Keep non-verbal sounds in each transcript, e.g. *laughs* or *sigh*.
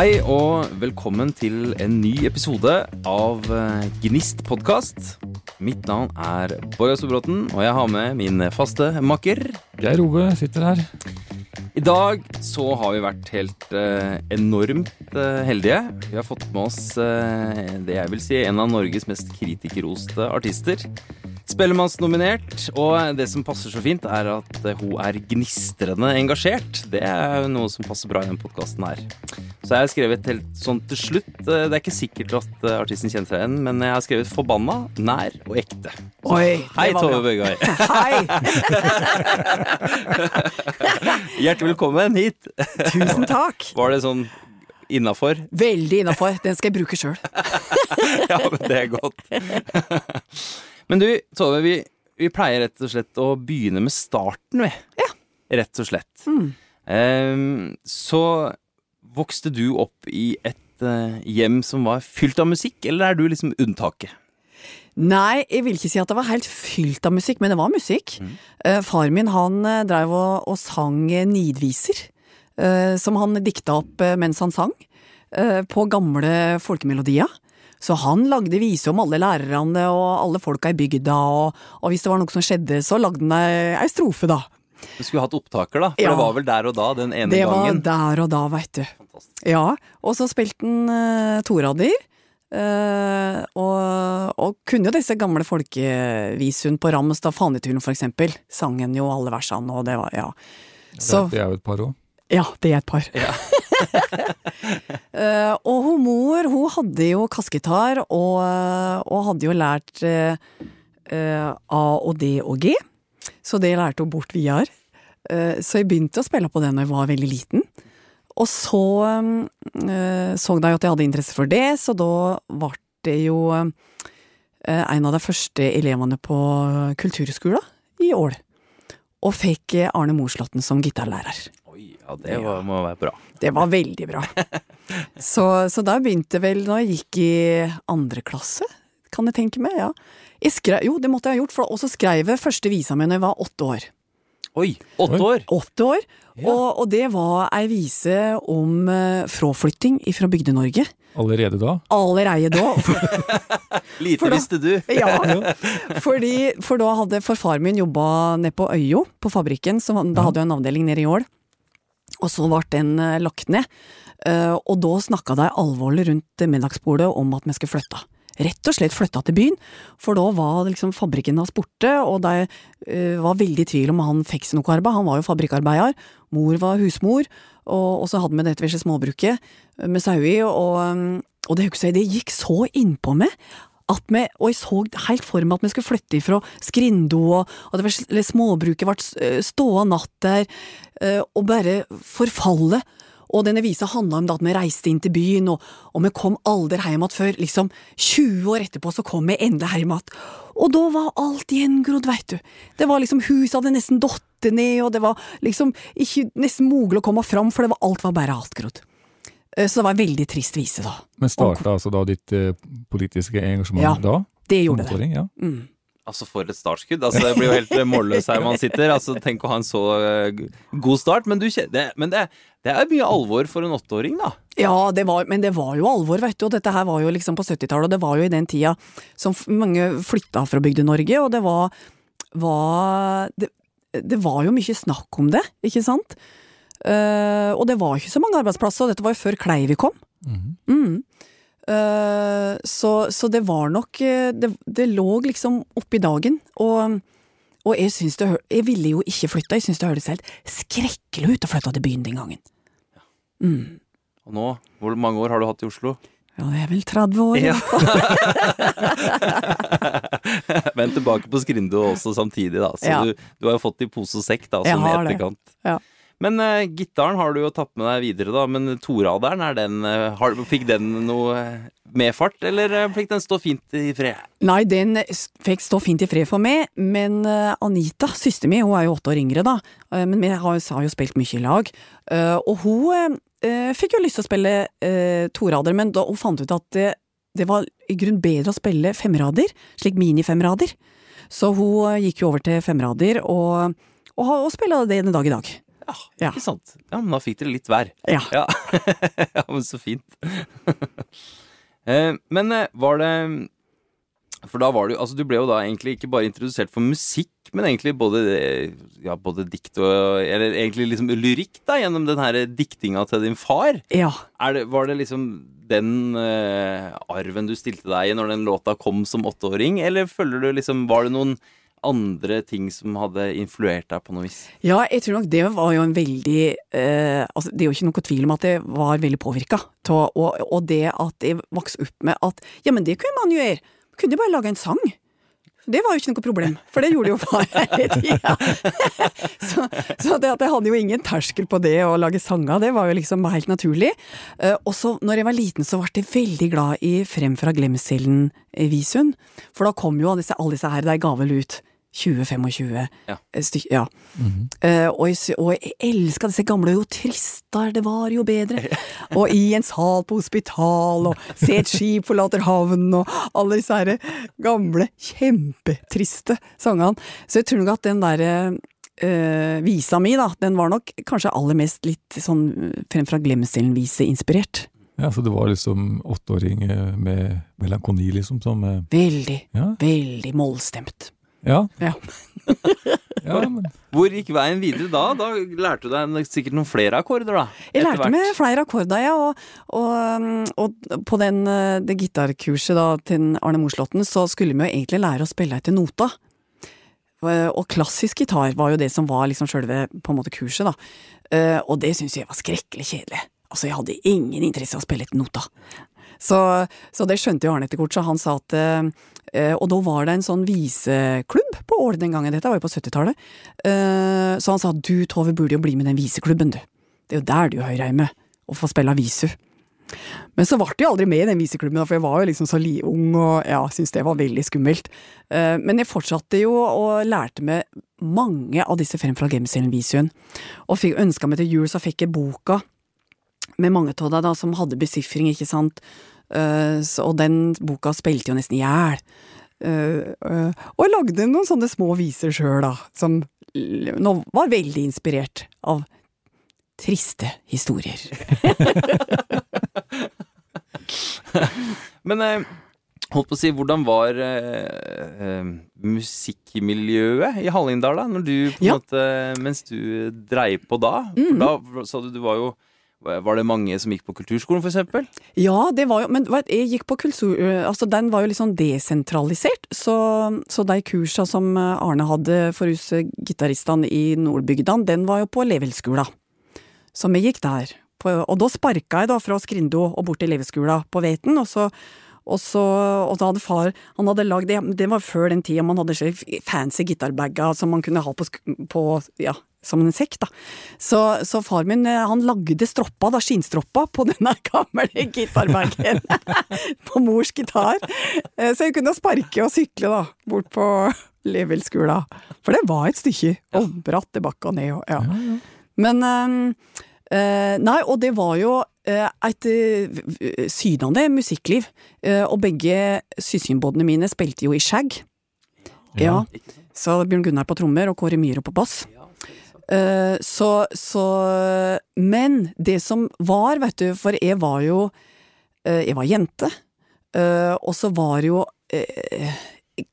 Hei og velkommen til en ny episode av eh, Gnist podkast. Mitt navn er Bård Østerbråten, og jeg har med min faste makker. Geir Ove sitter her. I dag så har vi vært helt eh, enormt eh, heldige. Vi har fått med oss eh, det jeg vil si en av Norges mest kritikerroste artister. Spellemannsnominert, og det som passer så fint, er at hun er gnistrende engasjert. Det er noe som passer bra i denne podkasten her. Så jeg har skrevet helt sånn til slutt. eh, Det er ikke sikkert at eh, artisten kjenner seg igjen, men jeg har skrevet forbanna, nær og ekte. Så, Oi, hei, Tove. Bøgøy. *laughs* Hei! *laughs* Hjertelig velkommen hit. Tusen takk. *laughs* Var det sånn innafor? Veldig innafor. Den skal jeg bruke sjøl. Ja, men det er godt. Men du, Tove, vi, vi pleier rett og slett å begynne med starten, vi. Ja. Rett og slett. Ehm, så vokste du opp i et eh, hjem som var fylt av musikk, eller er du liksom unntaket? Nei, jeg vil ikke si at det var helt fylt av musikk, men det var musikk. Eh, far min han eh, drev og, og sang nidviser, eh, som han dikta opp eh, mens han sang, eh, på gamle folkemelodier. Så han lagde vise om alle lærerne og alle folka i bygda, og, og hvis det var noe som skjedde, så lagde han ei ei strofe, da. Du skulle hatt opptaker, da. For Ja. det var vel der og da, den ene Det var gangen. der og da, veit du. Fantastisk. Ja, og så spilte han uh, torader. Uh, og, og kunne jo disse gamle folkevisene på rams, da Faneturen for eksempel. Sang jo alle versene, og det var ja. Så Det er jo et par òg. ja, det er et par. Ja. uh, *laughs* og hun mor, hun hadde jo kassegitar, og, og hadde jo lært eh, eh, A og D og G. Så det lærte hun bort videre. Eh, så jeg begynte å spille på det når jeg var veldig liten. Og så eh, så de at jeg hadde interesse for det, så da ble det jo eh, en av de første elevene på kulturskolen i Ål. Og fikk Arne Morslåtten som gitarlærer. Oi, ja, det var, må være bra. Det var veldig bra. *laughs* Så, så da begynte vel da jeg gikk i andre klasse, kan jeg tenke meg. ja. Jeg skrev, jo, det måtte jeg ha gjort, for, og så skrev jeg første visa mi da jeg var åtte år. Oi, åtte år! Åtte år, og, og det var ei vise om uh, fraflytting fra Bygde-Norge. Allerede da. Allerede da. *laughs* Lite da- visste du. *laughs* Ja, fordi, for da hadde forfaren min jobba nede på Øyo, på fabrikken, så da hadde jeg en avdeling nede i Ål. Og så ble den uh, lagt ned. Uh, og da snakka de alvorlig rundt middagsbordet om at vi skulle flytte. Rett og slett flytta til byen, for da var liksom fabrikken hans borte, og de uh, var veldig tvil om han fikk seg noe arbeid. Han var jo fabrikkarbeider, mor var husmor, og, og så hadde vi dette vesle småbruket eh, med sauer, og, um, og det husker jeg, det gikk så innpå meg at vi, og jeg så helt for meg at vi skulle flytte ifra Skrindo, og, og det var, småbruket ble eh, ståa natt der, eh, og bare forfalle. Og denne visa handla om at vi reiste inn til byen, og, og vi kom aldri hjem igjen før liksom 20 år etterpå så kom vi endelig hjem igjen. Og da var alt gjengrodd, veit du. Det var liksom Huset hadde nesten datt ned, og det var liksom ikke nesten mulig å komme fram, for det var, alt var bare attgrodd. Eh, Så det var en veldig trist vise, da. Men starta altså da ditt eh, politiske engasjement Ja, da? Det gjorde det. Ja. Mm. Altså For et startskudd. Altså Det blir jo helt målløs her man sitter. Altså Tenk å ha en så eh, god start. Men, du, det, men det, det er mye alvor for en åtteåring, da. Ja, det var, men det var jo alvor, vet du. Og dette her var jo liksom på 70-tallet, og det var jo i den tida som mange flytta fra Bygde-Norge, og det var, var det, det var jo mye snakk om det, ikke sant? Uh, og det var ikke så mange arbeidsplasser, og dette var jo før Kleivi kom. Mm. Mm. Eh, så, så det var nok eh, Det, det lå liksom oppi dagen, og, og jeg syns det Jeg ville jo ikke flytte, jeg syns det hørtes helt skrekkelig ut å flytte til byen den gangen. Mm. Og nå, hvor mange år har du hatt i Oslo? Ja, det er vel 30 år. Ja. *laughs* Men tilbake på Skrindu også samtidig, da. Så Ja. du, du har jo fått i pose og sekk, da, som i har det. etterkant. Ja. Men uh, gitaren har du jo tatt med deg videre, da. Men toraderen, er den, uh, har, fikk den noe eh, medfart, eller fikk den stå fint i fred? Nei, den fikk stå fint i fred for meg, men Anita, søsteren min, hun er jo åtte år yngre, da, men vi har, har jo spilt mye i lag, og hun fikk jo lyst til å spille torader, men da hun fant ut at det, det var i grunn bedre å spille femrader, slik mini-femrader. Så hun gikk jo over til femrader, og, og, og spiller det den dag i dag. Ja, ikke sant. Ja, men da fikk dere litt hver. Ja. Ja, *laughs* ja men så fint. *laughs* Eh, men eh, var det For da var du Altså, du ble jo da egentlig ikke bare introdusert for musikk, men egentlig både, ja, både dikt og Eller egentlig liksom lyrikk, da, gjennom den her diktinga til din far. ja. Er det, var det liksom den uh, arven du stilte deg i når den låta kom som åtteåring, eller følger du liksom Var det noen andre ting som hadde influert deg på noe vis? Ja, jeg tror nok det var jo en veldig eh, altså Det er jo ikke noe tvil om at jeg var veldig påvirka. Og, og det at jeg vokste opp med at ja, men det kunne man jo gjøre. Kunne bare lage en sang. Det var jo ikke noe problem, for det gjorde jo far *laughs* hele tida. *laughs* så så det at jeg hadde jo ingen terskel på det å lage sanger, det var jo liksom helt naturlig. Eh, og så når jeg var liten, så ble jeg veldig glad i Frem fra glemselen-visuen. For da kom jo disse, alle disse her, de ga vel ut 20-25 Ja. stykker. Ja. uh, og, jeg, og jeg elska disse gamle Jo tristere det var, jo bedre. *laughs* og I en sal på hospital, og Se et skip forlater havnen, og alle disse herre gamle, kjempetriste sangene. Så jeg tror nok at den derre uh, visa mi, da, den var nok kanskje aller mest litt sånn Fremfra glemselen-vise inspirert. Ja, Så det var liksom åtteåring eh, med melankoni, liksom, som uh, Veldig, Ja. veldig mollstemt. Ja. Ja. *laughs* ja men Hvor gikk veien videre da? Da lærte du deg sikkert noen flere akkorder, da? Jeg lærte hvert. meg flere akkorder, ja, og, og, og på den, eh, det gitarkurset da, til Arne Moslåtten, så skulle vi jo egentlig lære å spille etter nota. Eh, Og klassisk gitar var jo det som var liksom sjølve på en måte kurset, da. Eh, Og det syntes jeg var skrekkelig kjedelig. Altså, jeg hadde ingen interesse av å spille etter nota. Så, så det skjønte jo Arne etter hvert, så han sa at eh, Og da var det en sånn viseklubb på Ål den gangen, dette var jo på 70-tallet. Eh, så han sa du Tove burde jo bli med den viseklubben, du. Det er jo der du hører hjemme, å få spille visu. Men så ble jeg aldri med i den viseklubben, for jeg var jo liksom så ung og ja, syntes det var veldig skummelt. Eh, Men jeg fortsatte jo og lærte meg mange av disse Frem fra Gemselen-visuen. Og fikk ønska meg til jul, så fikk jeg boka med mange av dem som hadde besifring, ikke sant. Eh, så, og den boka spilte jo nesten i hjel. Eh, eh, og jeg lagde noen sånne små viser sjøl, da, som var veldig inspirert av triste historier. *laughs* Men holdt på å si, hvordan var eh, eh, musikkmiljøet i Hallingdal da? Når du, på en Ja. måte, mens du dreiv på da? For da sa du du var jo Var det mange som gikk på kulturskolen, eksempel? Ja, det var jo Men jeg gikk på kultur... Altså, den var jo litt sånn desentralisert, så, så de kursa som Arne hadde for oss gitaristene i Nordbygda, den var jo på Levelskula. Så vi gikk der. På, og da sparka jeg da fra Skrindo og bort til Levelskula på Veten, og så og så, og da hadde far Han hadde lagd det, var før den tida man hadde fancy gitarbager som man kunne ha på, på ja, som en sekk, da. Så, så far min eh, han lagde stroppa, da, skinnstroppa, på *laughs* denne gamle gitarbagen. *laughs* på mors gitar. Eh, Så jeg kunne sparke og sykle da, bort på Levelskula. For det var et stykke. Og bratt tilbake og ned og ja. Men eh, Nei, og det var jo et synende sydende musikkliv. Og begge søskenbåtene mine spilte jo i skjegg. Ja. Så Bjørn Gunnar på trommer og Kåre Myhre på bass. Eh, så, så Men det som var, vet du, for jeg var jo eh, Jeg var jente, eh, og så var jo eh,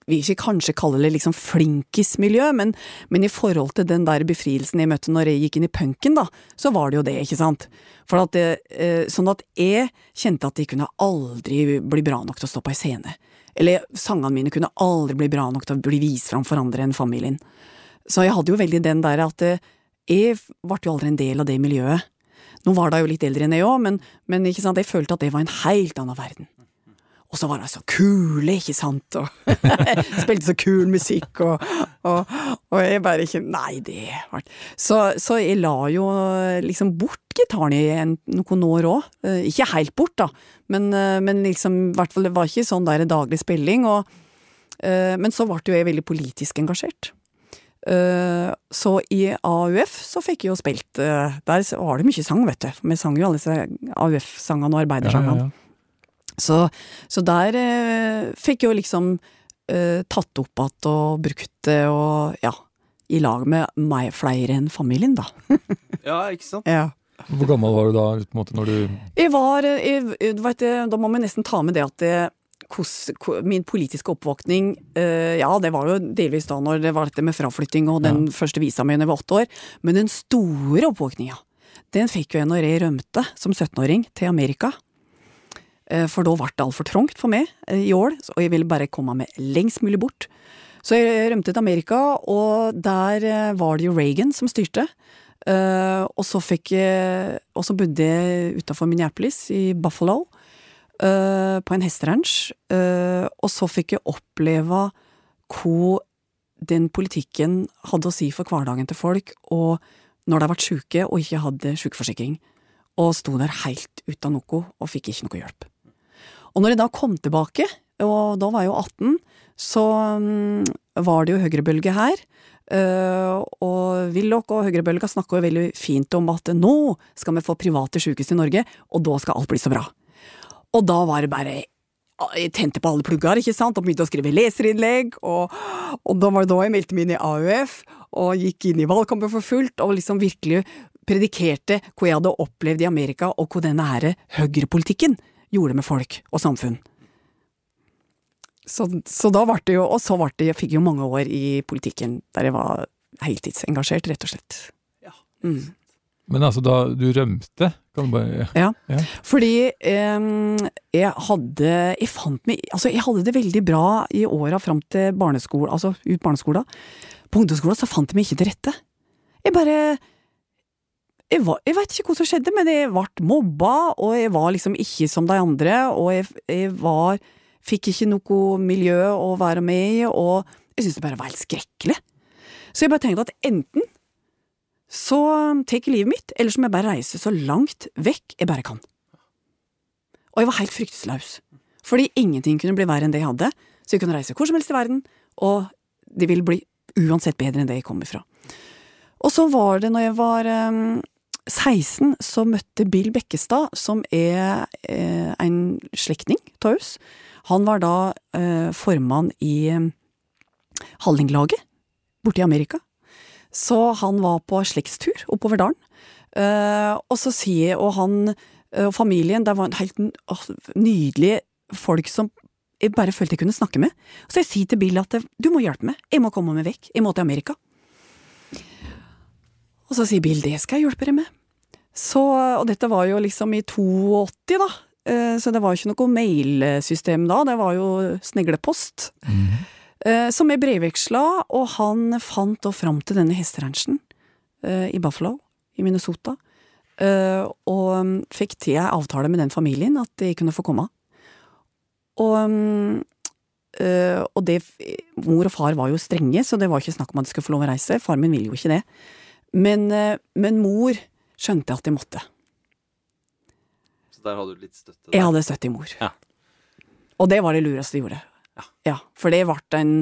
vil ikke kanskje kalle det liksom flinkismiljø, men, men i forhold til den der befrielsen jeg møtte når jeg gikk inn i punken, da, så var det jo det, ikke sant. At det, eh, sånn at jeg kjente at jeg kunne aldri bli bra nok til å stå på ei scene. Eller sangene mine kunne aldri bli bra nok til å bli vist fram for andre enn familien. Så jeg hadde jo veldig den der at eh, jeg ble jo aldri en del av det miljøet. Nå var da jo litt eldre enn jeg òg, men, men sant, jeg følte at det var en helt annen verden. Og så var de så kule, ikke sant, og *laughs* spilte så kul musikk, og, og, og jeg bare ikke Nei, det var så, så jeg la jo liksom bort gitaren i en, noen år òg. Ikke helt bort, da, men, eh, men liksom, i hvert fall det var ikke sånn der daglig spilling. Og, eh, men så ble jo jeg veldig politisk engasjert. Eh, Så i AUF så fikk jeg jo spilt eh, Der var det mye sang, vet du. Vi sang jo alle disse AUF-sangene og arbeidersangene. ja, ja. Så, så der eh, fikk jeg jo liksom uh, tatt opp igjen og brukt det og ja, i lag med meg flere enn familien, da. *laughs* Ja, ikke sant? Ja. Hvor gammel var du da på en måte, når du Jeg var jeg, du vet, Da må vi nesten ta med det at ko- min politiske oppvåkning eh, Ja, det var jo delvis da når det var dette med fraflytting og den første visa mi da jeg var åtte år, men den store oppvåkninga, den fikk jo jeg når jeg rømte som 17-åring til Amerika. Eh, For da ble det altfor trangt for meg eh, i år, og jeg ville bare komme meg lengst mulig bort. Så jeg rømte til Amerika, og der var det jo Reagan som styrte. Og så fikk jeg Og så bodde jeg utafor Minneapolis, i Buffalo, eh, på en hesteranch. Uh, og så fikk jeg oppleve hva den politikken hadde å si for hverdagen til folk, og når de ble sjuke og ikke hadde sjukeforsikring. Og sto der helt uten noe, og fikk ikke noe hjelp. Og når jeg da kom tilbake, og da var jeg jo 18, så um, var det jo høyrebølge her. Uh, og Willoch og høyrebølga snakka jo veldig fint om at nå skal vi få private sykehus i Norge, og da skal alt bli så bra. Og da var det bare Jeg tente på alle plugger, ikke sant, og begynte å skrive leserinnlegg, og, og da var det da jeg meldte meg inn i AUF, og gikk inn i valgkampen for fullt, og liksom virkelig predikerte hva jeg hadde opplevd i Amerika, og hva denne her høyrepolitikken gjorde med folk og samfunn. Så, så da ble det jo, og så det, jeg fikk jo mange år i politikken der jeg var heltidsengasjert, rett og slett. Ja. Mm. Men altså, da du rømte kan du bare, Ja. Ja. Fordi em, jeg hadde Jeg fant meg Altså, jeg hadde det veldig bra i åra fram til barneskolen, altså ut barneskolen. På ungdomsskolen så fant jeg meg ikke til rette. Jeg bare jeg, var, jeg vet ikke hva som skjedde, men jeg ble mobba, og jeg var liksom ikke som de andre, og jeg, jeg var Fikk ikke noe miljø å være med i, og jeg syntes det bare var helt skrekkelig. Så jeg bare tenkte at enten så tar jeg livet mitt, eller så må jeg bare reise så langt vekk jeg bare kan. Og jeg var helt fryktesløs, fordi ingenting kunne bli verre enn det jeg hadde, så jeg kunne reise hvor som helst i verden, og det ville bli uansett bedre enn det jeg kom ifra. Og så var det når jeg var um, 16, så møtte Bill Bekkestad, som er eh, en slektning av oss. Han var da eh, formann i eh, Hallinglaget borte i Amerika. Så han var på slektstur oppover dalen. Eh, og så sier og han eh, og familien, det var en helt nydelige folk som jeg bare følte jeg kunne snakke med. Så jeg sier til Bill at du må hjelpe meg, jeg må komme meg vekk, jeg må til Amerika. Og så sier Bill det skal jeg hjelpe deg med. Så, og dette var jo liksom i 82, da. Eh, Så det var jo ikke noe mailsystem da, det var jo sneglepost. Eh, Som jeg brevveksla, og han fant da fram til denne hesteranchen eh, i Buffalo, i Minnesota. Eh, og mm, fikk til ei avtale med den familien at de kunne få komme. Og, eh, og det Mor og far var jo strenge, så det var ikke snakk om at de skulle få lov å reise. Far min ville jo ikke det. Men, uh, men mor skjønte at de måtte. Så der hadde du litt støtte? Jeg hadde støtte i mor. Ja. Og det var det lureste de gjorde. Ja. for det ble en,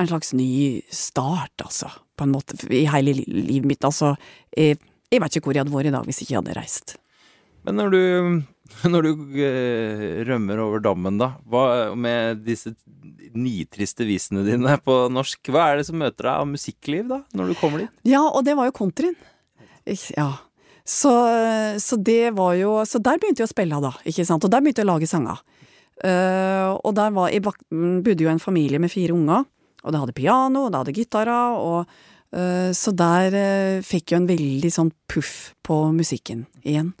en slags ny start, altså. På en måte, i hele livet mitt. Altså, jeg, jeg vet ikke hvor jeg hadde vært i dag hvis jeg ikke hadde reist. Men når du, når du eh, rømmer over dammen, da, hva med disse nitriste visene dine på norsk, hva er det som møter deg av musikkliv, da, når du kommer dit? Ja, og det var jo countryen. Ja. Så, så det var jo Så der begynte jeg å spille, da. ikke sant? Og der begynte jeg å lage sanger. Eh, og der var, i bak- bodde jo en familie med fire unger, og det hadde piano, og det hadde gitarer, og eh, Så der eh, fikk jeg en veldig sånn puff på musikken igjen.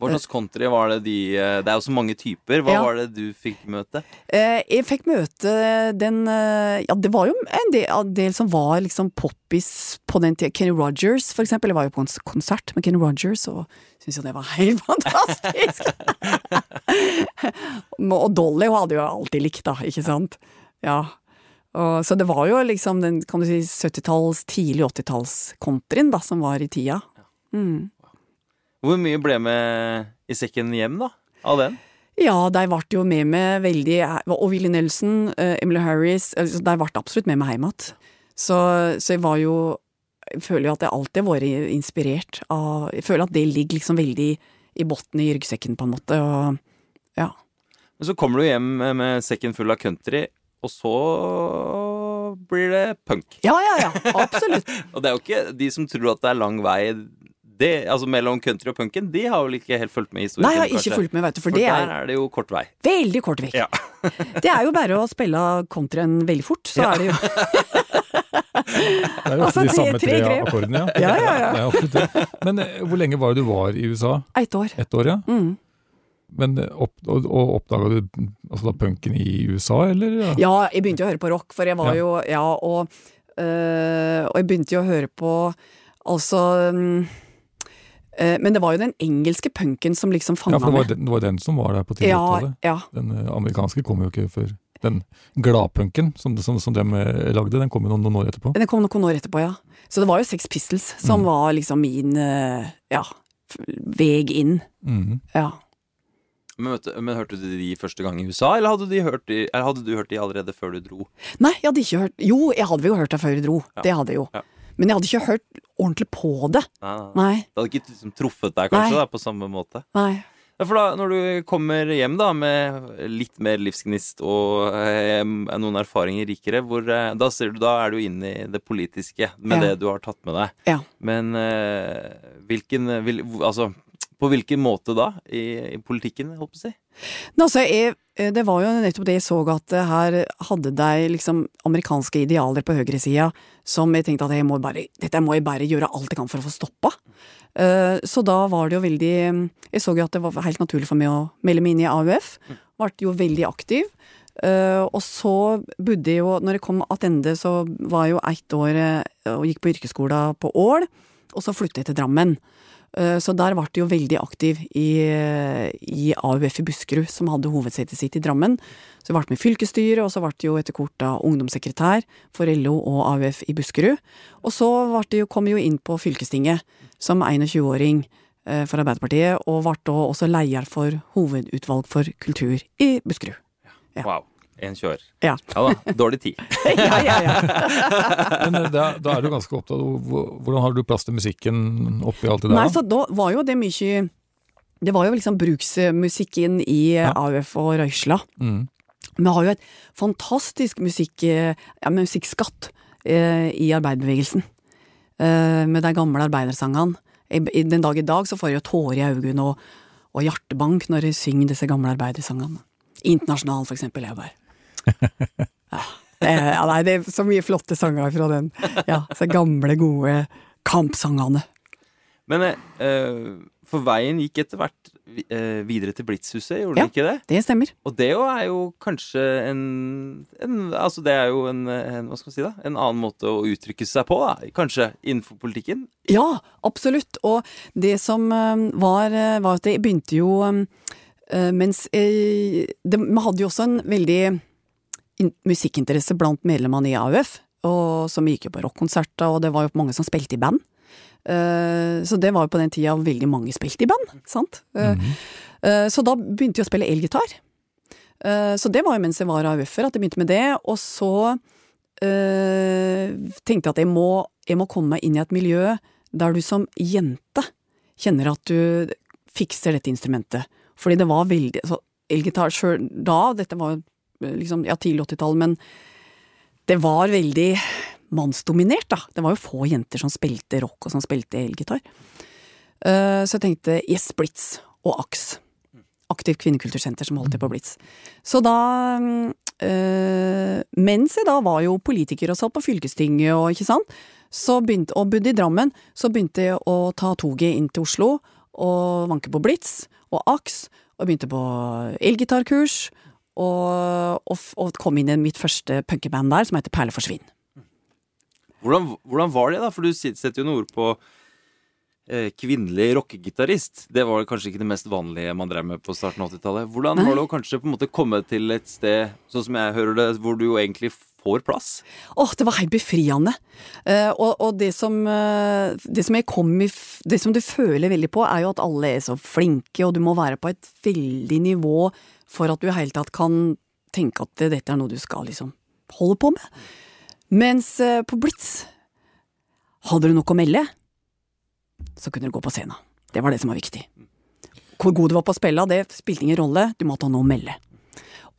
Hva slags country var det de eh, Det er jo så mange typer. Hva Ja. var det du fikk møte? Eh, jeg fikk møte den eh, Ja, det var jo en del, en del som var liksom poppis på den tida. Kenny Rogers, for eksempel. Jeg var jo på en konsert med Kenny Rogers, og syntes jo det var helt *laughs* fantastisk! og Dolly hun hadde jo alltid likt, da, ikke sant? Ja. Og, så det var jo liksom den kan du si 70-talls, tidlig 80-talls-countryen som var i tida. Mm. Hvor mye ble med i sekken hjem, da? Av den? Ja, de ble jo med meg veldig Og Willy Nelson, eh, Emily Harris altså, De ble absolutt med meg hjem igjen. Så, så jeg var jo Jeg føler jo at jeg alltid har vært inspirert av Jeg føler at det ligger liksom veldig i bunnen i ryggsekken, på en måte. Og ja. Men så kommer du hjem med sekken full av country, og så blir det punk. Ja, ja, ja. Absolutt. *laughs* Og det er jo ikke de som tror at det er lang vei det, altså mellom country og punken, de har vel ikke helt fulgt med i historien? Nei, jeg har ikke kanskje? fulgt med, vet du, for, For det der er er det jo kort vei. veldig kort vei. Ja. *laughs* det er jo bare å spille countryen veldig fort, så er det jo *laughs* Det er jo Altså, de samme tre tre akkordene, ja. *laughs* Ja, ja, ja. Det er absolutt det. Men eh, hvor lenge var det du var i USA? ett år. Et år, ja? Mm. Men eh, opp, og, og oppdaga du altså da punken i USA, eller? Ja. Ja, jeg begynte jo å høre på rock, for jeg var Ja. jo Ja, og, øh, og jeg begynte jo å høre på Altså øh, Men det var jo den engelske punken som liksom Ja, for det var, jo den, det var den som var der på Ja, 30-tallet. ja. ja. Den eh, amerikanske kom jo ikke før. Den gladpunken som, som, som de eh, lagde, den kom jo noen, noen år etterpå. Den kom noen år etterpå, ja. Så det var jo Sex Pistols som Mm. var liksom min ja, veg inn. Mhm. Ja. Men, vet du, men hørte du de første gang i USA, eller hadde, de hørt de, eller hadde du hørt de allerede før du dro? Nei, jeg hadde ikke hørt Jo, jeg hadde jo hørt dem før jeg dro. Ja. Det hadde jeg jo. Ja. Men jeg hadde ikke hørt ordentlig på det. Nei, nei. Det hadde ikke liksom truffet deg kanskje Nei. da, på samme måte? Nei. Ja, for da, når du kommer hjem da med litt mer livsgnist og eh, noen erfaringer rikere, hvor, eh, da, ser du, da er du inne i det politiske med Ja. det du har tatt med deg. Ja. Men eh, hvilken vil, Altså, på hvilken måte da i, i politikken, jeg håper å si? Nå, altså, jeg, det var jo nettopp det jeg så at eh, her hadde de liksom amerikanske idealer på høyresida som jeg tenkte at jeg må bare, dette må jeg bare gjøre alt jeg kan for å få stoppa. Eh, Så da var det jo veldig Jeg så jo at det var helt naturlig for meg å melde meg inn i AUF. Ble jo veldig aktiv. Eh, Og så bodde jeg jo Når jeg kom tilbake, så var jeg jo ett år eh, og gikk på yrkesskolen på Ål. Og så flyttet jeg til Drammen. Eh, Så der ble jeg jo veldig aktiv i, i AUF i Buskerud, som hadde hovedsetet sitt i Drammen. Så jeg ble med i fylkesstyret, og så ble jeg jo etter hvert ungdomssekretær for LO og AUF i Buskerud. Og så jeg jo, kom jeg jo inn på fylkestinget som 21-åring eh, for Arbeiderpartiet, og ble da også leder for hovedutvalg for kultur i Buskerud. Ja. Wow. En kjører. Ja. Ja da, dårlig tid. *laughs* ja, ja, ja. Men eh, da, da er du ganske opptatt av hvordan har du plass til musikken oppi alt det der? Nei, så da var jo det mye Det var jo liksom bruksmusikken i Ja. AUF og Røysla. Mm. Vi har jo et fantastisk musikk, eh, ja, musikkskatt eh, i arbeiderbevegelsen. Eh, med de gamle arbeidersangene. I, i, den dag i dag så får jeg jo tårer i øynene og, og hjertebank når jeg synger disse gamle arbeidersangene. Internasjonal, for eksempel. Jeg bare ja, det, er- ja, nei, det er så mye flotte sanger fra den. Ja, så gamle, gode kampsangene. Men eh, for veien gikk etter hvert eh, videre til Blitzhuset, gjorde Ja. den ikke det? Det stemmer. Og det er jo kanskje en, en Altså det er jo en, en Hva skal man si da? En annen måte å uttrykke seg på, da. Kanskje innenfor politikken. Ja, absolutt. Og det som eh, var, eh, var at det begynte jo mens det, Vi hadde jo også en veldig musikkinteresse blant medlemmene i AUF. Og som gikk jo på rockkonserter, og det var jo mange som spilte i band. Eh, så det var jo på den tida veldig mange spilte i band, sant. Eh, eh, så da begynte jeg å spille elgitar. Så det var jo mens jeg var AUF-er at jeg begynte med det. Og så tenkte jeg at jeg må, jeg må komme meg inn i et miljø der du som jente kjenner at du fikser dette instrumentet. Fordi det var veldig altså, Elgitar sjøl da, dette var jo liksom, ja, tidlig 80-tall, men det var veldig mannsdominert, da. Det var jo få jenter som spilte rock og som spilte elgitar. Eh, så jeg tenkte Yes, Blitz og AKS. Aktivt kvinnekultursenter som holdt til på Blitz. Så da eh, Mens jeg da var jo politiker og satt på fylkestinget og ikke sant, så begynte, og bodde i Drammen, så begynte jeg å ta toget inn til Oslo og vanke på Blitz og AKS, og begynte på elgitarkurs. Og, og, og kom inn i mitt første punkeband der, som heter Perle forsvinn. Hvordan, hvordan var det, da? For du setter jo noen ord på eh, kvinnelig rockegitarist. Det var kanskje ikke det mest vanlige man drev med på starten av 80-tallet. Hvordan Nei. var det å kanskje på en måte komme til et sted, sånn som jeg hører det, hvor du jo egentlig får plass? Åh, det var helt befriende. Uh, og, og det som uh, Det som jeg kom i Det som du føler veldig på, er jo at alle er så flinke, og du må være på et veldig nivå for at du i hele tatt kan tenke at dette er noe du skal liksom holde på med. Mens eh, på Blitz hadde du noe å melde, så kunne du gå på scenen. Det var det som var viktig. Hvor god du var på å spille, det spilte ingen rolle, du måtte ha noe å melde.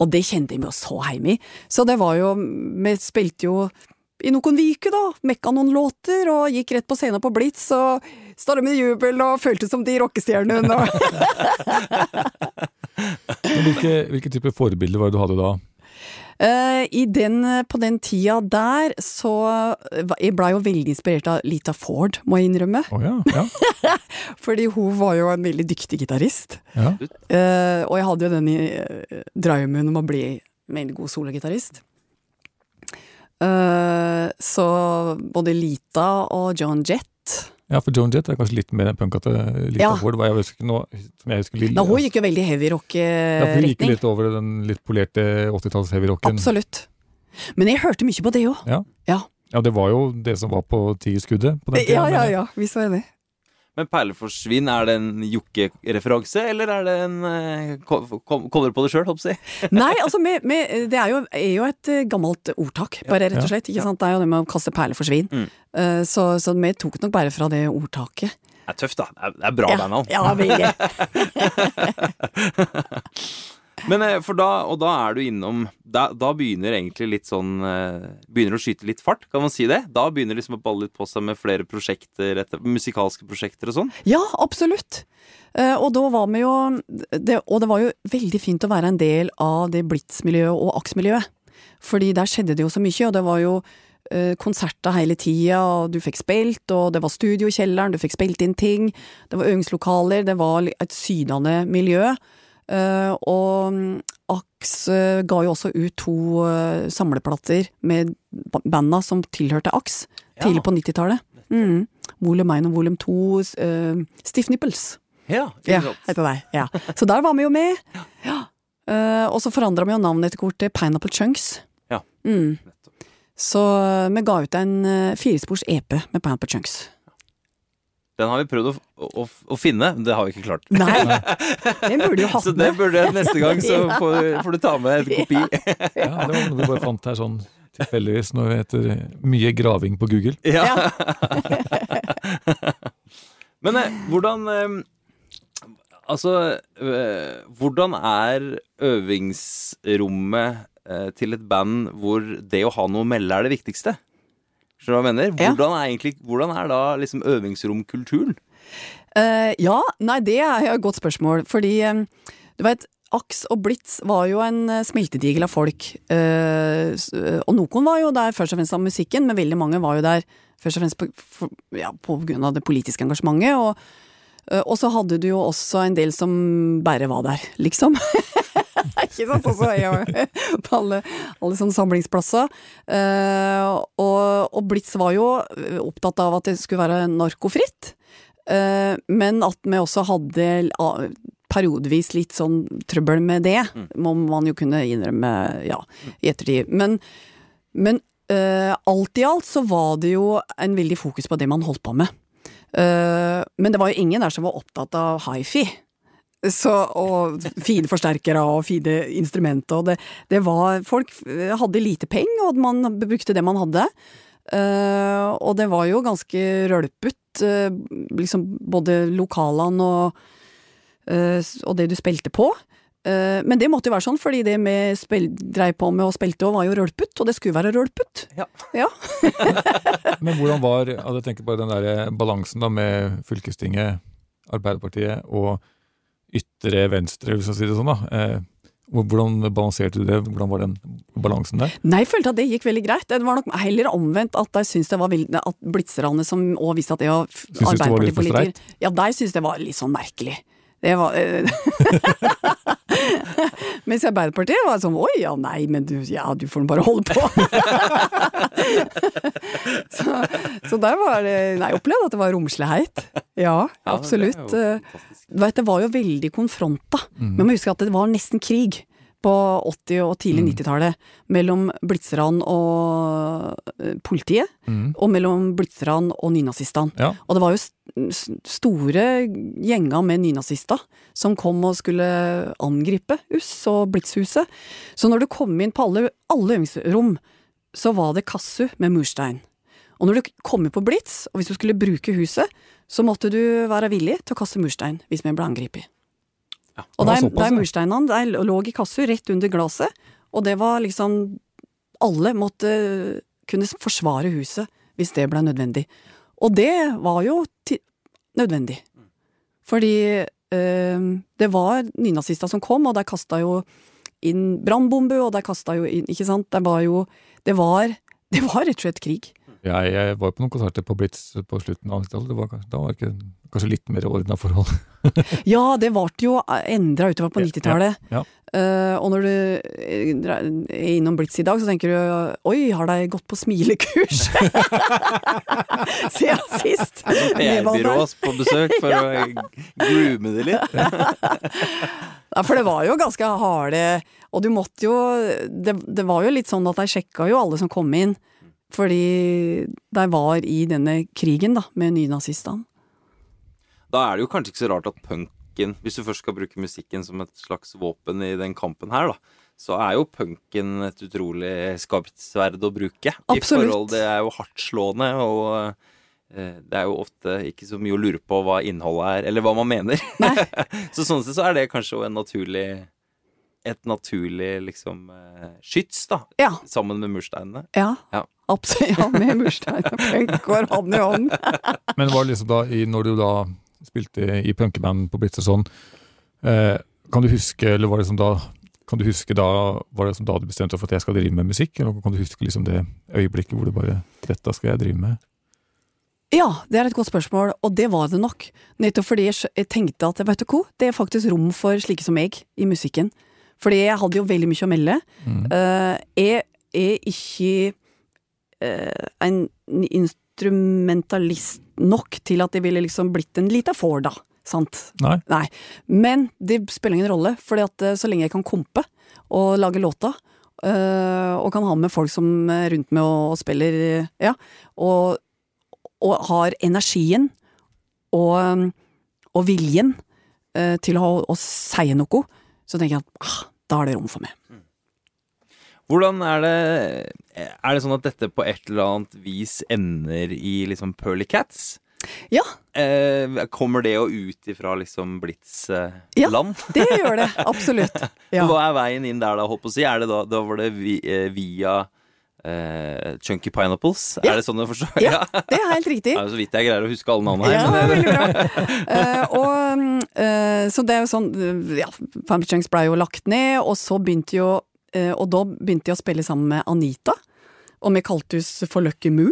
Og det kjente jeg meg så hjemme i. Så det var jo Vi spilte jo i noen uker, da. Mekka noen låter og gikk rett på scenen på Blitz og stormet jubel og føltes som de rockestjernene. *laughs* Hvilke, hvilke type forbilder var det du hadde da? Uh, i den, på den tida der så Jeg blei jo veldig inspirert av Lita Ford, må jeg innrømme. Oh, ja, ja, *laughs* Fordi hun var jo en veldig dyktig gitarist. ja. Uh, og jeg hadde jo den i uh, drømmen om å bli en veldig god sologitarist. Eh, så både Lita og John Jett Ja, for Joan Jett er kanskje litt mer enn punkete. Ja. over jeg husker nå, som jeg husker Lille, Da hun gikk jo veldig heavy rock ja, for hun gikk litt over den litt polerte 80-talls heavy rocken. Absolutt. Men jeg hørte mye på det òg. Ja. Ja. ja, det var jo det som var på ti skuddet på den tida. ja, ja, ja. Visst var det det. Men perleforsvinn, er det en Jokke-referanse, eller er det en eh, ko- ko- Kommer du på det sjøl, holdt jeg? Nei, altså med, med, det er jo, er jo et eh, gammelt ordtak, bare rett og slett. Ikke sant? Det er jo det med å kaste perler for svin. Mm. Eh, så, så vi tok nok bare fra det ordtaket. Det er tøft, da. Det er, det er bra bandnavn. ja, veldig. *laughs* *laughs* Men eh, for da, og da er du innom Da, da begynner egentlig litt sånn eh, Begynner å skyte litt fart, kan man si det? Da begynner liksom å balle litt på seg med flere prosjekter, etter, musikalske prosjekter og sånn? Ja, absolutt. Eh, og da var vi jo det, Og det var jo veldig fint å være en del av det Blitz-miljøet og AKS-miljøet. Fordi der skjedde det jo så mye, og det var jo konserter hele tida, og du fikk spilt, og det var studio i kjelleren, du fikk spilt inn ting, det var øvingslokaler, det var et sydende miljø. Eh, og mm, AKS eh, ga jo også ut to eh, samleplater med ba- banda som tilhørte AKS, Ja. tidlig på 90-tallet. Mm. Volum 1 og volum 2, uh, Stiff Nipples. Ja, Ja, heter det. Ja. Så der var vi jo med. *laughs* Ja. Uh, og så forandra vi jo navnet etter hvert til Pineapple Chunks. Ja. Mm. Så vi ga ut en uh, firespors EP med Pineapple Chunks. Den har vi prøvd å, å, å finne, men det har vi ikke klart. Nei, *laughs* den burde jo hatt Så det burde neste gang, så *laughs* får, får du ta med et kopi. Ja, det var noe vi bare fant her sånn tilfeldigvis når heter mye graving på Google. Ja. *laughs* Men eh, hvordan eh, Altså, eh, hvordan er øvingsrommet til et band hvor det å ha noe å melde er det viktigste? Hvordan er, egentlig, hvordan er da liksom øvingsromkulturen? Uh, ja, nei, det er et godt spørsmål. Fordi eh, du vet, Aks og Blitz var jo en eh, smeltedigel av folk. Uh, og noen var jo der først og fremst av musikken, men veldig mange var jo der først og fremst på, for, ja, på grunn av det politiske engasjementet. Og, og så hadde du jo også en del som bare var der, liksom. *laughs* *laughs* Ikke sant? Sånn som jeg *laughs* på alle, alle sånne samlingsplasser. Eh, og, og Blitz var jo opptatt av at det skulle være narkofritt. Eh, men at vi også hadde ah, periodevis litt sånn trøbbel med det, må man jo kunne innrømme ja, i ettertid. Men, men eh, alt i alt så var det jo en veldig fokus på det man holdt på med. Men det var jo ingen der som var opptatt av hifi. Så, og fine forsterkere og fine instrumenter. Og det, det var Folk hadde lite penger, og man brukte det man hadde. Uh, og det var jo ganske rølpete, uh, liksom både lokalene og, uh, og det du spilte på. Eh, men det måtte jo være sånn, fordi det vi spil, dreiv på med og spilte òg, var jo rølpet, og det skulle være rølpet. Ja. Ja. *laughs* Men hvordan var jeg tenker på den der balansen da med fylkestinget, Arbeiderpartiet og ytre venstre, hvis man sier det sånn. da. Eh, hvordan balanserte du det? Hvordan var den balansen der? Nei, jeg følte at det gikk veldig greit. Det var nok heller omvendt at de syntes det var veldig, at blitzerne som òg visste at det var Arbeiderpartipolitikere Ja, de syntes det var litt sånn merkelig. Det var eh, *laughs* Mens Arbeiderpartiet var sånn oi, ja nei, men du, ja, du får nå bare holde på. *laughs* så, så der var det Nei, jeg opplevde at det var romslighet. Ja, Ja, absolutt. Det er Eh, det var jo veldig konfronta. Men man må huske at det var nesten krig på 80- og tidlig 90-tallet mellom blitzerne og eh, politiet, Mm. og mellom blitzerne og nynazistene. Ja. Og det var jo store gjenger med nynazister som kom og skulle angripe USS og Blitzhuset. Så når du kom inn på alle, alle øvingsrom, så var det kassu med murstein. Og når du kom inn på Blitz, og hvis du skulle bruke huset, så måtte du være villig til å kaste murstein hvis vi ble angrepet. Og de, de mursteinene de lå i kassa rett under glasset, og det var liksom Alle måtte kunne forsvare huset hvis det ble nødvendig. Og det var jo nødvendig. Fordi øh, det var nynazister som kom, og de kasta jo inn brannbombe, og de kasta jo inn Ikke sant? Det var jo Det var, *laughs* det var rett og slett krig. Jeg, jeg var på noen konserter på Blitz på slutten av 90-tallet. Da var det ikke, kanskje litt mer ordna forhold. *laughs* ja, det ble jo endra utover på 90-tallet. Ja, ja. Uh, og når du er innom Blitz i dag, så tenker du oi, har de gått på smilekurs? *laughs* Siden sist. PR-byrås på besøk for *laughs* å groome det litt. ja, for det var jo ganske harde Og du måtte jo det, det var jo litt sånn at de sjekka jo alle som kom inn. Fordi de var i denne krigen da, med nynazistene. Da er det jo kanskje ikke så rart at punken, hvis du først skal bruke musikken som et slags våpen i den kampen her, da, så er jo punken et utrolig skarpt sverd å bruke. Absolutt. I forhold, det er jo hardtslående, og eh, det er jo ofte ikke så mye å lure på hva innholdet er, eller hva man mener. *laughs* så sånn sett så er det kanskje en naturlig et naturlig liksom eh, skyts, da. Ja. Sammen med mursteinene. Ja. ja. Absolutt. Ja, med murstein og punk går hånd i hånd. *laughs* Men var det liksom da, når du da spilte i punkeband på Blitz og sånn, eh, kan du huske, eller var det som da kan du huske da, Var det som da du bestemte deg for at jeg skal drive med musikk? Eller kan du huske liksom det øyeblikket hvor du bare Dette skal jeg drive med? Ja, det er et godt spørsmål, og det var det nok. Nettopp fordi jeg tenkte at vet du hva, det er faktisk rom for slike som meg i musikken. Fordi jeg hadde jo veldig mye å melde. Mm. Uh, jeg er ikke en instrumentalist nok til at det ville liksom blitt en lita får, da. Sant? Nei. Nei. Men det spiller ingen rolle, for uh, så lenge jeg kan kompe og lage låta, og kan ha med folk som er rundt meg og, og spiller, ja, og, og har energien og, og viljen til å, å si noe, så tenker jeg at ah, da er det rom for meg. Hvordan er det Er det sånn at dette på et eller annet vis ender i liksom Pearly Cats? Ja. Eh, kommer det jo ut ifra liksom Blitz-land? Eh, ja, *laughs* det gjør det. Absolutt. *laughs* Ja. Hva er veien inn der, da, Håper å si? Er det da, da var det vi, eh, via eh, Chunky Pineapples? Ja. Er det sånn du forstår? Ja, *laughs* det er helt riktig. Det er jo så vidt jeg greier å huske alle navnene her. Ja, det veldig bra. uh, og, uh, så det er jo sånn Ja, Family Chunks ble jo lagt ned, og så begynte jo Og da begynte jeg å spille sammen med Anita, og vi kaltes for Lucky Moo.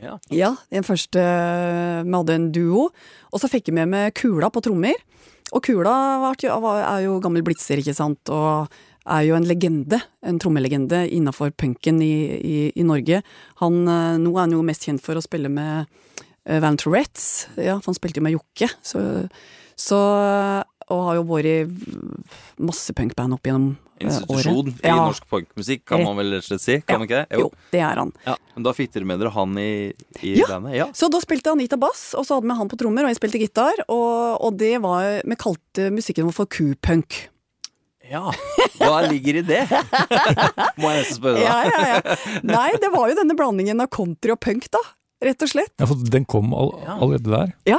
Ja. ja, den første Vi hadde en duo. Og så fikk jeg med meg Kula på trommer. Og Kula er jo gammel blitzer, ikke sant, og er jo en legende, en trommelegende innafor punken i, i, i, Norge. Han, nå er han jo mest kjent for å spille med Van Tourettes, ja, for han spilte jo med Jokke. Så, så, og har jo vært i masse punkband opp gjennom Institusjon året. i ja. norsk punkmusikk, kan man vel rett og slett si? Kan ja. man ikke det? Jo. jo. det er han. Ja. Men da fikk dere med dere han i, i ja. bandet? Ja, så da spilte Anita bass, og så hadde vi han på trommer, og jeg spilte gitar. Og, og det var Vi kalte musikken vår for Q-punk. Ja, hva ligger i det? Må jeg nesten spørre deg. Ja, ja, ja. Nei, det var jo denne blandingen av country og punk, da. Rett og slett. Ja, for den kom all, allerede der? Ja.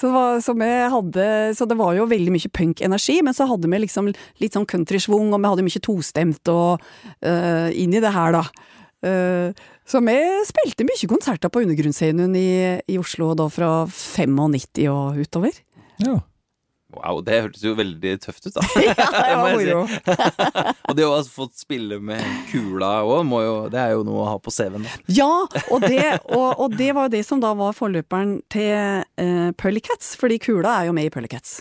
Så det, var, hadde, så det var jo veldig mye punk-energi, men så hadde vi liksom litt sånn countrysvung, og vi hadde mye tostemt og uh, inn i det her, da. Uh, så vi spilte mye konserter på undergrunnsscenen i, i Oslo da fra 95 og utover. Ja. Wow, det hørtes jo veldig tøft ut, da. *laughs* ja, det *laughs* var moro. *laughs* og det å ha fått spille med kula òg, det er jo noe å ha på CV-en. Ja, og det, og, og det, var jo det som da var forløperen til uh, Pearly Cats, fordi kula er jo med i Pearly Cats.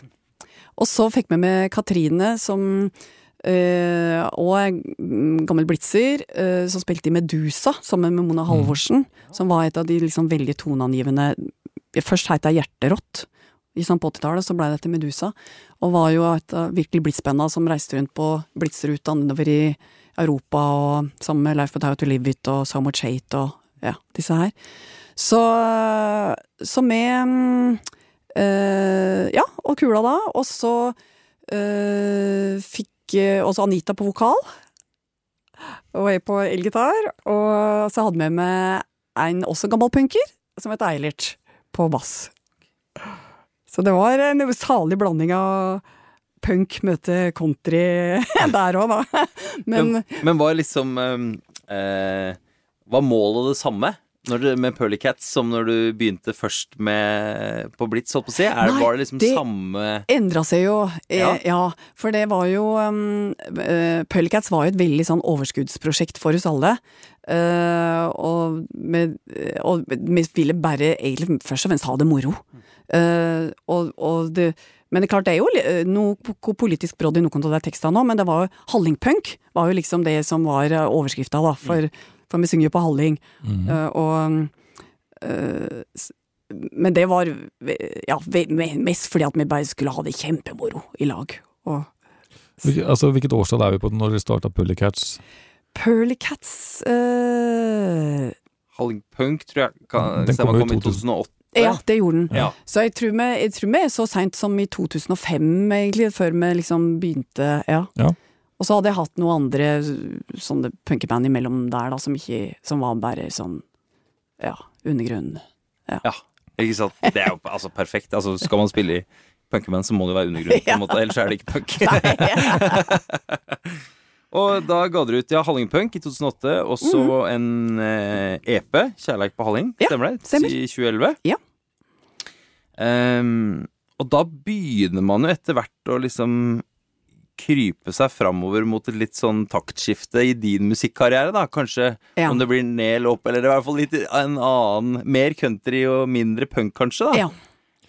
Og så fikk vi med Katrine, som uh, og gammel blitzer, uh, som spilte i Medusa sammen med Mona Halvorsen, mm. som var et av de liksom veldig toneangivende Først het jeg Hjerterått sånn på 80-tallet så blei det til Medusa, og var jo et av virkelig blitsbanda som reiste rundt på blitsruta nedover i Europa, og sammen med Life But How To Live It og So Much Hate og ja, disse her. Så, så med øh, Ja, og Kula da, og så øh, fikk også Anita på vokal, og jeg på elgitar, og så hadde jeg med meg en også gammel punker, som het Eilert, på bass. Så det var en salig blanding av punk møte country *laughs* der òg, da. Men, men, men var liksom eh, Var målet det samme du, med Pearly Cats som når du begynte først med på Blitz, holdt på å si? Er, Nei, var det liksom det- samme Endra seg jo, eh, Ja. ja. For det var jo um, uh, Pellicats var jo et veldig sånn overskuddsprosjekt for oss alle. Eh, og, med, og vi ville bare egentlig først og fremst ha det moro. Uh, og, og det, men det er klart, det er jo eh, noe politisk brodd i noen av de tekstene nå, men det var jo Hallingpunk var jo liksom det som var overskrifta, da. For, for vi synger jo på Halling. Og uh, s- Men det var ja, mest fordi at vi bare skulle ha det kjempemoro i lag. Og altså, hvilket årstall er vi på når dere starta Pullycats? Pearly Cats Halling Punk, tror jeg kan, Den kom i kom i 2000. 2008. Ja, det gjorde den. Ja. Så jeg tror, vi, jeg tror vi er så seint som i 2005, egentlig, før vi liksom begynte, ja. Ja. Og så hadde jeg hatt noen andre sånne punkeband imellom der, da, som ikke Som var bare sånn, ja, undergrunn. Ja, ikke sant. Det er jo altså perfekt. Altså, skal man spille i punkeband, så må det være undergrunn, på en *laughs* måte, ellers er det ikke punk. *laughs* og da ga dere ut ja, Hallingpunk i 2008, og så en eh, EP, 'Kjærleik på Halling'. Ja, Stemmer det? stemmer. I 2011. Ja. Um, og da begynner man jo etter hvert å liksom krype seg framover mot et litt sånn taktskifte i din musikkarriere, da. Kanskje Ja. om det blir ned eller opp, eller i hvert fall litt en annen Mer country og mindre punk, kanskje, da. Ja.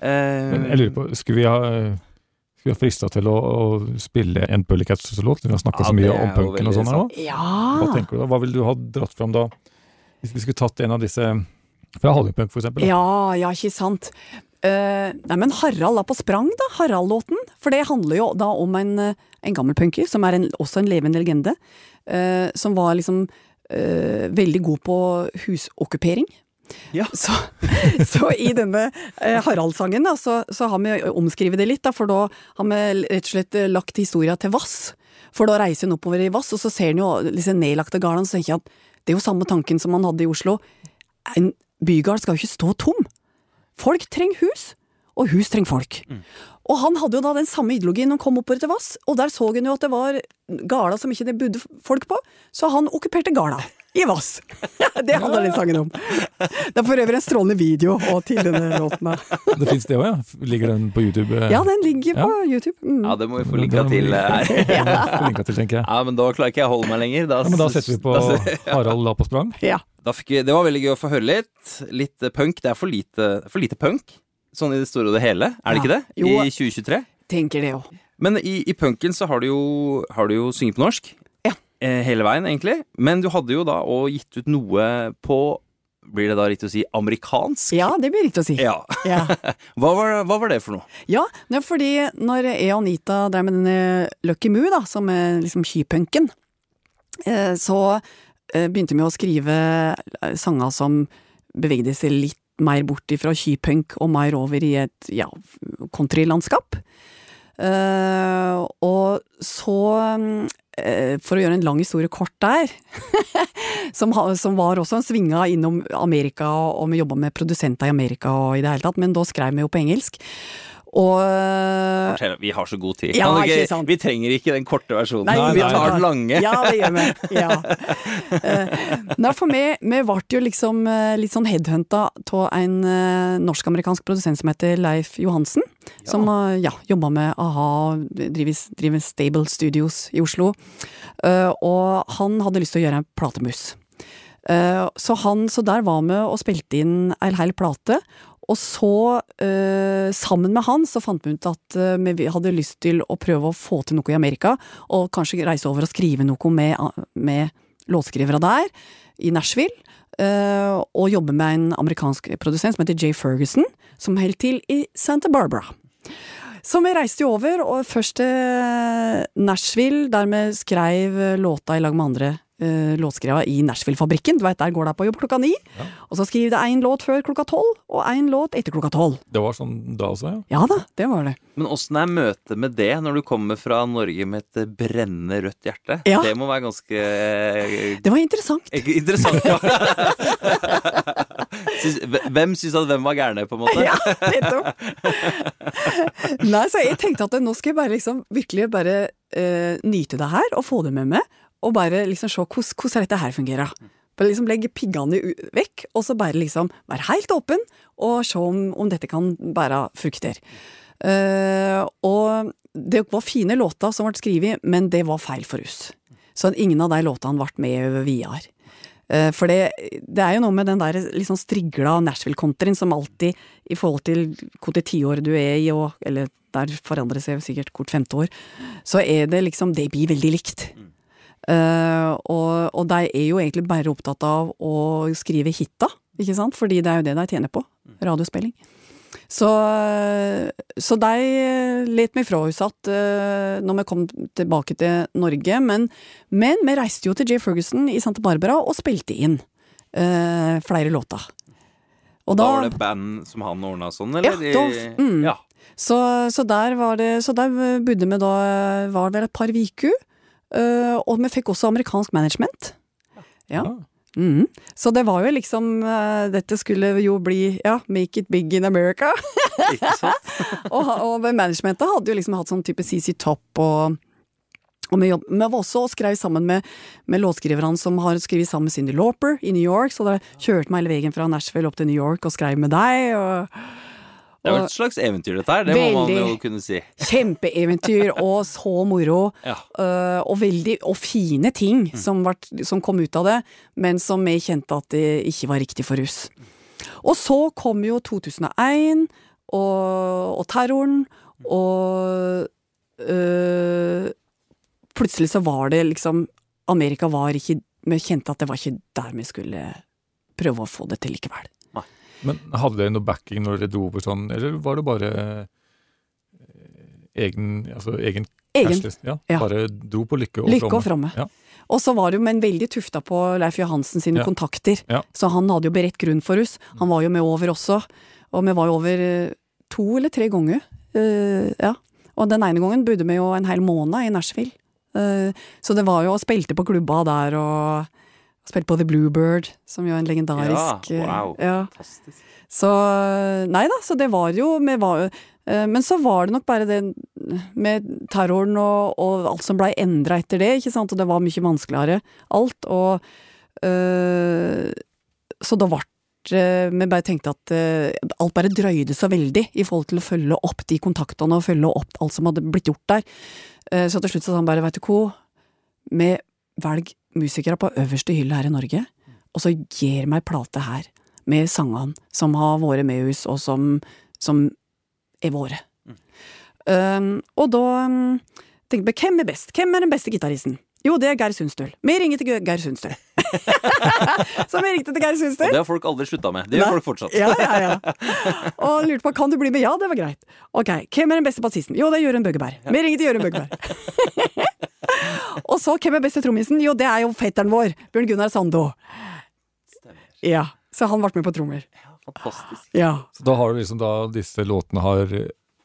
Um, Men jeg lurer på, skulle vi ha skulle vi ha frista til å, å spille en Pullycats-låt? Vi har snakka Ja, så mye om punken og sånn her nå. Hva tenker du da? Hva ville du ha dratt fram da? Hvis vi skulle tatt en av disse fra Hallingpunk, for eksempel. da. Ja, ja, ikke sant. Uh, nei, men Harald er på sprang, da. Harald-låten. For det handler jo da om en, en gammel punker, som er en, også en levende legende. Uh, som var liksom uh, veldig god på husokkupering. Ja. *laughs* Så, så i denne eh, Harald-sangen da, så, så har vi omskrevet det litt, da, for da har vi rett og slett eh, lagt historia til Vass. For da reiser hun oppover i Vass, og så ser hun jo disse nedlagte gårdene, så tenker jeg at det er jo samme tanken som man hadde i Oslo. En bygård skal jo ikke stå tom. Folk trenger hus, og hus trenger folk. Og han hadde jo da den samme ideologien han kom oppover til Vass, og der så han jo at det var garda som ikke det bodde folk på, så han okkuperte garda. I Vass. *laughs* det handler den sangen om. Det er for øvrig en strålende video og til denne låten. *laughs* Det fins det òg, ja? Ligger den på YouTube? eh? Ja, den ligger på YouTube. Mm. ja, det må vi få linka til her. må vi få *laughs* linka til, tenker jeg. Ja, men da klarer ikke jeg å holde meg lenger. Da, Ja, men da setter vi på Harald la på sprang. Ja. da fikk vi, Det var veldig gøy å få høre litt. Litt eh, punk. Det er for lite, for lite punk, sånn i det store og det hele. Er det Ja. ikke det? Jo. I 2023? Tenker det òg. Men i, i punken så har du jo, har du jo synget på norsk. Eh, hele veien, egentlig. Men du hadde jo da òg gitt ut noe på Blir det da riktig å si amerikansk? Ja, det blir riktig å si. Ja. Ja. *laughs* Hva var, hva var det for noe? Ja, det er fordi når jeg og Anita drev med denne Lucky Moo, da, som er liksom skypunken, eh, så eh, begynte vi å skrive sanger som bevegde seg litt mer bort ifra skypunk og mer over i et ja, countrylandskap. Og så eh, For å gjøre en lang historie kort der, *laughs* som, som var også en svinga innom Amerika, og vi jobba med produsenter i Amerika og i det hele tatt, men da skrev vi jo på engelsk. Og Fortell, vi har så god tid. Ja, ikke sant. Vi trenger ikke den korte versjonen. Nei, vi tar den lange. Ja, det gjør vi. *laughs* Ja. Eh, Nei, for vi, vi ble jo liksom eh, litt sånn headhunta av en eh, norsk-amerikansk produsent som heter Leif Johansen. Som eh, ja, jobba med a-ha, driver, driver Stable Studios i Oslo. Og han hadde lyst til å gjøre en platemus. Så, han, så der var vi og spilte inn ei hel plate. Og så, eh, sammen med han, så fant vi ut at eh, vi hadde lyst til å prøve å få til noe i Amerika, og kanskje reise over og skrive noe med, med låtskrivere der, i Nashville. eh, og jobbe med en amerikansk produsent som heter Jay Ferguson, som holdt til i Santa Barbara. Så vi reiste jo over, og først til Nashville, der vi skrev låta i lag med andre uh, låtskriva i Nashville-fabrikken. Du vet, Der går de på jobb klokka ni. Og så skriver de én låt før klokka tolv, og én låt etter klokka tolv. Det var sånn da også, ja. Ja da, det var det. Men åssen er møtet med det når du kommer fra Norge med et brennende rødt hjerte? Ja. Det må være ganske eh, Det var interessant. interessant. Ja. *laughs* Hvem syns at hvem var gærne, på en måte? Ja, nettopp. Nei, så jeg tenkte at nå skal jeg bare liksom virkelig bare eh, nyte det her, og få det med meg. Og bare liksom se hvordan, dette her fungerer. Bare liksom legge piggene vekk, og så bare liksom være helt åpen, og se om, om dette kan bære frukter. Uh, og det var fine låter som ble skrevet, men det var feil for oss. Så ingen av de låtene ble med videre. Uh, For det, det er jo noe med den der sånn strigla Nashville-countryen som alltid, i forhold til hvilket tiår du er i, og, eller der forandrer seg sikkert hvert femte år, så er det liksom Det blir veldig likt. Eh, og, og de er jo egentlig bare opptatt av å skrive hitta, ikke sant? Fordi det er jo det de tjener på. Radiospilling. Så, så de let meg frahusatt uh, når vi kom tilbake til Norge, men, men vi reiste jo til Jay Ferguson i Santa Barbara og spilte inn uh, flere låter. Og Da var det band som han ordna sånn, eller? Ja, da- mm. ja. Så, så der var det Så der bodde vi da Var vel et par uker. Eh, og vi fikk også amerikansk management. Ja. Mhm. Så det var jo liksom eh, Dette skulle jo bli Ja, make it big in America. Ikke sant? *laughs* og, og managementet hadde jo liksom hatt sånn type CC Topp og og vi, jobb, vi var også og skrev sammen med, med låtskriverne som har skrevet sammen med Cindy Lauper i New York, så da kjørte meg hele veien fra Nashville opp til New York og skrev med deg. Og, Det var et slags eventyr, dette her. Det må man jo kunne si. Kjempeeventyr og så moro. Ja. øh, og veldig og fine ting som, vart, som kom ut av det, men som vi kjente at det ikke var riktig for oss. Og så kom jo 2001 og, og terroren, og øh, plutselig så var det liksom Amerika var ikke Vi kjente at det var ikke der vi skulle prøve å få det til likevel. Men hadde dere noe backing når dere dro over sånn, eller var det bare eh, egen, altså egen, Egen. Ja, Ja. Bare dro på lykke og Lykke og fromme. fromme. Ja. Og så var det jo men veldig tufta på Leif Johansen sine kontakter. Så han hadde jo beredt grunn for oss. Han var jo med over også. Og vi var jo over eh, to eller tre ganger. Uh, ja. Og den ene gangen bodde vi jo en hel måned i Nashville. Uh, så det var jo og spilte på klubba der og spilte på The Bluebird, som jo er en legendarisk Ja, wow. eh, ja. Fantastisk. Så nei da, så det var jo var, eh, Men så var det nok bare det med terroren og, og alt som blei endra etter det, ikke sant, og det var mye vanskeligere, alt, og øh, Så da ble Vi bare tenkte at alt bare drøyde så veldig i forhold til å følge opp de kontaktene og følge opp alt som hadde blitt gjort der. Eh, Så til slutt så sa han bare, veit du hva, vi velger musikere på øverste hylle her i Norge, og så gir meg plate her med sangene som har vært med oss, og som, som er våre. Um, og da um, tenkte vi, hvem er best? Hvem er den beste gitaristen? Jo, det er Geir Sundstøl. Vi ringer til Geir Sundstøl. *laughs* så vi ringte til Geir Sundstøl. Og det har folk aldri slutta med. Det gjør Nei. folk fortsatt. Ja, ja, ja. Og lurte på, kan du bli med? Ja, det var greit. Ok, hvem er den beste bassisten? Jo, det er Jørund Bøggeberg. Vi ringer til Jørund Bøggeberg. *laughs* og så, hvem er beste trommisen? Jo, det er jo fetteren vår, Bjørn Gunnar Sando. Stemmer. Ja, så han ble med på trommer. Ja, fantastisk. Ja. Så da har du liksom da disse låtene har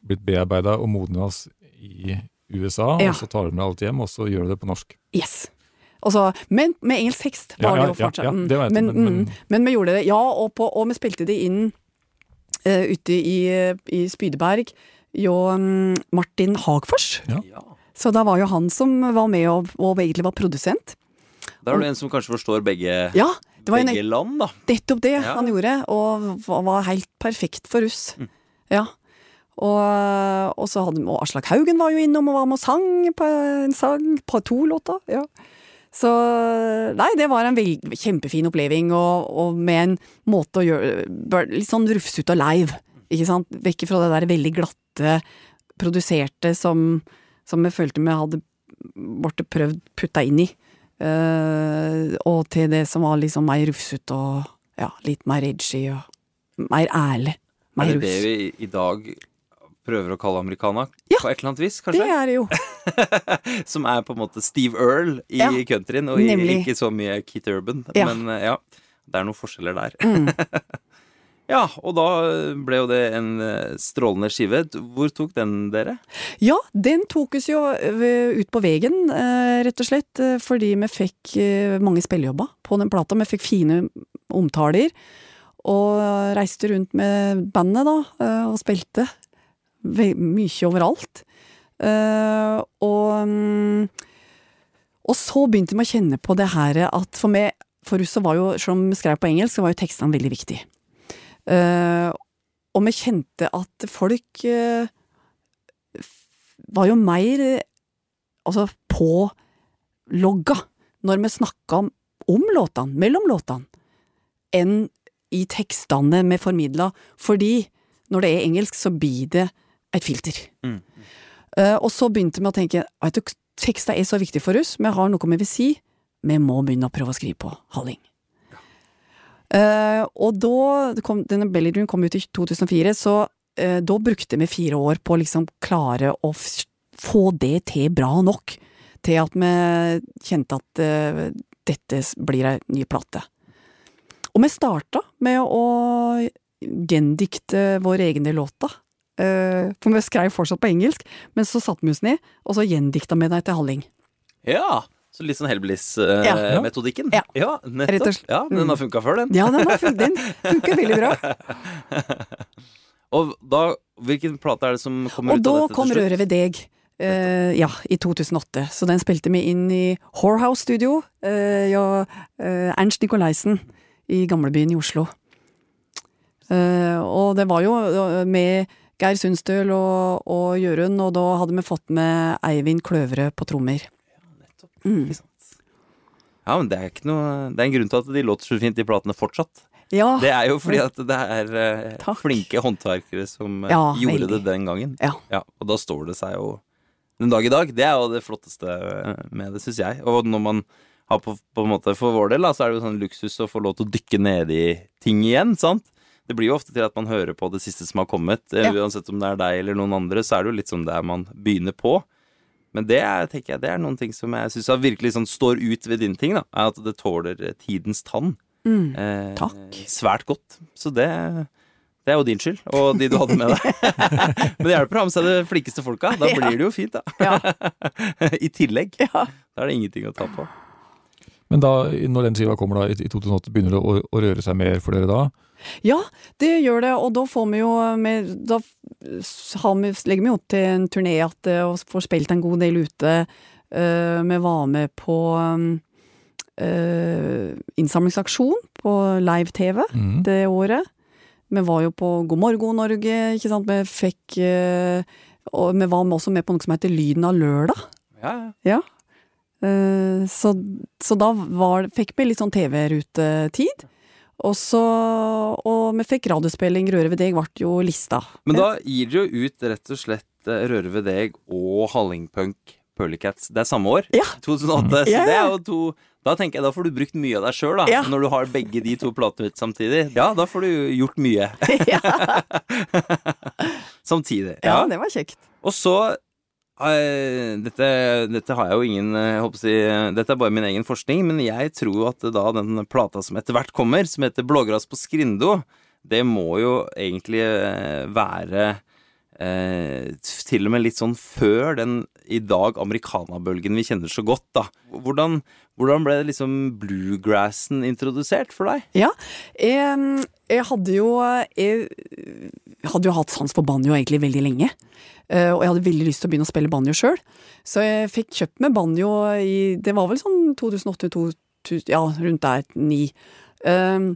blitt bearbeida og modnes i USA, Ja. og så tar du med alt hjem, og så gjør du det på norsk. Yes. Og så- men med engelsk tekst Ja, var ja, det jo ja, ja, Mm. det vet jeg, men, men- men- mm, men vi gjorde det, ja, og, på, og vi spilte det inn uh, ute i, i Spydeberg. Jo, um, Martin Hagfors. Ja. Så da var jo han som var med og, og egentlig var produsent. Da er du en som kanskje forstår begge, Ja, det var jo begge land, da. nettopp det Ja. han gjorde, og var, var helt perfekt for oss. Mm. Ja. Og, og så hadde og Aslak Haugen var jo innom og var med og sang på en sang, på to låter. Ja. Så nei, det var en veld, kjempefin oppleving, og, og med en måte å gjøre Litt sånn rufsete og leiv, ikke sant? Vekk fra det der veldig glatte, produserte som, som jeg følte vi hadde borte prøvd putta inn i. Uh, og til det som var liksom mer rufsete og ja, litt mer edgy og mer ærlig. Er det det det vi i dag prøver å kalle americana? Ja, På et eller annet vis, kanskje? Det er det jo. *laughs* Som er på en måte Steve Earl i Ja, countryen, og i, ikke så mye Keith Urban. Ja. Men eh, ja, det er noen forskjeller der. Mm. *laughs* ja, og da ble jo det en eh, strålende skive. Hvor tok den dere? Ja, den tok oss jo eh, ut på veien, eh, rett og slett, fordi vi fikk mange spillejobber på den plata. Vi fikk fine omtaler, og reiste rundt med bandet, da, og spilte mye overalt. Og mm, Og så begynte vi å kjenne på det her at for meg for oss så var jo, selv om vi skrev på engelsk, så var jo tekstene veldig viktige. Eh, og vi kjente at folk eh, var jo mer altså pålogga når vi snakka om, om låtene, mellom låtene, enn i tekstene vi formidla, fordi når det er engelsk, så blir det et filter. Mm. Eh, og så begynte vi å tenke at tekster er så viktig for oss, vi har noe vi vil si, vi må begynne å prøve å skrive på halling. Eh, og da kom, denne Bellydream kom ut i 2004, så uh, da brukte vi fire år på å liksom klare å få det til bra nok, til at vi kjente at uh, dette blir ei ny plate. Og vi starta med å gjendikte våre egne låter. For vi skrev fortsatt på engelsk, men så satte vi oss ned, og så gjendikta vi dem til halling. Ja, så litt sånn Hellbillies-metodikken. Ja. ja, nettopp. Rett og slett. Ja, den har funka før, den. Ja, den, har funka, den funker veldig bra. *laughs* Og da, hvilken plate er det som kommer Og ut av dette Og til slutt? Røret ved deg. Uh, ja, i 2008. Så den spilte vi inn i Whorehouse Studio. uh, ja, eh, Ernst Nicolaisen i gamlebyen i Oslo. Og det var jo med Geir Sundstøl og, og Jørund, og da hadde vi fått med Eivind Kløvre på trommer. Mm. Ja, men det er ikke noe Det er en grunn til at de låter så fint, de platene, fortsatt. Ja, Det er jo fordi at det er eh, flinke håndverkere som eh, Ja, gjorde veldig. det den gangen. Ja. Og da står det seg jo den dag i dag. Det er jo det flotteste eh, med det, syns jeg. Og når man har på, på en måte For vår del, da, så er det jo sånn luksus å få lov til å dykke ned i ting igjen, sant? Det blir jo ofte til at man hører på det siste som har kommet. eh, Ja. Uansett om det er deg eller noen andre, så er det jo litt som det man begynner på. Men det er, tenker jeg, det er noen ting som jeg syns virkelig sånn står ut ved din ting, da. Er at det tåler eh, tidens tann. mm. Eh, Takk. Svært godt. Så det, det er jo din skyld, og de du hadde med deg. *laughs* Men det hjelper å ha med seg de flinkeste folka. Da *laughs* Ja. blir det jo fint, da. ja, *laughs* I tillegg. ja. Da er det ingenting å ta på. Men da, når den skiva kommer da i i 2008, begynner det å, å røre seg mer for dere da? Ja, det gjør det, og da får vi jo med, Da har vi, legger vi opp til en turné at, vi og får spilt en god del ute. Uh, vi var med på um, uh, innsamlingsaksjon på live-TV mm. det året. Vi var jo på God morgen Norge, ikke sant. Vi fikk uh, Og vi var også med på noe som heter Lyden av lørdag. Ja, ja. Eh, så, så da var, fikk vi litt sånn TV-rutetid. Og så Og vi fikk radiospilling. Røre ved deg ble jo lista. Men da gir dere jo ut rett og slett eh, Røre ved deg og Hallingpunk Pearlycats. Det er samme år. Ja. 2008. Så Ja, det er jo to Da tenker jeg da får du brukt mye av deg sjøl, da. Ja. Når du har begge de to platene ut samtidig. Ja, da får du gjort mye. *laughs* *laughs* samtidig. ja, det var kjekt. Og så dette, dette har jeg jo ingen jeg håper å si, Dette er bare min egen forskning, men jeg tror at da den plata som etter hvert kommer, som heter Blågras på Skrindo, det må jo egentlig eh, være eh, til og med litt sånn før den i dag amerikanabølgen vi kjenner så godt, da. Hvordan, hvordan ble liksom bluegrassen introdusert for deg? Ja. Jeg, jeg hadde jo Jeg hadde jo hatt sans for banjo egentlig veldig lenge. Eh, og jeg hadde veldig lyst til å begynne å spille banjo sjøl. Så jeg fikk kjøpt meg banjo i Det var vel sånn 2008-2000 Ja, rundt der. Ni. Um,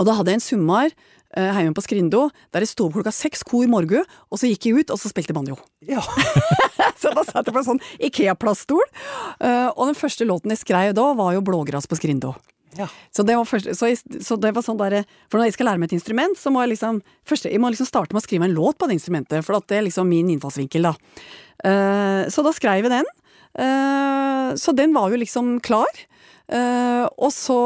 og da hadde jeg en sommer hjemme på Skrindo der jeg sto opp klokka seks kor morgen, og så gikk jeg ut, og så spilte jeg banjo. Ja. *laughs* Så da satt jeg på en sånn Ikea-plaststol. eh, og den første låten jeg skrev da, var jo 'Blågras på Skrindo'. ja. Så det var, først, så, jeg, så det var sånn der, For når jeg skal lære meg et instrument, så må jeg liksom først, jeg må liksom starte med å skrive en låt på det instrumentet, for at det er liksom min innfallsvinkel, da. Uh, så da skrev jeg den. Uh, så den var jo liksom klar. Uh, og så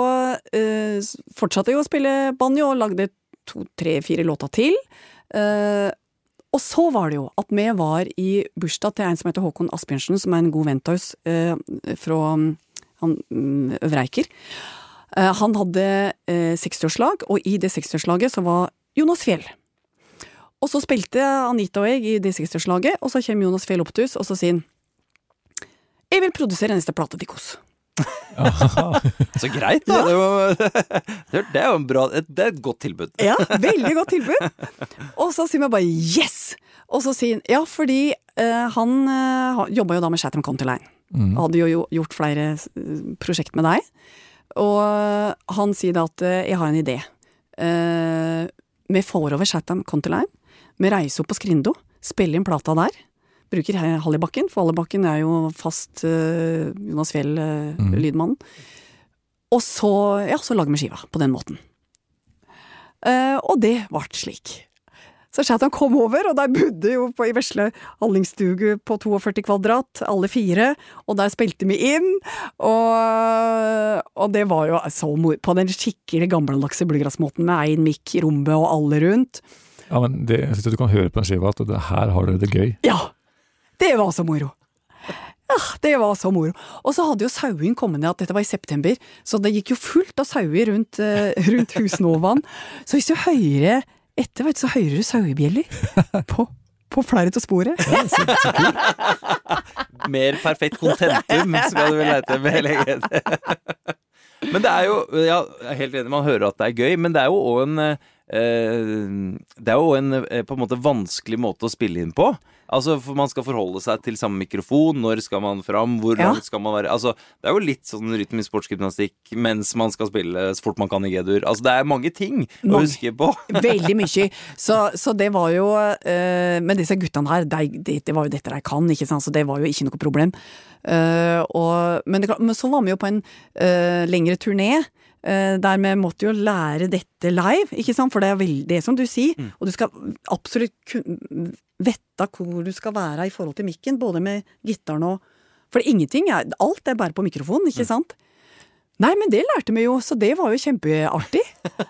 eh, fortsatte jeg å spille banjo og lagde to, tre, fire låter til. Uh, og så var det jo at vi var i bursdag til en som heter Håkon Asbjørnsen, som er en god venn av oss uh, fra han, mm, Øvre Eiker. Eh, han hadde eh, 60-årslag, og i det 60-årslaget så var Jonas Fjell. Og så spilte Anita og jeg i det 60-årslaget, og så kommer Jonas Fjell opp til oss, og så sier han Jeg vil produsere neste plate deres. *laughs* Så greit, da. Det, var, *laughs* det, det er jo en bra, det er et godt tilbud. Ja, veldig godt tilbud. Og så sier vi bare yes! Og så sier han ja, fordi uh, han uh, jobba jo da med Chatham County Line. Mm. Hadde jo jo gjort flere eh, prosjekt med deg. Og han sier da at eh, jeg har en idé. Uh, vi får over Chatham Contiline. Vi reiser opp på Skrindo, spiller inn plata der. Bruker Hallibakken, for Hallibakken er jo fast eh, Jonas Fjell-lydmannen. Mhm. lydmannen. Og så, ja, så lager vi skiva på den måten. Uh, og det ble slik. Så Chatham kom over, og der bodde jo på, i vesle hallingstugu på 42 kvadrat, alle fire, og der spilte vi inn, og, og det var jo så mor på den skikkelig gammeldagse bluegrassmåten med én mikk Rombe rommet og alle rundt. Ja, men det, jeg synes du kan høre på den skiva at det, her har dere det gøy. Ja! Det var så moro! Ja, det var så moro. Og så hadde jo Sauin kommet ned, at dette var i september, så det gikk jo fullt av sauer rundt, eh, rundt Husnovaen. Så hvis du hører etter, vet du, så hører du sauebjeller på, på flere av sporet. Mer perfekt kontentum skal du vel leite med lenge etter. Men det er jo ja, Jeg er helt enig, man hører at det er gøy, men det er jo òg en eh, Det er jo en eh, på en måte vanskelig måte å spille inn på. Altså, for Man skal forholde seg til samme mikrofon. Når skal man fram? Hvor Ja. langt skal man være? Altså, Det er jo litt sånn rytmisk sportsgymnastikk mens man skal spille så fort man kan i G-dur. Altså, det er mange ting å huske på. *laughs* Veldig mye. Så, så det var jo uh, Men disse guttene her, de, det, det var jo dette de kan, ikke sant? så det var jo ikke noe problem. Uh, og, men, det, men så var vi jo på en uh, lengre turné. Eh, der vi måtte jo lære dette live, ikke sant? for det er veldig det som du sier. Og du skal absolutt vette hvor du skal være i forhold til mikken, både med gitaren og For ingenting er Alt er bare på mikrofonen, ikke sant? Nei, men det lærte vi jo, så det var jo kjempeartig.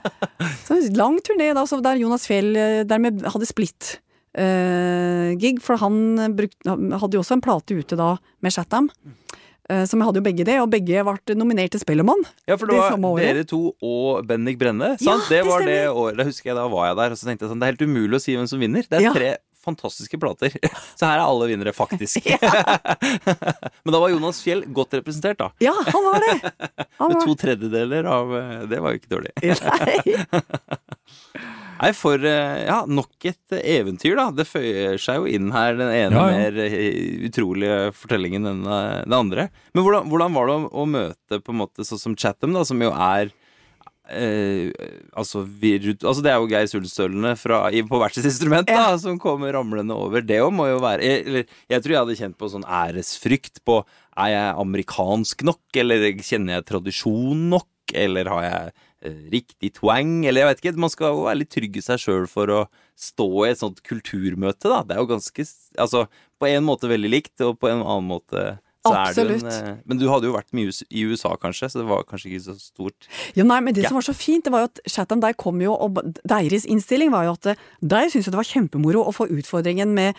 *laughs* Så en lang turné da, så der Jonas Fjell dermed hadde splitt Uh, gig, for han brukt, hadde jo også en plate ute da med Chatham. Eh, så jeg hadde jo begge det, og begge ble nominert til Spellemann. Ja, for det var det dere to og Bendik Brenne. Ja, det det var det året. Da husker jeg, da var jeg der, og så tenkte jeg sånn Det er helt umulig å si hvem som vinner. Det er Ja. tre fantastiske plater. *laughs* Så her er alle vinnere, faktisk. *laughs* *laughs* Men da var Jonas Fjell godt representert, da. Ja, han var det! Han Med to tredjedeler av eh, Det var jo ikke dårlig. Nei. Nei, for eh, ja, nok et eventyr, da. Det føyer seg jo inn her, den ene Ja, ja. mer eh, utrolige fortellingen enn eh, den andre. Men hvordan, hvordan var det å, møte på en måte sånn som Chatham, da, som jo er eh, altså, virut, altså Det er jo Geir Sulstølene på hvert sitt instrument da, som kommer ramlende over. Det må jo være jeg, eller, jeg tror jeg hadde kjent på sånn æresfrykt på Er jeg amerikansk nok, eller kjenner jeg tradisjon nok, eller har jeg riktig twang, eller jeg vet ikke. Man skal jo være litt trygg i seg sjøl for å stå i et sånt kulturmøte, da. Det er jo ganske Altså, på en måte veldig likt, og på en annen måte så er det jo Absolutt. en, eh, men du hadde jo vært mye i USA, kanskje, så det var kanskje ikke så stort. Ja, nei, men det Ja. som var så fint, det var jo at Chatham der kom jo, og deres innstilling var jo at der syntes jo det var kjempemoro å få utfordringen med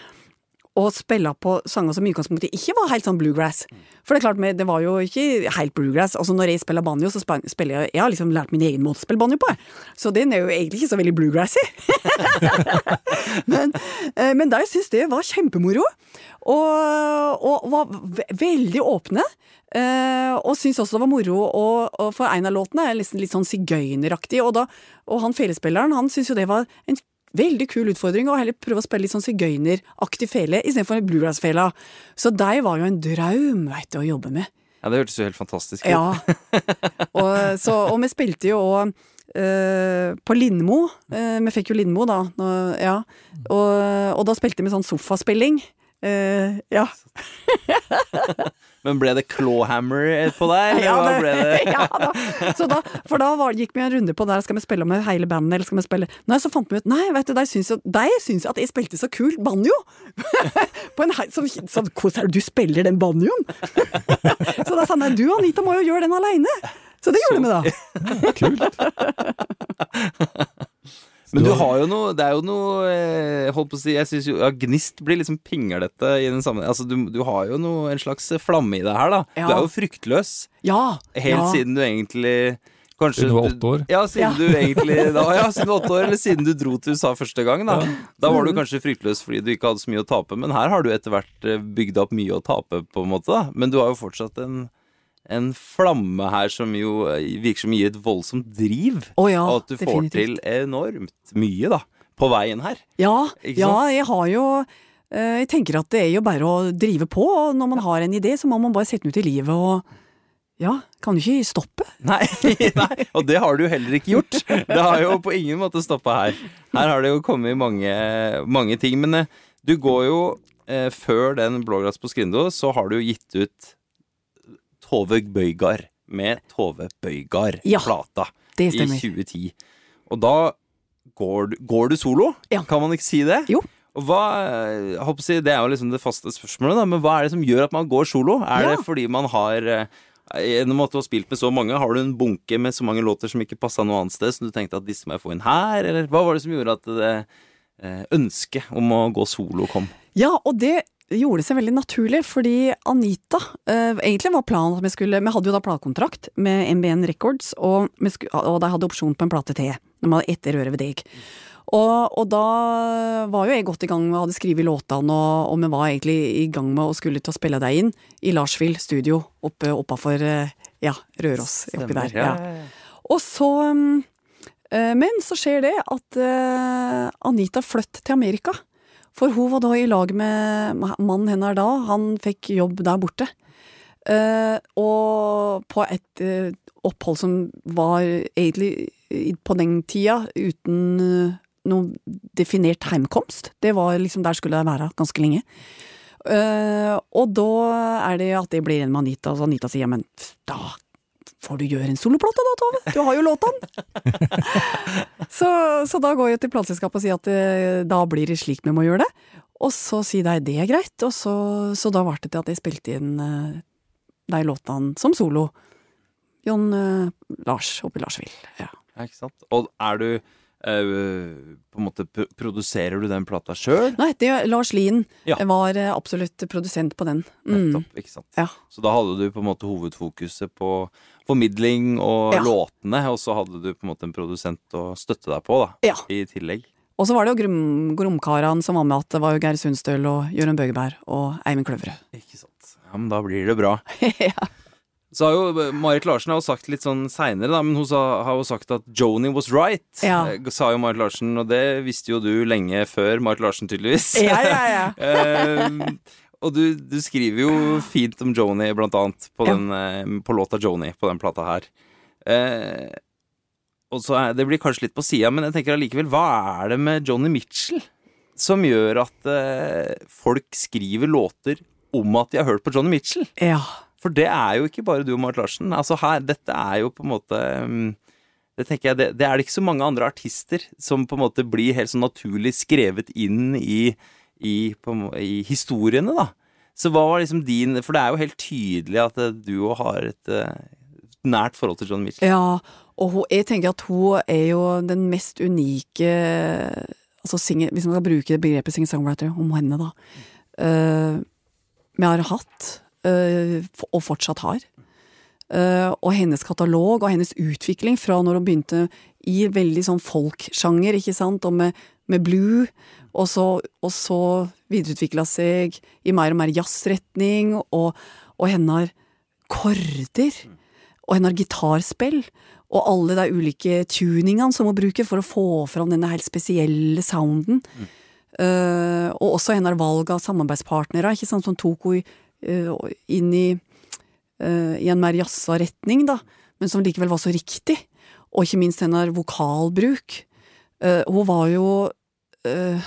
å spille på sanger som i utgangspunktet ikke var helt sånn bluegrass. For det er klart, det var jo ikke helt bluegrass. Altså Når jeg spiller banjo, så spiller jeg Jeg har liksom lært min egen måte å spille banjo på. Så den er jo egentlig ikke så veldig bluegrassy. *laughs* men eh, men der syns det var kjempemoro, og, og var ve veldig åpne. Uh, og syntes også det var moro, og, og for en av låtene er liksom litt sånn sigøyneraktig. Og, og han felespilleren han syntes jo det var en veldig kul utfordring og heller prøve å spille litt sånn sigøyneraktig fele istedenfor en bluegrass-fela. Så deg var jo en draum, veit du, å jobbe med. Ja, det hørtes jo helt fantastisk ut. Ja. *laughs* og, så, og vi spilte jo òg Uh, på Lindmo. Uh, vi fikk jo Lindmo, da. Nå, ja. og, og da spilte vi sånn sofaspilling. Eh, ja. *laughs* Men ble det clawhammer på deg, eller Ja, det- det? *laughs* ja, da. Så da, for da var, gikk vi en runde på der, skal vi spille med hele bandet, eller skal vi spille Nei, så fant vi ut Nei, vet du, de syns de syns at jeg spilte så kult banjo! *laughs* på en hei, som, som, Hvordan er det du spiller den banjoen? så da sa han nei, du Anita må jo gjøre den aleine! Så det gjorde vi da. Kult. Men du har jo noe Det er jo noe eh, Holdt på å si Jeg syns jo ja, Gnist blir liksom pinglete i den samme Altså, du, du har jo noe En slags flamme i det her, da. Ja. Du er jo fryktløs. Ja. Helt ja. siden du egentlig Kanskje Siden du var åtte år? Ja, siden Ja. du egentlig da, Ja, siden du var åtte år, eller siden du dro til USA første gang, da. Da var du kanskje fryktløs fordi du ikke hadde så mye å tape, men her har du etter hvert eh, bygd opp mye å tape, på en måte, da. Men du har jo fortsatt en en flamme her som jo eh, virker som gir et voldsomt driv. Oh ja, og at du får definitivt. til enormt mye, da. På veien her. Ja, ja, jeg har jo eh, Jeg tenker at det er jo bare å drive på, og når man har en idé, så må man bare sette den ut i livet og Ja, kan du ikke stoppe? *laughs* Nei, nei, og det har du heller ikke gjort. Det har jo på ingen måte stoppa her. Her har det jo kommet mange, mange ting. Men eh, du går jo Før den Blåglass på Skrindo, så har du jo gitt ut Tove Bøygard med Tove Bøygard-plata ja, i 2010. Og da går du, går du solo? Ja. Kan man ikke si det? Jo. Hva, jeg Det er jo liksom det faste spørsmålet, da, men hva er det som gjør at man går solo? Er Ja. det fordi man har eh, Gjennom at du har spilt med så mange, har du en bunke med så mange låter som ikke passa noe annet sted, som du tenkte at disse må jeg få inn her, eller hva var det som gjorde at det eh, ønsket om å gå solo kom? Ja, og det gjorde seg veldig naturlig, fordi Anita eh, Egentlig var planen at vi skulle Vi hadde jo da platekontrakt med MBN Records, og, sku, og de hadde opsjon på en plate til. De hadde ett røre ved deg. Og, og da var jo jeg godt i gang med å hadde skrevet låtene, og, og vi var egentlig i gang med å skulle til å spille deg inn i Larsvill studio oppe oppafor eh, ja, Røros. Oppi der. Ja. Og så eh, Men så skjer det at eh, Anita flytter til Amerika. For hun var da i lag med mannen hennes da. Han fikk jobb der borte. Uh, og på et uh, opphold som var egentlig på den tida uten uh, noen definert heimkomst. Det var liksom Der skulle jeg være ganske lenge. Uh, og da er det at det blir en med Anita, så Anita sier ja, men da får du gjøre en soloplate da, Tove. Du har jo låtene. *laughs* så, så da går jeg til plateselskapet og sier at eh, da blir det slik vi må gjøre det. Og så sier de det er greit, og så, så da ble det til at jeg spilte inn eh, de låtene som solo. Jon eh, Lars oppe i Larsvill. Ja. Ja, ikke sant? Og er du eh, På en måte Produserer du den plata sjøl? Nei, det, Lars Lien Ja. var eh, absolutt produsent på den. Mm. Nettopp, ikke sant? Ja. Så da hadde du på en måte hovedfokuset på formidling og Ja. låtene, og så hadde du på en måte en produsent å støtte deg på, da, Ja. i tillegg. Og så var det jo Grom, Gromkarene som var med at det var jo Geir Sundstøl og Jørund Bøgeberg og Eivind Kløvre Ikke sant. Ja, men da blir det bra. *laughs* ja. Så har jo Marit Larsen har jo sagt litt sånn seinere, da, men hun sa, har jo sagt at Joni was right. Ja. eh, Sa jo Marit Larsen, og det visste jo du lenge før Marit Larsen, tydeligvis. ja, ja, ja. *laughs* Og du, du skriver jo fint om Joni, blant annet, på, den, eh, på låta Joni, på den plata her. Eh, og så er, Det blir kanskje litt på sida, men jeg tenker allikevel, hva er det med Joni Mitchell som gjør at eh, folk skriver låter om at de har hørt på Joni Mitchell? ja. For det er jo ikke bare du og Marit Larsen. Altså her, dette er jo på en måte mm, det tenker jeg, det, det er det ikke så mange andre artister som på en måte blir helt sånn naturlig skrevet inn i, i, på, i historiene, da. Så hva var liksom din For det er jo helt tydelig at eh, du òg har et eh, nært forhold til John Mitchell. Ja, og hun, jeg tenker at hun er jo den mest unike altså singer, Hvis man skal bruke begrepet singer-songwriter om henne, da. eh, vi har hatt, uh, og fortsatt har. Uh, og hennes katalog og hennes utvikling fra når hun begynte i veldig sånn folksjanger, ikke sant, og med, med blue, og så, og så videreutvikla seg i mer og mer jazzretning, og, og har korder, og henne har gitarspill, og alle de ulike tuningene som hun bruker for å få fram denne helt spesielle sounden. Eh, og også henne har valg av samarbeidspartnere, ikke sant, som tok henne uh, inn i, uh, i en mer jazza retning, da, men som likevel var så riktig. Og ikke minst hennes vokalbruk. Eh, hun var jo eh,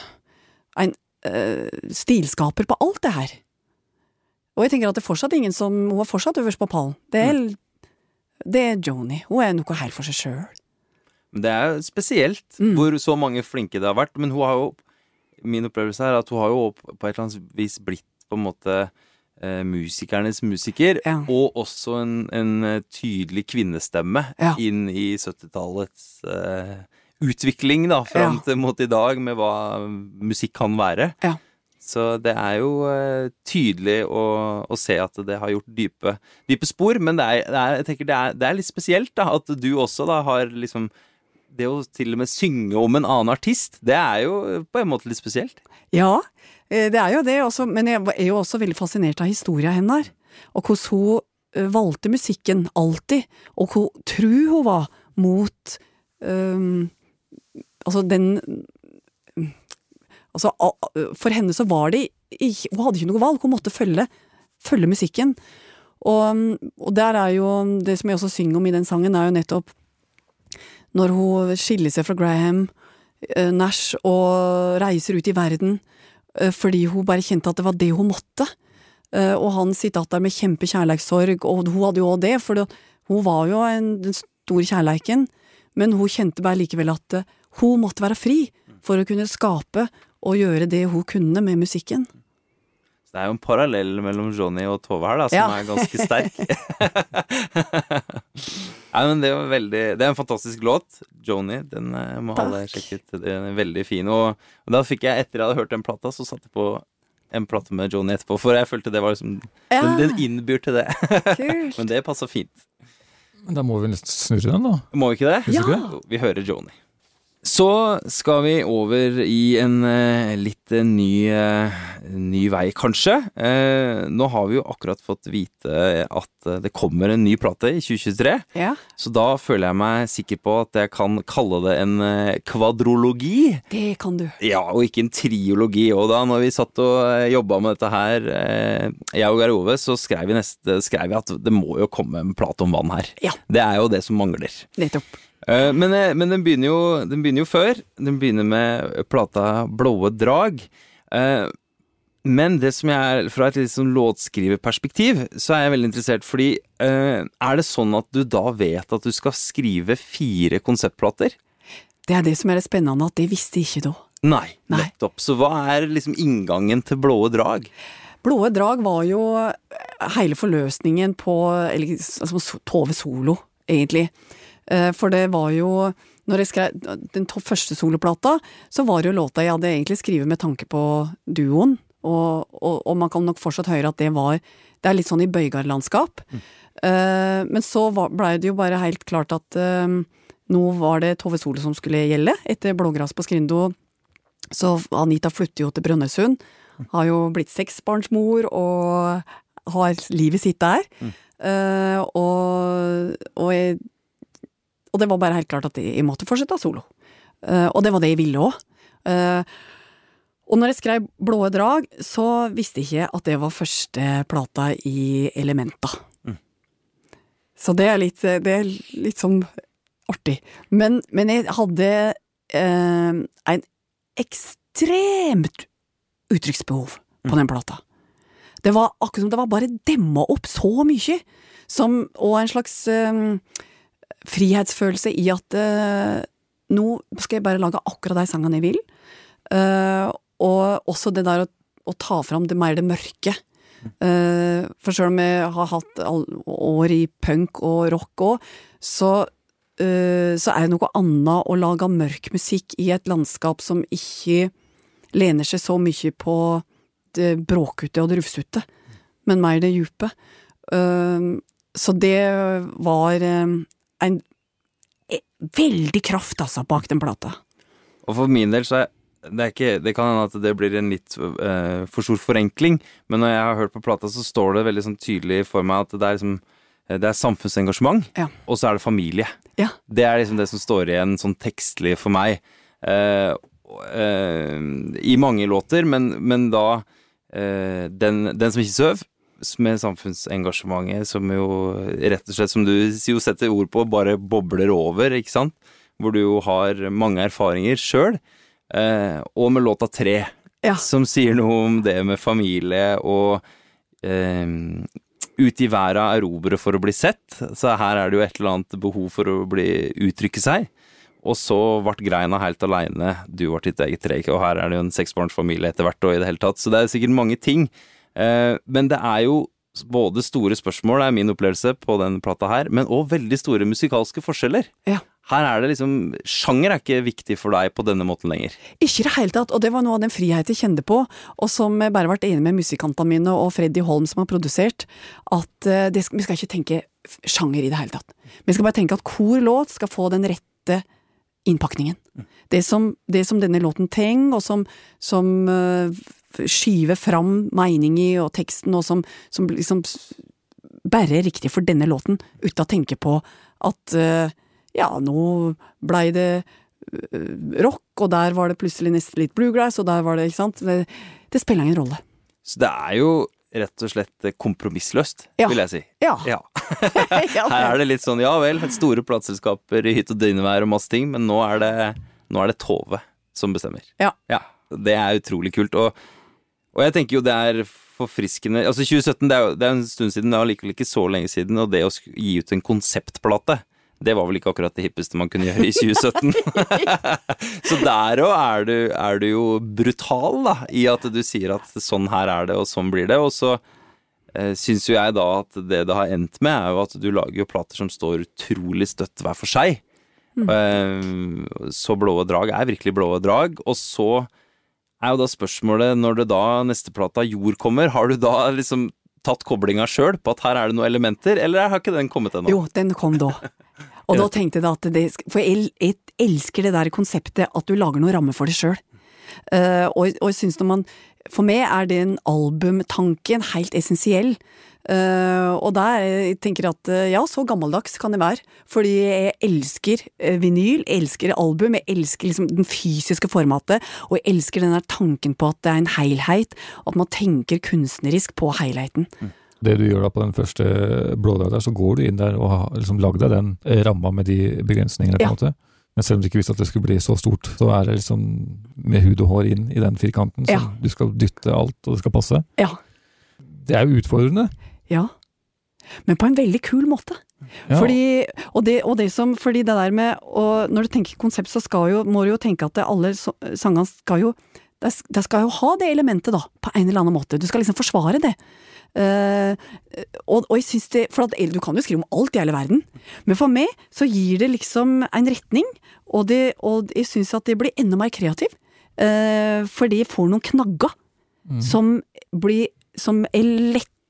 en eh, stilskaper på alt det her. Og jeg tenker at det er fortsatt ingen som Hun er fortsatt øverst på pallen. Det er, det er Joni. Hun er noe her for seg sjøl. Det er jo spesielt Mm. hvor så mange flinke det har vært. Men hun har jo Min opplevelse er at hun har jo på et eller annet vis blitt på en måte eh, musikernes musiker. Ja. Og også en, en eh, tydelig kvinnestemme Ja. inn i 70-tallets eh, utvikling, da, fram til mot i dag, med hva musikk kan være. Ja. Så det er jo eh, tydelig å, å se at det har gjort dype, dype spor. Men det er, det, er, jeg tenker det, er, det er litt spesielt da, at du også da har liksom Det å til og med synge om en annen artist, det er jo på en måte litt spesielt. Ja, det er jo det også, men jeg er jo også veldig fascinert av historia hennes. Og hvordan hun eh, valgte musikken, alltid. Og hvor tru hun var mot um, Altså den Altså, for henne så var det Hun hadde ikke noe valg, hun måtte følge, følge musikken. Og, og der er jo Det som jeg også synger om i den sangen, er jo nettopp når hun skiller seg fra Graham eh, Nash og reiser ut i verden eh, fordi hun bare kjente at det var det hun måtte. Eh, og han sitter der med kjempekjærleikssorg, og hun hadde jo òg det, for hun var jo en, den store kjærleiken, men hun kjente bare likevel at eh, hun måtte være fri for å kunne skape og gjøre det hun kunne med musikken. Så det er jo en parallell mellom Johnny og Tove her, da, som Ja. er ganske sterk. *laughs* Nei, men det var veldig Det er en fantastisk låt. Joni, den må Takk. alle sjekke ut. Den er veldig fin. Og, og da fikk jeg, etter jeg hadde hørt den plata, så satte jeg på en plate med Joni etterpå, for jeg følte det var liksom Ja. Den, den innbyr til det. *laughs* Men det passa fint. Men da må vi nesten snurre den, da. Må vi ikke det? Ja. Vi hører Joni. Så skal vi over i en eh, litt eh, ny, eh, ny vei, kanskje. Nå har vi jo akkurat fått vite at det kommer en ny plate i 2023. Ja, Så da føler jeg meg sikker på at jeg kan kalle det en kvadrologi. det kan du. Ja, og ikke en triologi. Og da når vi satt og jobba med dette her, jeg og Geir Ove, så skrev vi, neste, skrev vi at det må jo komme en plate om vann her. Ja. Det er jo det som mangler. Nettopp. Eh, Men, eh, men den, begynner jo, den begynner jo før. Den begynner med plata Blåe drag. Eh, Men det som jeg er, fra et sånn låtskriverperspektiv, så er jeg veldig interessert, fordi er det sånn at du da vet at du skal skrive fire konseptplater? Det er det som er det spennende, at det visste jeg ikke da. Nei, Nei. nettopp. Så hva er liksom inngangen til Blåe drag? Blåe drag var jo hele forløsningen på eller, altså, Tove Solo, egentlig. Eh, For det var jo Når jeg skrev den første soloplata, så var det jo låta jeg hadde egentlig skrevet med tanke på duoen. Og, og, og man kan nok fortsatt høre at det var Det er litt sånn i Bøygarlandskap. Uh, men så blei det jo bare helt klart at uh, nå var det Tove Solo som skulle gjelde. Etter Blågras på Skrindo så Anita flytter jo til Brønnøysund. Har jo blitt seksbarnsmor og har livet sitt der. Eh, og, og, jeg, og det var bare helt klart at jeg måtte fortsette solo. Uh, og det var det jeg ville òg. og når jeg skrev Blåe drag, så visste jeg ikke at det var første plata i Elementa. Så det er litt, det er litt sånn artig. Men, men jeg hadde uh, en ekstremt uttrykksbehov på den plata. Det var akkurat som det var bare demma opp så mye, som, og en slags eh, frihetsfølelse i at uh, nå skal jeg bare lage akkurat de sangene jeg vil. Uh, og også det der å, å ta fram det mer det mørke. Uh, for selv om jeg har hatt år i punk og rock òg, så, så er det noe annet å lage mørk musikk i et landskap som ikke lener seg så mye på det bråkute og det rufsete, men mer det. Eh, så det var en eh, veldig kraft, altså, bak den plata. Og for min del så er det, ikke, det kan hende at det blir en litt uh, for stor forenkling, men når jeg har hørt på plata, så står det veldig sånn tydelig for meg at det er liksom eh, det er samfunnsengasjement, Ja. og så er det familie. Ja. Det er liksom det som står igjen sånn tekstlig for meg. Uh, eh, I mange låter, men, men da den, den som ikke søv, med samfunnsengasjementet som jo rett og slett, som du jo setter ord på, bare bobler over, ikke sant? Hvor du jo har mange erfaringer sjøl. Eh, og med låta Tre, Ja. som sier noe om det med familie og eh, ut i verden erobre for å bli sett. Så her er det jo et eller annet behov for å bli uttrykke seg. Og så ble greina helt aleine, du ble ditt eget tre, og her er det jo en seksbarnsfamilie etter hvert og i det hele tatt. Så det er sikkert mange ting. Eh, men det er jo både store spørsmål, er min opplevelse på den plata her, men òg veldig store musikalske forskjeller. Ja. Her er det liksom Sjanger er ikke viktig for deg på denne måten lenger. Ikke i det hele tatt, og det var noe av den friheten jeg kjente på, og som jeg bare ble enig med musikantene mine og Freddy Holm som har produsert, at eh, det vi skal ikke tenke sjanger i det hele tatt. Vi skal bare tenke at hvor låt skal få den rette innpakningen. Det som, det som denne låten trenger, og som, som eh, skyver fram mening og teksten, og som, som liksom s- bare er riktig for denne låten, uten å tenke på at uh, ja, nå blei det uh, rock, og der var det plutselig nesten litt bluegrass, og der var det, ikke sant Det, det spiller ingen rolle. Så det er jo rett og slett kompromissløst, Ja. vil jeg si. Ja. Ja. *laughs* *laughs* Her er det litt sånn, ja vel, store plateselskaper i hytt og dynevær og masse ting, men nå er det, nå er det Tove som bestemmer. Ja. Ja. Det er utrolig kult, og, og jeg tenker jo det er forfriskende Altså 2017, det er jo det er en stund siden, det er allikevel ikke så lenge siden, og det å gi ut en konseptplate det var vel ikke akkurat det hippeste man kunne gjøre i 2017. *laughs* så der òg er, du- er du jo brutal, da, i at du sier at sånn her er det, og sånn blir det. Og så eh, syns jo jeg da at det det har endt med, er jo at du lager jo plater som står utrolig støtt hver for seg. Eh, så blå drag er virkelig blå drag. Og så er jo da spørsmålet, når det da neste plata Jord kommer, har du da liksom tatt koblinga sjøl på at her er det noen elementer, eller har ikke den kommet ennå? Jo, den kom da. Og da tenkte jeg at det For jeg, jeg elsker det der konseptet at du lager noen rammer for deg sjøl. og, og jeg synes når man For meg er den albumtanken helt essensiell. Eh, og der jeg tenker at eh, ja, så gammeldags kan det være. Fordi jeg elsker eh, vinyl, jeg elsker album, jeg elsker liksom den fysiske formatet. Og jeg elsker den der tanken på at det er en helhet, at man tenker kunstnerisk på helheten. Det du gjør da på den første blådagen der, så går du inn der og har liksom lagd deg den ramma med de begrensningene, på en måte. Men selv om du ikke visste at det skulle bli så stort, så er det liksom med hud og hår inn i den firkanten. Så Ja. du skal dytte alt, og det skal passe. Ja. Det er jo utfordrende. Ja. Men på en veldig kul måte. Ja. Fordi, og det, og det som, fordi det der med og Når du tenker konsept, så skal jo, må du jo tenke at det, alle sangene skal jo de, de skal jo ha det elementet, da, på en eller annen måte. Du skal liksom forsvare det. Uh, og, og jeg synes det For at, du kan jo skrive om alt i hele verden, men for meg så gir det liksom en retning, og, det, og jeg syns at det blir enda mer kreativ. Uh, fordi jeg får noen knagger som, blir, som er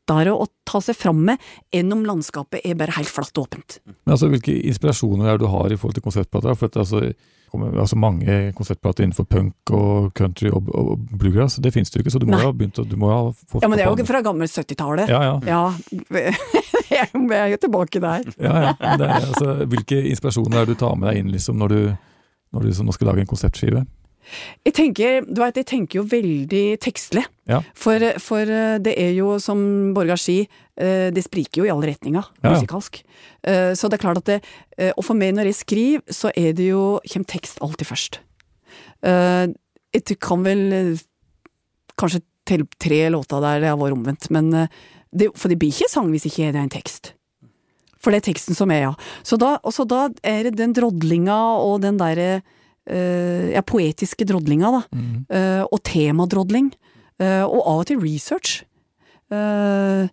lettere å ta seg fram med enn om landskapet er bare helt flatt og åpent. Men altså, Hvilke inspirasjoner er det du har i forhold til konseptplater? For at, altså, det kommer altså mange konseptplater innenfor punk og country og, og bluegrass. Det finnes det jo ikke, så du må Nei. ha begynt å du må ha fått Ja, men det er jo fra gammel 70-tallet. Ja, ja. Ja, *laughs* jeg er jo- tilbake der. ja, ja. Er, altså, hvilke inspirasjoner er det du tar med deg inn liksom, når du, når du liksom, nå skal lage en konseptskive? Jeg tenker, du vet, jeg tenker jo veldig tekstlig. Ja. For, for eh, det er jo, som Borgar sier, eh, det spriker jo i alle retninger, Ja. musikalsk. Eh, Så det er klart at det Og for meg når jeg skriver, så er det jo Kommer tekst alltid først. Jeg kan vel kanskje telle tre låter der det har vært omvendt, men det, For det blir ikke sang hvis ikke det er en tekst. For det er teksten som er, ja. Så da, da er det den drodlinga og den derre ja, poetiske drodlinga, da. Mm. Eh, og temadrodling. eh, og av og til research. Eh,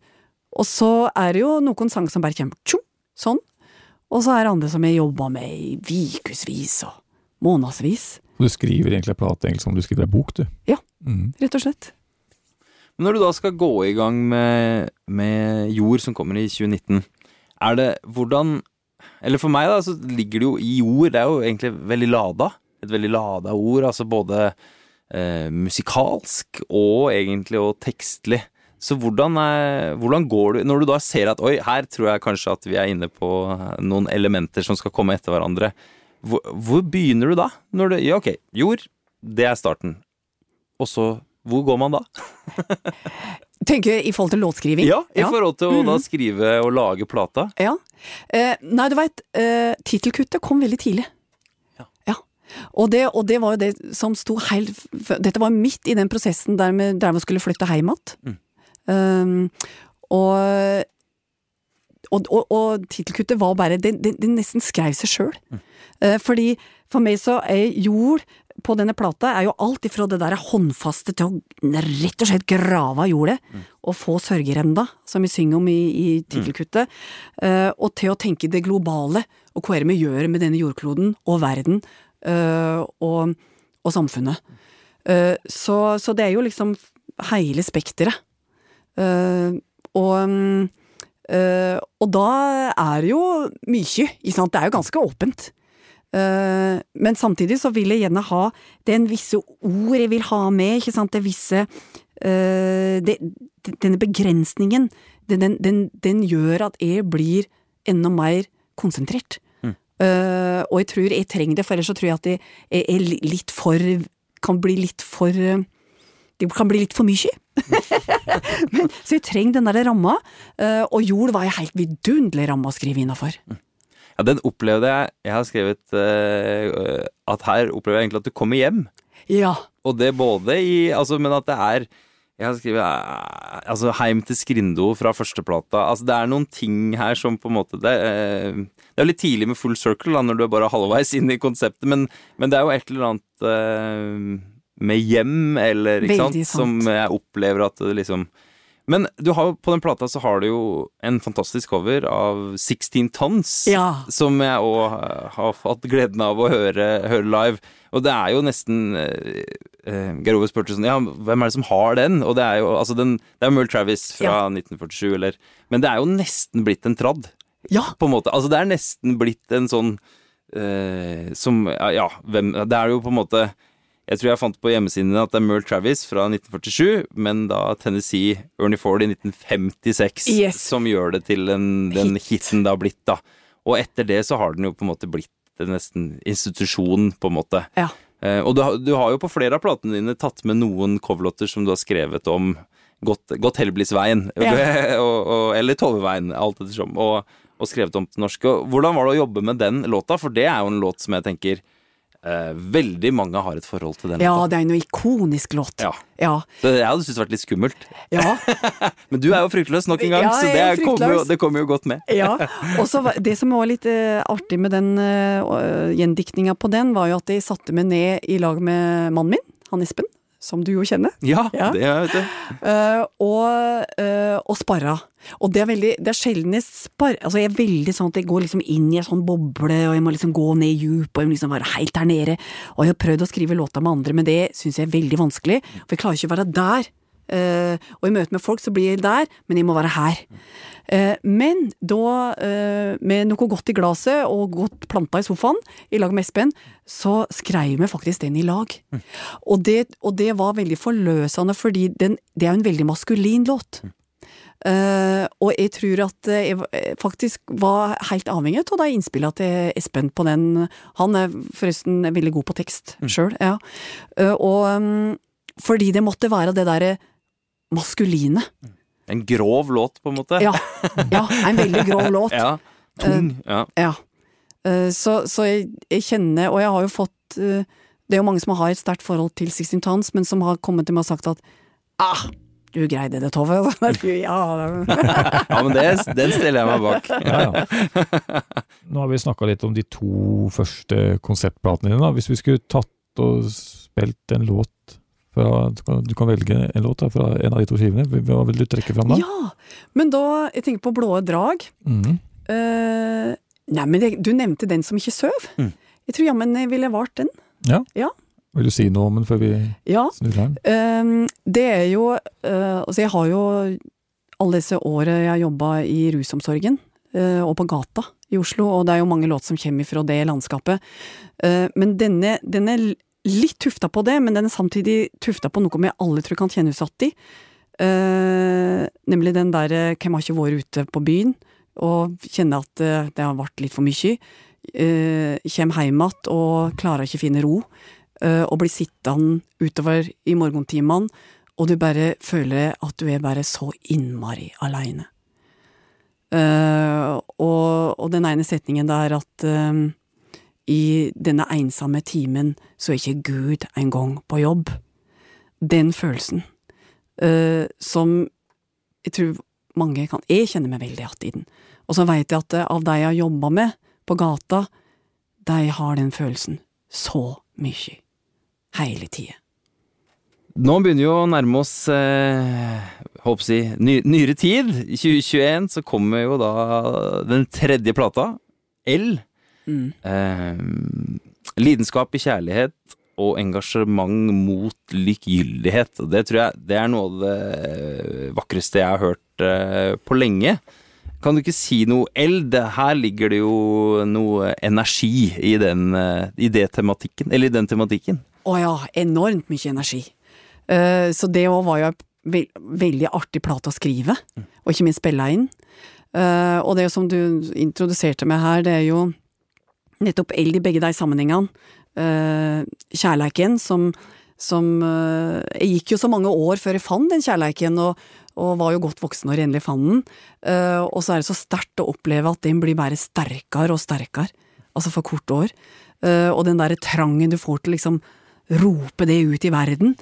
og så er det jo noen sanger som bare kommer tjo, sånn. Og så er det andre som jeg jobba med i ukevis og månedsvis. Du skriver egentlig en plate som om du skriver en bok, du. Ja. Mm. Rett og slett. Men når du da skal gå i gang med, med Jord, som kommer i 2019, er det hvordan Eller for meg, da, så ligger det jo i jord, det er jo egentlig veldig lada. Et veldig lada ord, altså både eh, musikalsk og egentlig og tekstlig. Så hvordan, er, hvordan går du Når du da ser at oi, her tror jeg kanskje at vi er inne på noen elementer som skal komme etter hverandre. Hvor, hvor begynner du da? Du, ja, ok, jord, det er starten. Og så, hvor går man da? *laughs* Tenker i forhold til låtskriving. Ja, i forhold til å da Mhm. skrive og lage plata. Ja. Eh, nei, du veit, eh, tittelkuttet kom veldig tidlig. Og, det, og det var jo det som sto helt Dette var midt i den prosessen der vi, der vi skulle flytte hjem igjen. Mm. Um, og og, og, og tittelkuttet var bare Det, det, det nesten skrev seg sjøl. Eh, fordi for meg så er jord på denne plata er jo alt ifra det der håndfaste til å rett og slett grave av jordet og få sørgerenda, som vi synger om i, i tittelkuttet, eh, og til å tenke det globale, og hva er det vi gjør med denne jordkloden og verden og, og samfunnet. Eh, så, så det er jo liksom hele spekteret. Eh, og eh, og da er det jo mye, det er jo ganske åpent. Eh, men samtidig så vil jeg gjerne ha Det er en visse ord jeg vil ha med, ikke sant, det er visse eh, det, Denne begrensningen, den, den, den gjør at jeg blir enda mer konsentrert. Eh, og jeg tror jeg trenger det, for ellers så tror jeg at det er, er litt for Kan bli litt for eh, Det kan bli litt for mye. *laughs* Men, så jeg trenger den der ramma, uh, og jord var jeg helt vidunderlig ramma å skrive innafor. Ja, den opplevde jeg Jeg har skrevet uh, at her opplever jeg egentlig at du kommer hjem. Ja. Og det både i Altså, men at det er Jeg har skrevet eh, altså, Heim til Skrindo fra førsteplata. Altså, det er noen ting her som på en måte Det, eh, det er litt tidlig med full circle da, når du er bare halvveis inn i konseptet, men, men det er jo et eller annet uh, med hjem, eller ikke sant, sant, som jeg opplever at det liksom men du har, på den plata så har du jo en fantastisk cover av 16 Tons. Ja. Som jeg òg har fått gleden av å høre, høre live. Og det er jo nesten uh, Geir Ove spurte sånn Ja, hvem er det som har den? Og det er jo altså den, Det er Merle Travis fra 1947, eller Men det er jo nesten blitt en tradd, Ja. på en måte. Altså det er nesten blitt en sånn uh, Som Ja, ja hvem Det er jo på en måte jeg tror jeg fant på hjemmesiden at det er Merle Travis fra 1947, men da Tennessee Ernie Ford i 1956 Yes. som gjør det til en, den hiten det har blitt, da. Og etter det så har den jo på en måte blitt en nesten institusjon, på en måte. Ja. Eh, og du, har- du har jo på flere av platene dine tatt med noen coverlåter som du har skrevet om Godt, godt Helblisveien, *laughs* Ja. eller Toveveien, alt ettersom, og, og skrevet om til norske. Hvordan var det å jobbe med den låta? For det er jo en låt som jeg tenker veldig mange har et forhold til den ja, låten. det er en ikonisk låt. Ja. Ja. Så jeg hadde syntes det vært litt skummelt. ja. *laughs* Men du er jo fryktløs nok en gang, Ja, så det, er er, kommer jo, det kommer jo godt med. Ja, *laughs* og Det som var litt uh, artig med den uh, gjendiktninga på den, var jo at jeg satte meg ned i lag med mannen min, han Espen, som du jo kjenner, Ja, Ja. det vet du. Uh, og, uh, og sparra. Og det er veldig, det er sjelden jeg sparrer Altså jeg er veldig sånn at jeg går liksom inn i en sånn boble, og jeg må liksom gå ned i djup, og jeg må liksom være helt der nede. Og jeg har prøvd å skrive låta med andre, men det syns jeg er veldig vanskelig, for jeg klarer ikke å være der. Eh, og i møte med folk så blir jeg der, men jeg må være her. Uh, men da, uh, med noe godt i glasset og godt planta i sofaen, i lag med Espen, så skrev vi faktisk den i lag. Og, det, og det var veldig forløsende, fordi den, det er jo en veldig maskulin låt. Eh, og jeg tror at jeg faktisk var helt avhengig av de innspillene til Espen på den. Han er forresten veldig god på tekst sjøl, ja. Og um, fordi det måtte være det derre maskuline. En grov låt, på en måte. Ja, ja, en veldig grov låt. *laughs* Ja. Tung. Ja. Ja. Eh, Så, så jeg, jeg kjenner, og jeg har jo fått eh, Det er jo mange som har et sterkt forhold til Sixteen Tons, men som har kommet til meg og sagt at ah, du greide det, Tove. *laughs* ja, *laughs* ja, men det, den stiller jeg meg bak. Ja, ja. Nå har vi snakka litt om de to første konseptplatene dine. da. Hvis vi skulle tatt og spilt en låt fra Du kan, du kan velge en låt da, fra en av de to skivene. Hva vil du trekke fram da? ja, men da Jeg tenker på Blåe drag. Mm. Uh, nei, men det, du nevnte den som ikke søv. Mm. Jeg tror jammen jeg ville valgt den. ja. Ja. Vil du si noe om den før vi Ja. snur her? Uh, det er jo uh, Altså, jeg har jo alle disse årene jeg har jobba i rusomsorgen, eh, og på gata i Oslo, og det er jo mange låter som kommer fra det landskapet. Men denne, den er litt tufta på det, men den er samtidig tufta på noe vi alle tror kan kjenne oss igjen i. Uh, nemlig den der 'Hvem har ikke vært ute på byen?' og kjenner at uh, det har vært litt for mye. Uh, Kjem hjem igjen og klarer ikke finne ro eh, og blir sittende utover i morgentimene, og du bare føler at du er bare så innmari aleine. og, og den ene setningen der at eh, i denne ensomme timen så er ikke Gud engang på jobb. Den følelsen, uh, som jeg tror mange kan Jeg kjenner meg veldig igjen i den. Og så veit jeg at eh, av de jeg har jobba med på gata, de har den følelsen så mye. Hele tida. Nå begynner vi å nærme oss eh, ny, nyere tid. I 2021 så kommer jo da den tredje plata, L. Mm. Eh, lidenskap i kjærlighet og engasjement mot likegyldighet. Det tror jeg det er noe av det vakreste jeg har hørt eh, på lenge. Kan du ikke si noe eld? Her ligger det jo noe energi i den, eh, i det tematikken, eller i den tematikken. Å ja, enormt mye energi. Uh, så det òg var jo ve veldig artig plate å skrive, og ikke minst spille inn. Uh, og det som du introduserte meg her, det er jo nettopp eld i begge de sammenhengene. Uh, kjærleiken som, som eh, Jeg gikk jo så mange år før jeg fant den kjærleiken, og, og var jo godt voksen når jeg endelig fant den. Eh, og så er det så sterkt å oppleve at den blir bare sterkere og sterkere, altså for korte år. Eh, og den derre trangen du får til liksom rope det ut i verden.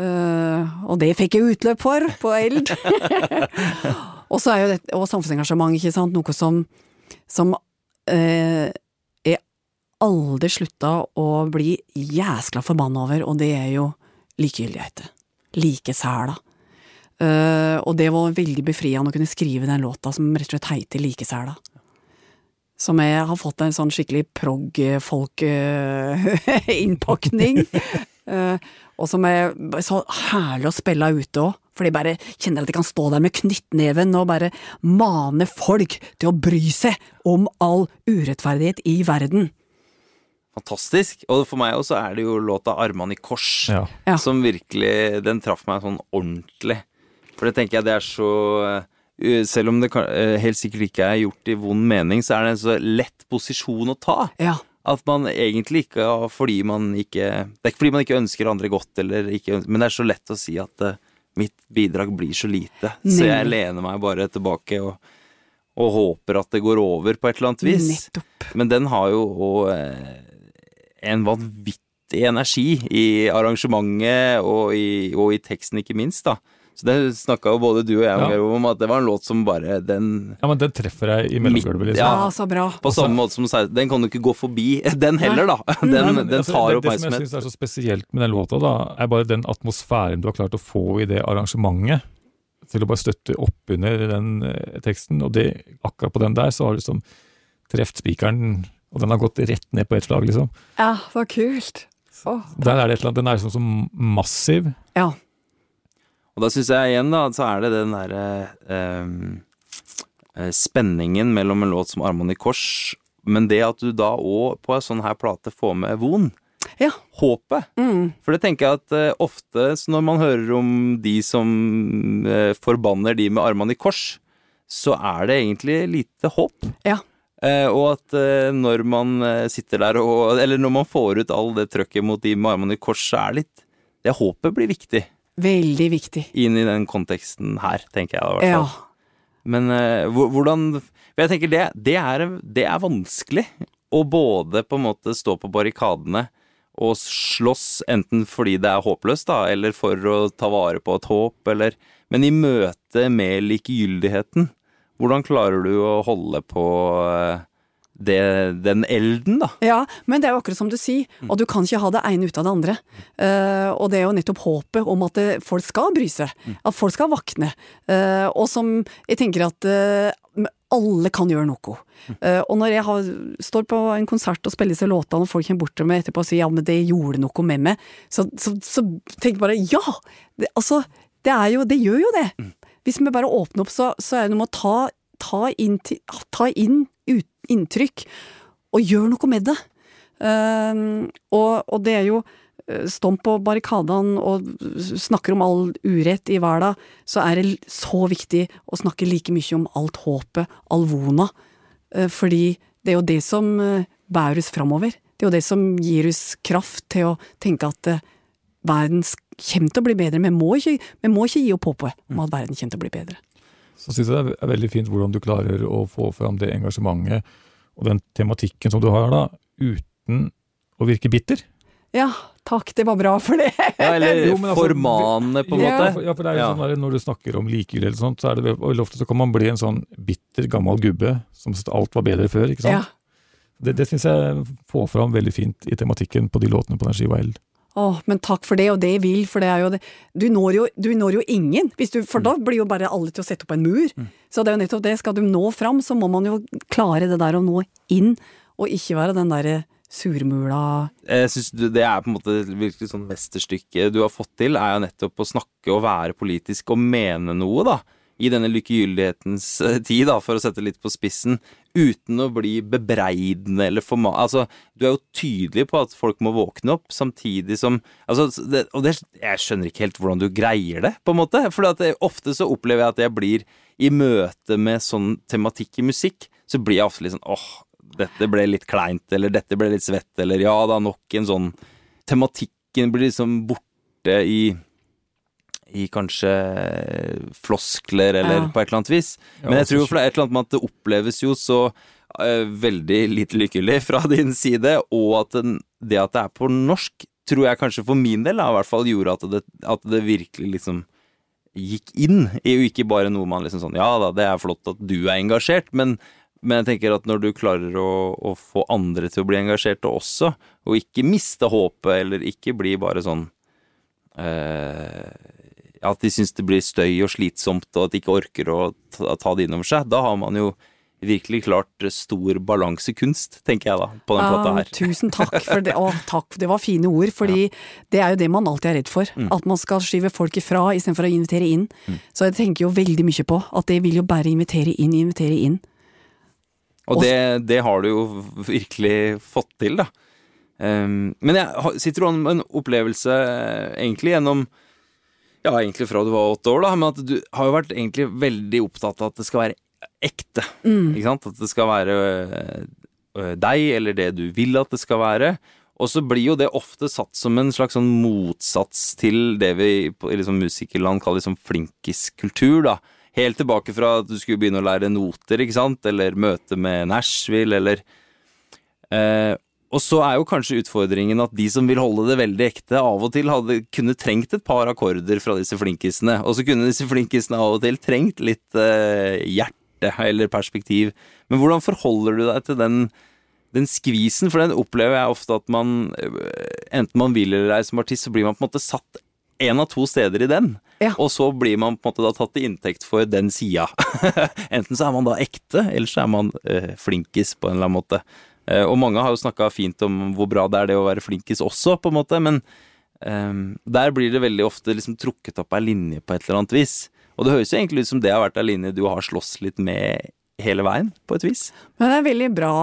Eh, og det fikk jeg utløp for på Eld. *laughs* og så er jo det, og samfunnsengasjement, ikke sant, noe som, som eh, aldri slutta å bli jæskla forbanna over, og det er jo likegyldigheter. Likesæla. Uh, og det var veldig befriende å kunne skrive den låta som rett og slett heter Likesæla. Som jeg har fått en sånn skikkelig prog-folk-innpakning. *laughs* og som er så herlig å spille ute òg, for de bare kjenner at de kan stå der med knyttneven og bare mane folk til å bry seg om all urettferdighet i verden. Fantastisk. Og for meg også er det jo låta 'Armene i kors', Ja. Ja. som virkelig Den traff meg sånn ordentlig. For det tenker jeg det er så uh, Selv om det kan, uh, helt sikkert ikke er gjort i vond mening, så er det en så lett posisjon å ta. Ja. At man egentlig ikke fordi man ikke Det er ikke fordi man ikke ønsker andre godt, eller ikke, ønsker- men det er så lett å si at uh, mitt bidrag blir så lite. Så jeg lener meg bare tilbake og, og håper at det går over på et eller annet vis. Nettopp. Men den har jo òg en vanvittig energi i arrangementet og i, og i teksten, ikke minst, da. Så det snakka jo både du og jeg Ja. Om, at det var en låt som bare Den ja, men den treffer deg i mellomgulvet, liksom. Ja, så bra. På samme måte som den kan du ikke gå forbi. *laughs* Den heller, da. Den, Nei, men, den altså, oppmerksomhet. det, det som jeg syns er så spesielt med den låta, da, er bare den atmosfæren du har klart å få i det arrangementet. Til å bare støtte opp under den eh, teksten. Og det, akkurat på den der så har du liksom treft spikeren, og den har gått rett ned på ett slag, liksom. Ja, så kult. Oh, Der er det et eller annet, Den er liksom så massiv. Ja. Og da syns jeg igjen, da, så er det den derre ehm, eh, Spenningen mellom en låt som 'Armene i kors', men det at du da òg på en sånn her plate får med von. Ja. Håpet. Mm. For det tenker jeg at eh, ofte så når man hører om de som eh, forbanner de med armene i kors, så er det egentlig lite håp. Ja. Eh, og at eh, når man eh, sitter der og Eller når man får ut all det trøkket mot de med armene i kors, så er litt Det håpet blir viktig Veldig viktig. inn i den konteksten her, tenker jeg da, i hvert Ja. Men hvordan jeg tenker det, det, er, det er vanskelig å både på en måte stå på barrikadene og slåss enten fordi det er håpløst, da, eller for å ta vare på et håp, eller Men i møte med likegyldigheten, hvordan klarer du å holde på eh, det, den elden, da? Ja, men det er jo akkurat som du sier, og du kan ikke ha det ene ut av det andre. Uh, og det er jo nettopp håpet om at det, folk skal bry seg, at folk skal våkne. Uh, og som jeg tenker at uh, alle kan gjøre noe. Eh, og når jeg har, står på en konsert og spiller disse låtene, og folk kommer bort til meg etterpå og sier ja, men det gjorde noe med meg, så, så, så tenker jeg bare ja! Det, altså, det jo Det gjør jo det! Hvis vi bare åpner opp, så, så er det noe med å ta, ta inn, ta inn ut, inntrykk, og gjøre noe med det. Uh, og, og det er jo eh, Stå på barrikadene og snakker om all urett i verden, så er det så viktig å snakke like mye om alt håpet, all vona. Uh, fordi det er jo det som eh, bærer oss framover. Det er jo det som gir oss kraft til å tenke at verden sk- kommer til å bli bedre. Vi må ikke, vi må ikke gi opp håpet om at verden kommer til å bli bedre. Så syns jeg det er veldig fint hvordan du klarer å få fram det engasjementet og den tematikken som du har da, uten å virke bitter. Ja, takk, det var bra for det. Ja, eller Jo, altså, formanende, på en Ja. måte. Ja, for det er jo Ja. sånn der, Når du snakker om likegyldighet, eller sånt, så er det veldig ofte så kan man bli en sånn bitter, gammel gubbe som syns alt var bedre før. ikke sant? Ja. Det, det syns jeg får fram veldig fint i tematikken på de låtene på den skiva Eld. Åh, men takk for det, og det vil, for det er jo det Du når jo, du når jo ingen, hvis du, for da blir jo bare alle til å sette opp en mur. Så det er jo nettopp det, skal du nå fram, så må man jo klare det der å nå inn, og ikke være den derre surmula Jeg synes det er på en måte virkelig sånn mesterstykket du har fått til, er jo nettopp å snakke og være politisk og mene noe, da. I denne lykkegyldighetens eh, tid, da, for å sette litt på spissen. Uten å bli bebreidende eller forma... Altså, du er jo tydelig på at folk må våkne opp, samtidig som altså, det, Og det, jeg skjønner ikke helt hvordan du greier det, på en måte. For ofte så opplever jeg at jeg blir i møte med sånn tematikk i musikk, så blir jeg ofte litt sånn åh, dette ble litt kleint, eller dette ble litt svett, eller ja da, nok en sånn Tematikken blir liksom borte i i kanskje floskler eller Ja. på et eller annet vis. Men jeg tror for det er et eller annet med at det oppleves jo så uh, veldig lite lykkelig *laughs* fra din side, og at den, det at det er på norsk, tror jeg kanskje for min del da, i hvert fall gjorde at det, at det virkelig liksom gikk inn, i jo ikke bare noe man liksom sånn Ja da, det er flott at du er engasjert, men, men jeg tenker at når du klarer å, å få andre til å bli engasjerte også, og ikke miste håpet, eller ikke bli bare sånn eh, At de syns det blir støy og slitsomt, og at de ikke orker å ta, det innover seg, da har man jo virkelig klart stor balansekunst, tenker jeg da, på den plata her. tusen takk for det. Å, takk, det var fine ord. Fordi det er jo det man alltid er redd for. Mm. At man skal skyve folk ifra istedenfor å invitere inn. Så jeg tenker jo veldig mye på at det vil jo bare invitere inn, invitere inn. Og det, det har du jo virkelig fått til, da. Um, men jeg sitter jo an med en opplevelse eh, egentlig gjennom Ja, egentlig fra du var åtte år, da, men at du har jo vært egentlig veldig opptatt av at det skal være ekte. Ikke sant? At det skal være øh, øh, deg, eller det du vil at det skal være. Og så blir jo det ofte satt som en slags sånn motsats til det vi i liksom musikerland kaller liksom flinkiskultur, da. Helt tilbake fra at du skulle begynne å lære noter, ikke sant, eller møte med Nashville, eller eh, Og så er jo kanskje utfordringen at de som vil holde det veldig ekte, av og til hadde kunne trengt et par akkorder fra disse flinkisene. Og så kunne disse flinkisene av og til trengt litt eh, hjerte eller perspektiv. Men hvordan forholder du deg til den, den skvisen? For den opplever jeg ofte at man, eh, enten man vil eller ei som artist, så blir man på en måte satt en av to steder i den. Ja. Og så blir man på en måte da tatt til inntekt for den sida. *laughs* Enten så er man da ekte, eller så er man eh, flinkis på en eller annen måte. Eh, og mange har jo snakka fint om hvor bra det er det å være flinkis også, på en måte, men um, der blir det veldig ofte liksom trukket opp ei linje på et eller annet vis. Og det høres jo egentlig ut som det har vært ei linje du har slåss litt med hele veien, på et vis. Men det er veldig bra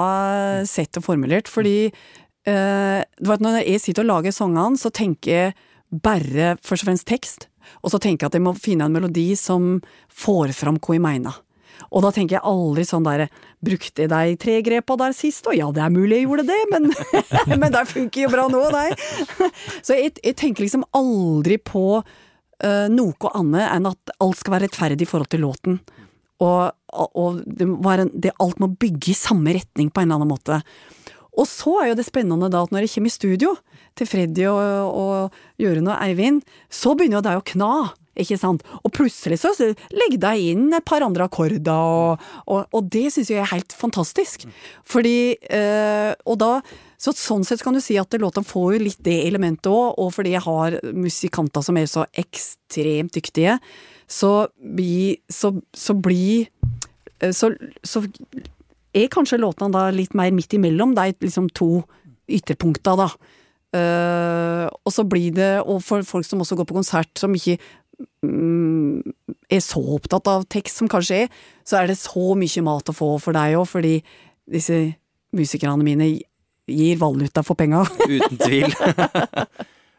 sett og formulert, fordi uh, du vet, når jeg sitter og lager sangene, så tenker jeg bare først og fremst tekst, og så tenker jeg at jeg må finne en melodi som får fram hva jeg mener. Og da tenker jeg aldri sånn der Brukte jeg de tre grepa der sist? Og ja, det er mulig jeg gjorde det, men, *laughs* men det funker jo bra nå, nei. Så jeg, jeg tenker liksom aldri på uh, noe annet enn at alt skal være rettferdig i forhold til låten. Og, og det, en, det, alt må bygge i samme retning på en eller annen måte. Og så er jo det spennende da at når jeg kommer i studio til Freddy og, og Jørund og Eivind, så begynner jo det å kna. Ikke sant? Og plutselig så legger deg inn et par andre akkorder, og, og, og det syns jeg er helt fantastisk. Fordi øh, Og da så sånn sett kan du si at låta får jo litt det elementet òg, og fordi jeg har musikanter som er så ekstremt dyktige, så blir så, så blir eh, så, så er kanskje låtene da litt mer midt imellom de liksom to ytterpunkta, da. Uh, og så blir det, og for folk som også går på konsert, som ikke er så opptatt av tekst som kanskje er, så er det så mye mat å få for deg òg, fordi disse musikerne mine gir valuta for penga. *laughs* Uten tvil.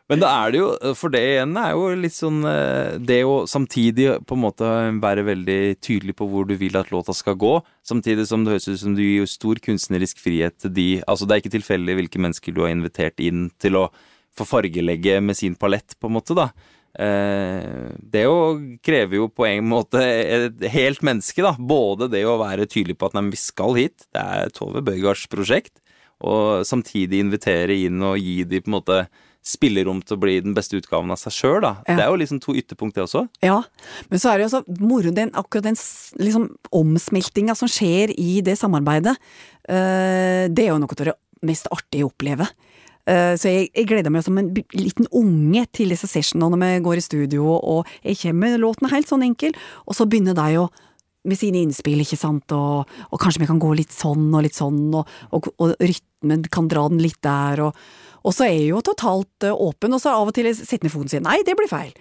Men da er det jo, for det igjen er jo litt sånn eh, Det å samtidig på en måte være veldig tydelig på hvor du vil at låta skal gå, samtidig som det høres ut som du gir stor kunstnerisk frihet til de Altså det er ikke tilfeldig hvilke mennesker du har invitert inn til å få fargelegge med sin palett, på en måte, da. Eh, det jo krever jo på en måte et helt menneske, da. Både det å være tydelig på at nei, vi skal hit, det er Tove Bøygards prosjekt, og samtidig invitere inn og gi de på en måte spillerom til å bli den beste utgaven av seg sjøl, da. Ja. Det er jo liksom to ytterpunkt, det også. Ja, men så er det jo så moro den, akkurat den liksom omsmeltinga som skjer i det samarbeidet. eh, det er jo noe av det mest artige å oppleve. Eh, så jeg, jeg gleder meg som en liten unge til disse sessionene når vi går i studio, og jeg kommer med låten helt sånn enkel, og så begynner de å med sine innspill, ikke sant, og, og kanskje vi kan gå litt sånn og litt sånn, og, og, og rytmen kan dra den litt der, og, og så er jeg jo totalt eh, åpen, og så av og til setter ned foten sin. nei, det blir feil.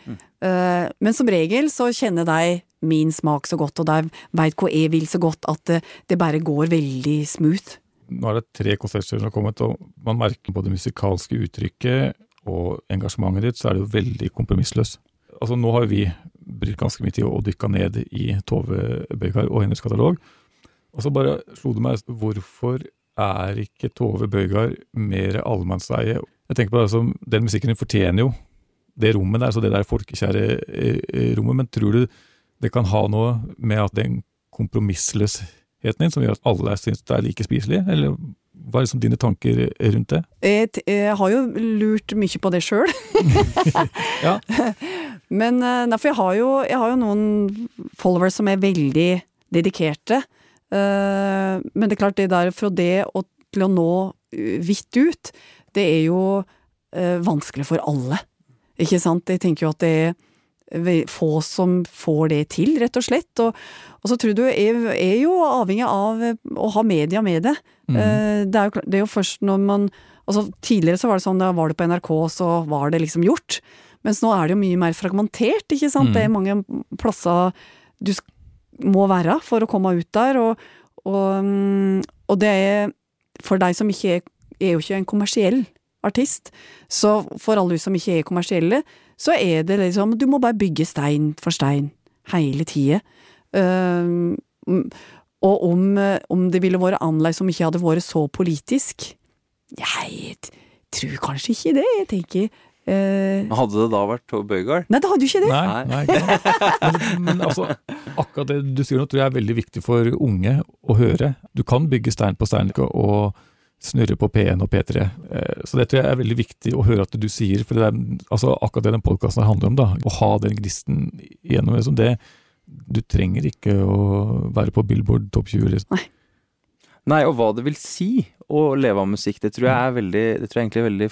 Eh, men som regel så kjenner de min smak så godt, og de veit hva jeg vil så godt, at det, det bare går veldig smooth. Nå er det tre konserter som har kommet, og man merker på det musikalske uttrykket og engasjementet ditt, så er det jo veldig kompromissløst. Altså Nå har vi brukt ganske mye tid og dykka ned i Tove Bøygard og hennes katalog, og så bare slo det meg hvorfor er ikke Tove Bøygard mer allemannseie? Jeg tenker på det som, Den musikken hun fortjener jo det rommet der, så det der folkekjære eh, eh, rommet. Men tror du det kan ha noe med at den kompromissløsheten din som gjør at alle syns det er like spiselig? Eller hva er liksom dine tanker rundt det? Jeg, jeg har jo lurt mye på det sjøl. *laughs* Ja. *laughs* Men eh, nei, jeg har, jo, jeg har jo noen followers som er veldig dedikerte. Eh, men det er klart, det der fra det og til å nå eh, vidt ut, det er jo vanskelig for alle. Ikke sant? Jeg tenker jo at det er få som får det til, rett og slett. Og, og så tror du er, er jo avhengig av eh, å ha media med det. Mm. Det, er jo, det er jo først når man Altså Tidligere så var det sånn, da var det på NRK, så var det liksom gjort. Mens nå er det jo mye mer fragmentert, ikke sant. Det er mange plasser du må være for å komme ut der, og, og, mm, og det er For deg som ikke er, er jo ikke en kommersiell artist, så for alle du som ikke er kommersielle, så er det liksom Du må bare bygge stein for stein hele tida. Uh, og om, eh, om det ville vært annerledes om ikke hadde vært så politisk Jeg tror kanskje ikke det, jeg tenker eh, Men Hadde det da vært Tove Bøygard? Nei, det hadde jo ikke det! Nei, nei. ikke. Men, men altså, akkurat det du sier nå tror jeg er veldig viktig for unge å høre. Du kan bygge stein på stein og snurre på P1 og P3. Eh, Så det tror jeg er veldig viktig å høre at du sier, for det er altså, akkurat det den podkasten handler om. da, Å ha den gnisten gjennom. Liksom det, du trenger ikke å være på Billboard topp 20. Liksom. Nei, og hva det vil si å leve av musikk, det tror jeg er veldig Det tror jeg egentlig veldig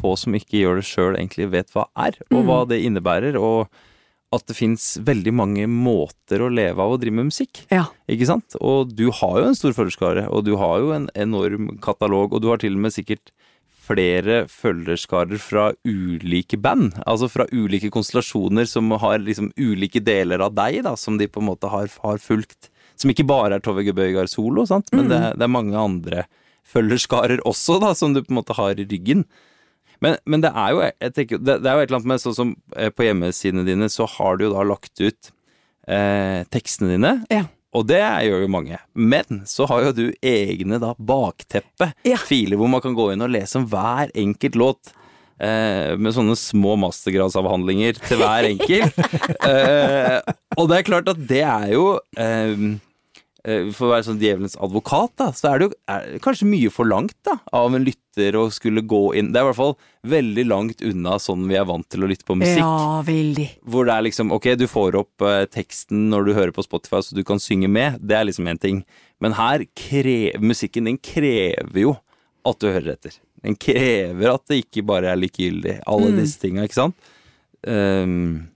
få som ikke gjør det sjøl, egentlig vet hva er, og hva det innebærer. Og at det fins veldig mange måter å leve av å drive med musikk. Ja. Ikke sant? Og du har jo en stor følgerskare, og du har jo en enorm katalog, og du har til og med sikkert flere følgerskarer fra ulike band, altså fra ulike konstellasjoner som har liksom ulike deler av deg, da, som de på en måte har, har fulgt. Som ikke bare er Tove Gebøygard solo, sant? men det, det er mange andre følgerskarer også, da, som du på en måte har i ryggen. Men, men det er jo tenker, det, det er jo et eller annet med sånn som eh, på hjemmesidene dine, så har du jo da lagt ut eh, tekstene dine. Ja. Og det gjør jo mange. Men så har jo du egne da bakteppe. Ja. Filer hvor man kan gå inn og lese om hver enkelt låt. Eh, med sånne små mastergradsavhandlinger til hver enkelt. *laughs* eh, og det er klart at det er jo eh, For å være sånn djevelens advokat, da, så er det jo er det kanskje mye forlangt da, av en lytter å skulle gå inn Det er i hvert fall veldig langt unna sånn vi er vant til å lytte på musikk. Ja, veldig. Hvor det er liksom Ok, du får opp eh, teksten når du hører på Spotify, så du kan synge med. Det er liksom én ting. Men her krever musikken din krever jo at du hører etter. Den krever at det ikke bare er likegyldig. Alle disse tinga, ikke sant? Ehm,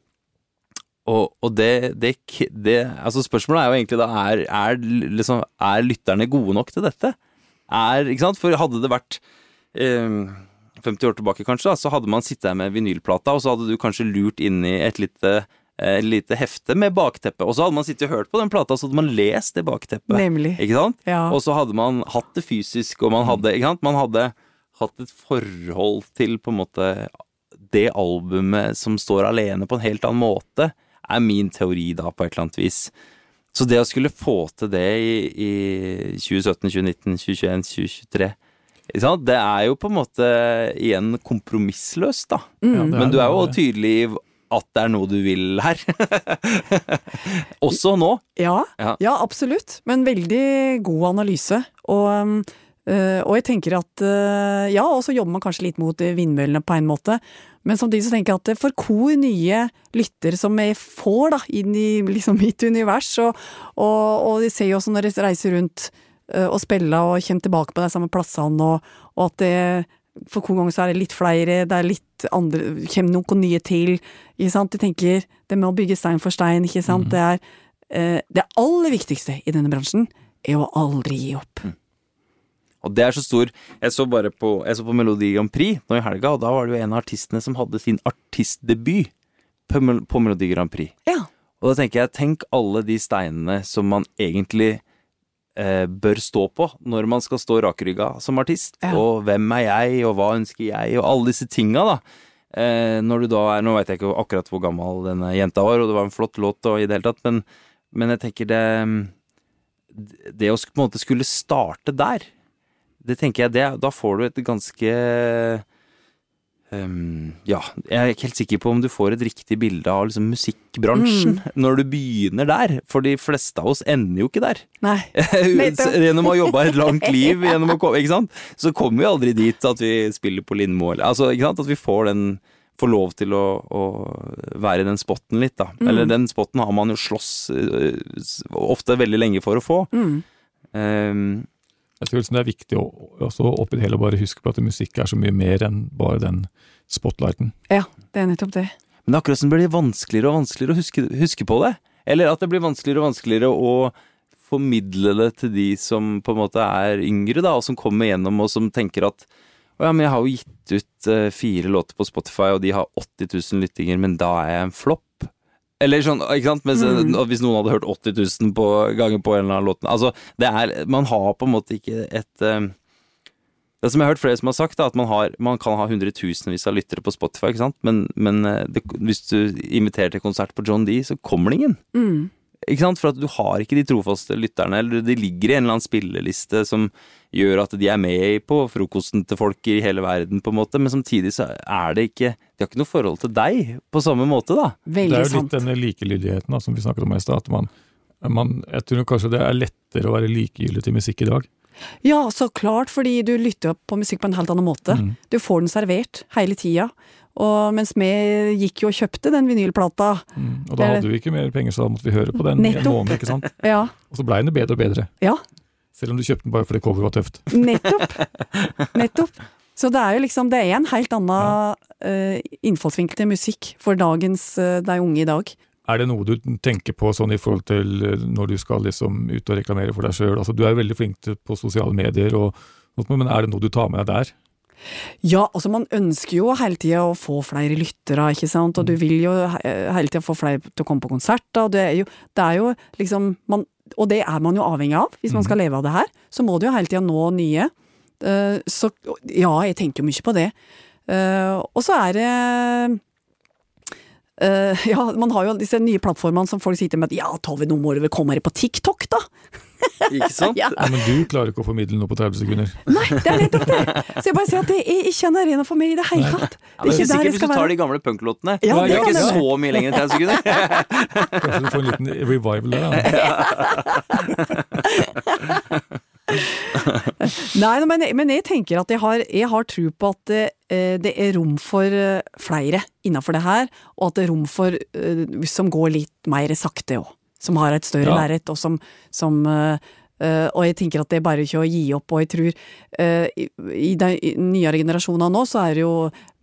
og, og det, det, det Altså, spørsmålet er jo egentlig da er, er, liksom, er lytterne gode nok til dette? Er, ikke sant? For hadde det vært eh, 50 år tilbake, kanskje, da, så hadde man sittet her med vinylplata, og så hadde du kanskje lurt inn i et lite, et lite hefte med bakteppe. Og så hadde man sittet og hørt på den plata, så hadde man lest det bakteppet. Nemlig. Ikke sant? Ja. Og så hadde man hatt det fysisk, og man hadde, ikke sant? Man hadde hatt et forhold til på en måte det albumet som står alene på en helt annen måte, er min teori da, på et eller annet vis. Så det å skulle få til det i, i 2017, 2019, 2021, 2023? Det er jo på en måte igjen kompromissløst, da. Ja, Men du er jo tydelig i at det er noe du vil her. *laughs* Også nå. Ja, Ja. absolutt. Men veldig god analyse. Og, øh, og jeg tenker at øh, Ja, og så jobber man kanskje litt mot vindmøllene på en måte. Men samtidig så tenker jeg at for hvor nye lyttere som jeg får da, inn i liksom mitt univers, og, og, og de ser jo også når jeg reiser rundt øh, og spiller og kommer tilbake på de samme plassene, og, og at det for hver gang så er det litt flere, det er litt andre, kommer noen nye til. Ikke sant? De tenker det med å bygge stein for stein, ikke sant. Det er eh, det aller viktigste i denne bransjen er å aldri gi opp. Og det er så stor Jeg så bare på, jeg så på Melodi Grand Prix nå i helga, og da var det jo en av artistene som hadde sin artistdebut på, på Melodi Grand Prix. Ja. Og da tenker jeg, tenk alle de steinene som man egentlig eh, bør stå på når man skal stå rakrygga som artist. Ja. Og hvem er jeg, og hva ønsker jeg, og alle disse tinga, da. Eh, når du da er Nå veit jeg ikke akkurat hvor gammel denne jenta var, og det var en flott låt og i det hele tatt, men, men jeg tenker det Det å på en måte skulle starte der, det tenker jeg det, Da får du et ganske um, Ja, jeg er ikke helt sikker på om du får et riktig bilde av liksom, musikkbransjen når du begynner der. For de fleste av oss ender jo ikke der. Nei. *laughs* Gjennom å ha jobba et langt liv, å komme, ikke sant? så kommer vi aldri dit at vi spiller på Lindmo. Eller, altså? At vi får den Får lov til å, å være i den spotten litt, da. Eller den spotten har man jo slåss øh, ofte veldig lenge for å få. Mm. Ehm, Jeg tror liksom det er viktig å, også oppi det hele å bare huske på at musikk er så mye mer enn bare den spotlighten. Ja, det er nettopp det. Men det er akkurat som det blir vanskeligere og vanskeligere å huske, huske på det. Eller at det blir vanskeligere og vanskeligere å formidle det til de som på en måte er yngre, da, og som kommer gjennom og som tenker at å ja, men jeg har jo gitt ut eh, fire låter på Spotify, og de har 80 000 lyttinger, men da er jeg en flopp. Eller sånn, ikke sant? Mens, mm. Hvis noen hadde hørt 80 000 på, ganger på en eller annen låt Altså, det er Man har på en måte ikke et eh, det som jeg har hørt flere som har sagt, da, at man, har, man kan ha hundretusenvis av lyttere på Spotify, ikke sant? men, men eh, det, hvis du inviterer til konsert på John D, så kommer det ingen. Mm. Ikke sant? For at du har ikke de trofaste lytterne, eller de ligger i en eller annen spilleliste som gjør at de er med på frokosten til folk i hele verden, på en måte, men samtidig så er det ikke De har ikke noe forhold til deg på samme måte, da. Det er jo litt sant. denne likelydigheten da, som vi snakket om i stad. at man, man, Jeg tror kanskje det er lettere å være likegyldig til musikk i dag. Ja, så klart, fordi du lytter på musikk på en helt annen måte. Mm. Du får den servert hele tida. Og mens vi gikk jo og kjøpte den vinylplata, Mm. Og da hadde vi ikke mer penger, så da måtte vi høre på den i en måned. ikke sant? ja, Og så blei den bedre og bedre. ja, Selv om du kjøpte den bare fordi coveret var tøft. nettopp. *laughs* Nettopp. Så det er jo liksom, det er en helt annen eh, innfallsvinkel til musikk for dagens, uh, de unge i dag. Er det noe du tenker på sånn i forhold til eh, når du skal liksom ut og reklamere for deg sjøl? Altså, du er jo veldig flink til, på sosiale medier, og, men er det noe du tar med deg der? Ja, altså man ønsker jo hele tida å få flere lyttere, ikke sant, og du vil jo hele tida få flere til å komme på konserter, og det er jo, det er jo liksom man, Og det er man jo avhengig av, hvis man skal leve av det her. Så må du jo hele tida nå nye. Eh, så ja, jeg tenker jo mye på det. Eh, og så er det eh, *laughs* ja, man har jo disse nye plattformene som folk sitter med at ja, Tove, nå må du vel komme her på TikTok, da? Ikke sant? *laughs* Ja. Ja, men du klarer ikke å formidle noe på 30 sekunder. *laughs* Nei, det er nettopp det! Så jeg bare sier at det er ikke en arena for meg i det hele tatt. Det er ikke sikkert der jeg hvis du tar de gamle punklåtene. Ja, det det er ikke så mye lenger enn 30 sekunder. *laughs* Kanskje du får en liten revival der. Da. Nei, men, men jeg tenker at jeg har, jeg har tro på at det, eh, det er rom for eh, flere innafor det her, og at det er rom for eh, som går litt mer sakte òg. Som har et større Ja. lerret, og som, som uh, og jeg tenker at det er bare ikke å gi opp, og jeg tror uh, i, i de nyere generasjonen nå, så er det jo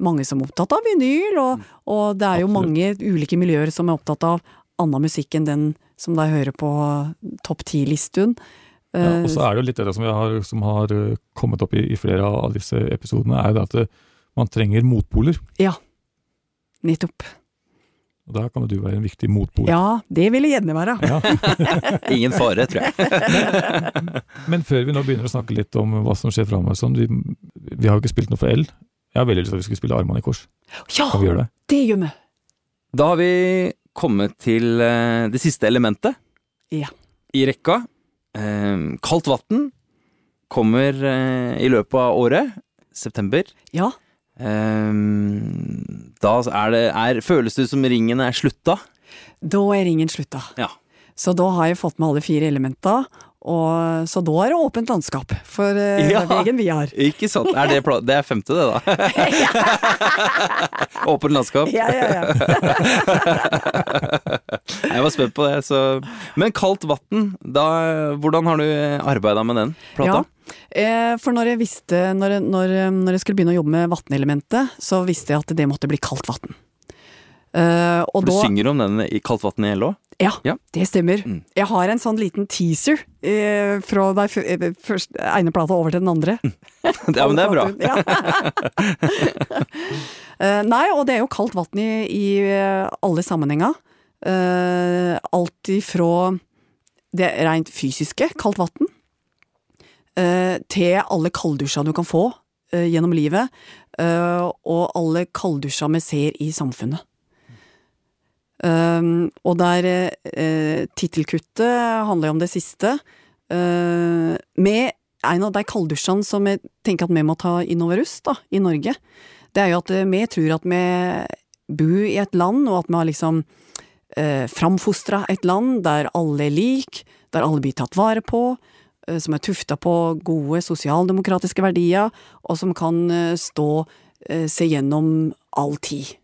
mange som er opptatt av vinyl, og, og det er jo Absolutt. mange ulike miljøer som er opptatt av annen musikk enn den som de hører på topp ti-listen. Ja, og så er det jo litt det som, har, som har kommet opp i, i flere av disse episodene, er jo det at det, man trenger motpoler. Ja, nettopp. Og der kan jo du være en viktig motpol. Ja, det vil jeg gjerne være. Ja. *laughs* Ingen fare, tror jeg. *laughs* Men før vi nå begynner å snakke litt om hva som skjer framover, sånn, vi, vi har jo ikke spilt noe for L. Jeg har veldig lyst til at vi skulle spille Armene i kors. Ja, Kan vi gjøre det? det gjør vi. Da har vi kommet til eh, det siste elementet Ja. i rekka. Eh, kaldt vann kommer eh, i løpet av året. September. Ja, Eh, da er det er, Føles det som ringen er slutta? da er ringen slutta. Ja. Så da har jeg fått med alle fire elementer, og så da er det åpent landskap for uh, Ja. veien vi har. Ikke sant? Er det, det er femte, det, da. *laughs* Åpent landskap. Ja, ja, ja. *laughs* Jeg var spent på det. Så. Men kaldt vann, Hvordan har du arbeida med den plata? Ja. Eh, for når jeg visste, når jeg, når, når jeg skulle begynne å jobbe med vannelementet, så visste jeg at det måtte bli kaldt vann. Uh, du da synger om den i Kaldt vann i LO? Ja, Ja. det stemmer. Mm. Jeg har en sånn liten teaser eh, fra den f- eh, ene plata over til den andre. *laughs* Ja, men det er bra. *laughs* Ja. *laughs* Eh, nei, og det er jo kaldt vann i, i eh, alle sammenhenger. Uh, alt ifra det rent fysiske, kaldt vann, eh, til alle kalddusjer du kan få eh, gjennom livet, eh, og alle kalddusjer vi ser i samfunnet. Um, og der uh, tittelkuttet handler jo om det siste. Uh, med en av de kalddusjene som jeg tenker at vi må ta inn over oss da, i Norge, det er jo at eh, vi tror at vi bor i et land, og at vi har liksom uh, framfostra et land der alle er like, der alle blir tatt vare på, eh, som er tufta på gode sosialdemokratiske verdier, og som kan eh, stå eh, seg gjennom all tid.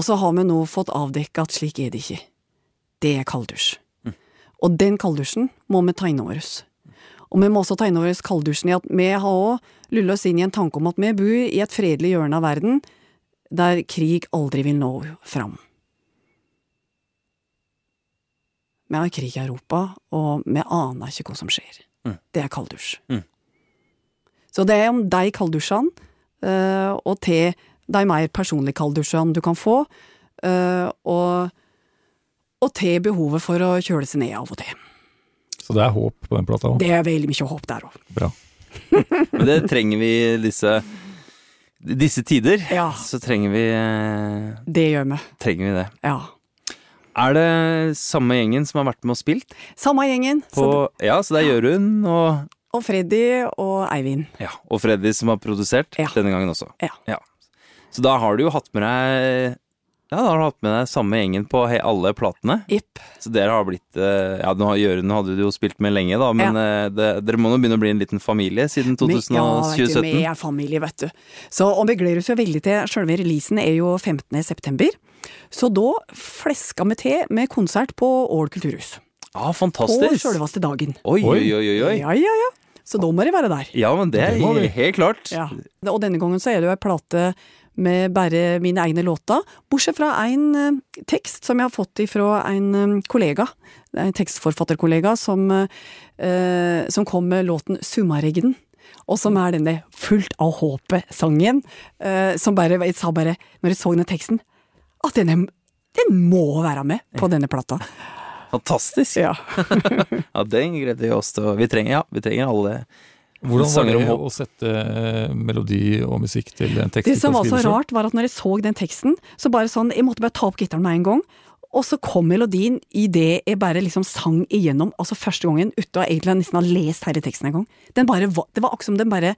Og så har vi nå fått avdekka at slik er det ikke. Det er kalddusj. Og den kalddusjen må vi ta inn over oss. Og vi må også ta inn over oss kalddusjen i at vi har òg lulla oss inn i en tanke om at vi bor i et fredelig hjørne av verden der krig aldri vil nå fram. Vi har krig i Europa, og vi aner ikke hva som skjer. Mm. Det er kalddusj. Mm. Så det er om de kalddusjene, eh, og til de mer personlige kalddusjene du kan få, eh, og, og til behovet for å kjøle seg ned av og til. Så det er håp på den plata òg. Det er veldig mye håp der òg. Bra. *laughs* Men det trenger vi disse, disse tider. Ja. Så trenger vi, eh, Det gjør vi. trenger vi det. Ja. Er det samme gjengen som har vært med og spilt? Samme gjengen. På, Så, ja, så det er Jørund og, og Freddy og Eivind. ja, og Freddy som har produsert Ja. denne gangen også. Ja. Ja. Så da har du jo hatt med deg Ja, da har du hatt med deg samme gjengen på he alle platene. Yep. Så dere har blitt eh, Ja, Jørund hadde du jo spilt med lenge, da, men ja. det, dere må nå begynne å bli en liten familie siden 2017? Ja, vet du, vi er familie, vet du. Så, og vi gleder oss jo veldig til Selve releasen er jo 15. september. Så da fleska vi til med konsert på Ål kulturhus. Ja, På fantastisk. sjølveste dagen. Oi, oi, Oi. oi. Ja, ja, ja. Så da må de være der. Ja, men det er helt klart. Ja. Og denne gangen så er det jo ei plate med bare mine egne låter, bortsett fra en eh, tekst som jeg har fått ifra en eh, kollega. En tekstforfatterkollega som, eh, som kom med låten Summaregden. Og som er denne Fullt av håpet-sangen. Eh, som bare Jeg sa bare, når jeg så den teksten, at den, er, den må være med på denne plata. Fantastisk. Ja. *laughs* Ja, gleder vi oss til. Vi trenger, ja, vi trenger alle Hvordan var det å sette eh, melodi og musikk til en tekst? Det som var så rart, var at når jeg så den teksten, så bare sånn, jeg måtte bare ta opp gitaren med en gang. Og så kom melodien i det jeg bare liksom sang igjennom, altså første gangen, uten å egentlig nesten ha lest hele teksten en gang. Den bare, var- det var akkurat som den bare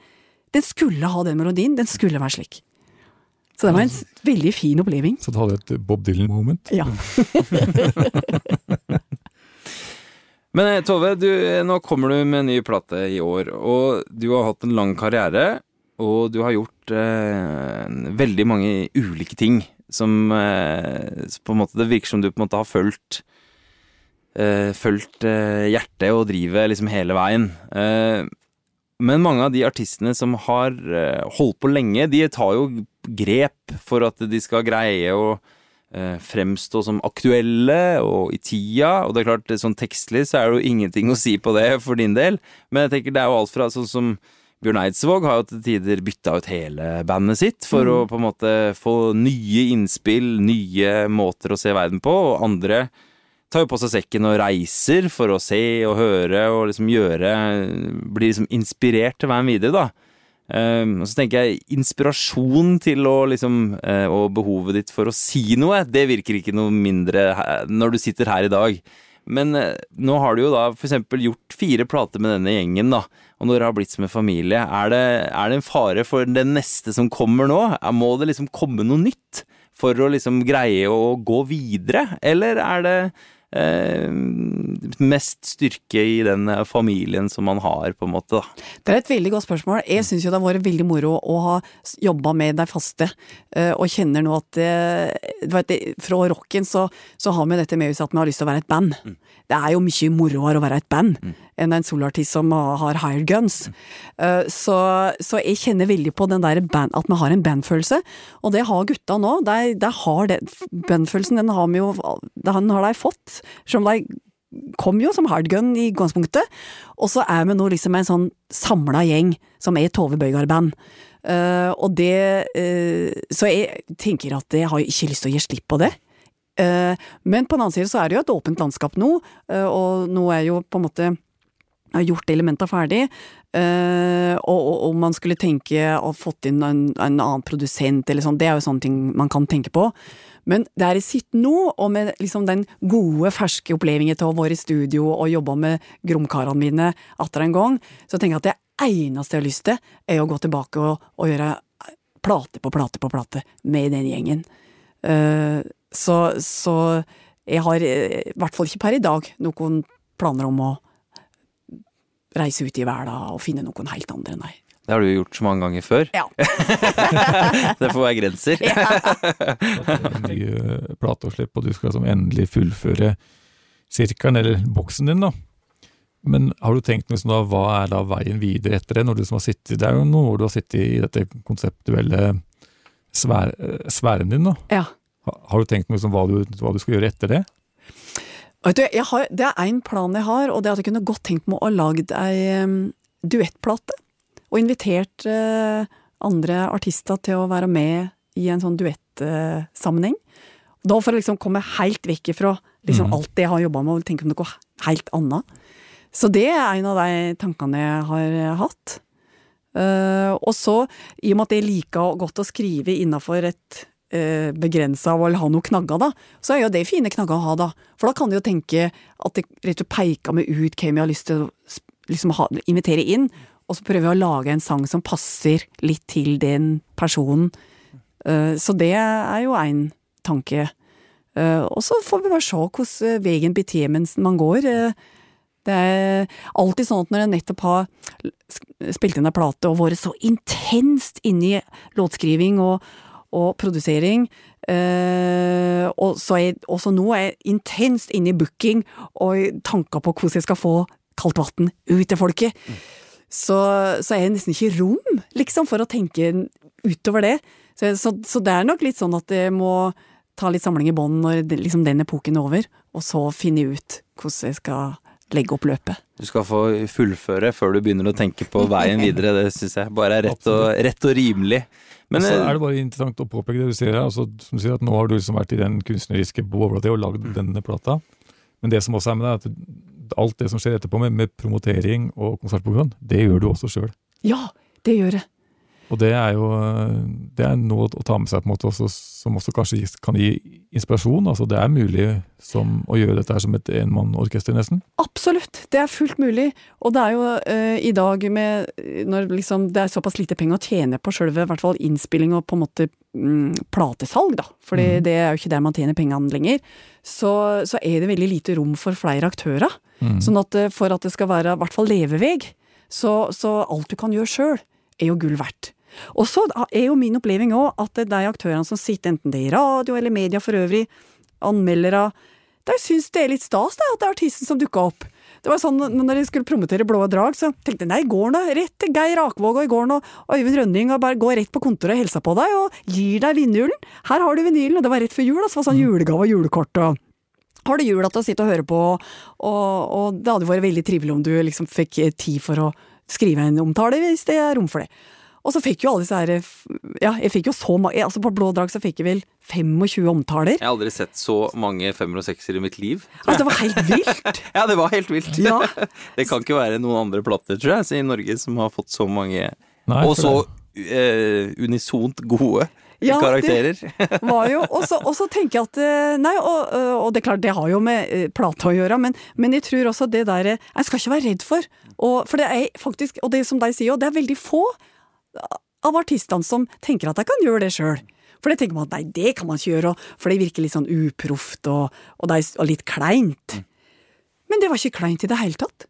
Den skulle ha den melodien, den skulle være slik. Så det var en veldig fin oppleving. Så du hadde et Bob Dylan-moment? Ja. *laughs* *laughs* Men eh, Tove, du, eh, nå kommer du med en ny plate i år, og du har hatt en lang karriere. Og du har gjort eh, veldig mange ulike ting som eh, på en måte Det virker som du på en måte har fulgt eh, Fulgt eh, hjertet og drivet liksom hele veien. Men mange av de artistene som har holdt på lenge, de tar jo grep for at de skal greie å fremstå som aktuelle og i tida. Og det er klart, sånn tekstlig så er det jo ingenting å si på det for din del. Men jeg tenker det er jo alt fra sånn som Bjørn Eidsvåg har jo til tider bytta ut hele bandet sitt for å på en måte få nye innspill, nye måter å se verden på, og andre tar jo på seg sekken og reiser for å se og høre og liksom gjøre Blir liksom inspirert til veien videre, da. Um, og så tenker jeg inspirasjon til å liksom eh, Og behovet ditt for å si noe, det virker ikke noe mindre når du sitter her i dag. Men eh, nå har du jo da eksempel gjort fire plater med denne gjengen, da. Og når det har blitt som en familie, er det, er det en fare for den neste som kommer nå? Må det liksom komme noe nytt for å liksom greie å gå videre? Eller er det eh, mest styrke i den eh, familien som man har, på en måte, da? Det er et veldig godt spørsmål. Jeg syns jo det har vært veldig moro å ha jobba med de faste, eh, og kjenner nå at eh, vet, Fra rocken så, så har vi dette med oss at vi har lyst til å være et band. Det er jo mye moroere å være et band enn en soloartist som har hired guns. Eh, Så, så jeg kjenner veldig på den der band, at vi har en bandfølelse, og det har gutta nå. De, de har den bandfølelsen, den har jo den har de fått. som de kom jo som hardgun i utgangspunktet, og så er vi nå liksom en sånn samla gjeng som er Tove Bøygard-band. Uh, og det uh, Så jeg tenker at jeg har ikke lyst til å gi slipp på det. Uh, men på den annen side så er det jo et åpent landskap nå, eh, og nå er jo på en måte har gjort elementa ferdig, øh, og, og, og man skulle tenke å fått inn en, en annen produsent eller sånn, det er jo sånne ting man kan tenke på. Men der jeg sitter nå, og med liksom den gode, ferske opplevelsen til å være i studio og jobbe med gromkarene mine atter en gang, så tenker jeg at det eneste jeg har lyst til, er å gå tilbake og, og gjøre plate på plate på plate med den gjengen. Uh, så, så jeg har eh, i hvert fall ikke per i dag noen planer om å reise ut i verden og finne noen helt andre, nei. Det har du jo gjort så mange ganger før. Ja. *laughs* det får være grenser. *laughs* En ny plate å slippe, og du skal liksom endelig fullføre sirkelen, eller boksen din, da. Men har du tenkt liksom da, hva er da veien videre etter det? Når du som har sittet, det er jo noe du har sittet i dette konseptuelle sfæren din, da. Ja. Ha- Har du tenkt noe som hva du, hva du skal gjøre etter det? Du, har, det er én plan jeg har, og det er at jeg kunne godt tenkt meg å ha lagd ei um, duettplate. Og invitert uh, andre artister til å være med i en sånn duettsammenheng. da for å liksom komme helt vekk ifra liksom mm. alt det jeg har jobba med, og tenke om noe helt annet. Så det er en av de tankene jeg har eh, hatt. Uh, og så, i og med at jeg liker godt å skrive innafor et uh, av å ha noen knagger, da, så er jo det fine knagger å ha, da. For da kan du jo tenke at det rett og peker meg ut hvem jeg har lyst til å liksom, ha, invitere inn, og så prøver jeg å lage en sang som passer litt til den personen. Eh, så det er jo en tanke. Eh, og så får vi bare se hvordan veien blir mens man går. Eh, det er alltid sånn at når jeg nettopp har spilt inn ei plate og vært så intenst inne i låtskriving og, og produsering, Uh, og så er, også nå er jeg intenst inne i booking og tanker på hvordan jeg skal få kaldt vann ut til folket, så, så er det nesten ikke rom, liksom, for å tenke utover det. Så, så, så det er nok litt sånn at jeg må ta litt samling i bånd når liksom den epoken er over, og så finne ut hvordan jeg skal legge opp løpet. Du skal få fullføre før du begynner å tenke på veien videre. Det syns jeg bare er rett og, rett og rimelig. Men så eh, er det bare interessant å påpeke det du sier her. Altså, som du sier at Nå har du liksom vært i den kunstneriske bobla di og lagd denne plata. Men det som også er med det, er at alt det som skjer etterpå med, med promotering og konsertprogram, det gjør du også sjøl. Ja, det gjør jeg. Og det er jo det er noe å ta med seg på en måte også, som også kanskje kan gi inspirasjon. altså Det er mulig som, å gjøre dette her som et enmannorkester, nesten. Absolutt, det er fullt mulig. Og det er jo uh, i dag med Når liksom det er såpass lite penger å tjene på sjølve hvert fall innspilling og på en måte mm, platesalg, da, fordi mm. det er jo ikke der man tjener pengene lenger, så, så er det veldig lite rom for flere aktører. Mm. Sånn at eh, for at det skal være i hvert fall leveveg, så, så alt du kan gjøre sjøl, er jo gull verdt. Og så er jo min oppleving òg at de aktørene som sitter, enten det er i radio eller media for øvrig, anmeldere, de syns det er litt stas det, at det er artisten som dukker opp. Det var sånn, Når jeg skulle promotere Blå drag, så tenkte jeg nei, går nå rett til Geir Akvåg og i går nå og Øyvind Rønning og bare går rett på kontoret og hilser på deg og gir deg vinylen. Her har du vinylen, og det var rett før jul, altså, det var sånn julegave og julekort og har du jula til å sitte og høre på, og, og det hadde vært veldig trivelig om du liksom fikk tid for å skrive en omtale, hvis det er rom for det. Og så fikk jo alle disse her Ja, jeg fikk jo så mange Altså på Blå drag så fikk jeg vel 25 omtaler. jeg har aldri sett så mange femmer og sekser i mitt liv. Altså, det var helt vilt! *laughs* Ja, det var helt vilt. Ja. *laughs* Det kan ikke være noen andre plater, tror jeg, i Norge som har fått så mange Nei, Og så eh, unisont gode Ja, karakterer. *laughs* var jo, og så, tenker jeg at eh, Nei, og, og det er klart, det har jo med eh, plate å gjøre, men, men jeg tror også det der En skal ikke være redd for. Og, for det er faktisk, og det som de sier, det er veldig få av artistene som tenker at de kan gjøre det sjøl. For det tenker man at nei, det kan man ikke gjøre, for det virker litt sånn uproft og, og, det og litt kleint. Men det var ikke kleint i det hele tatt.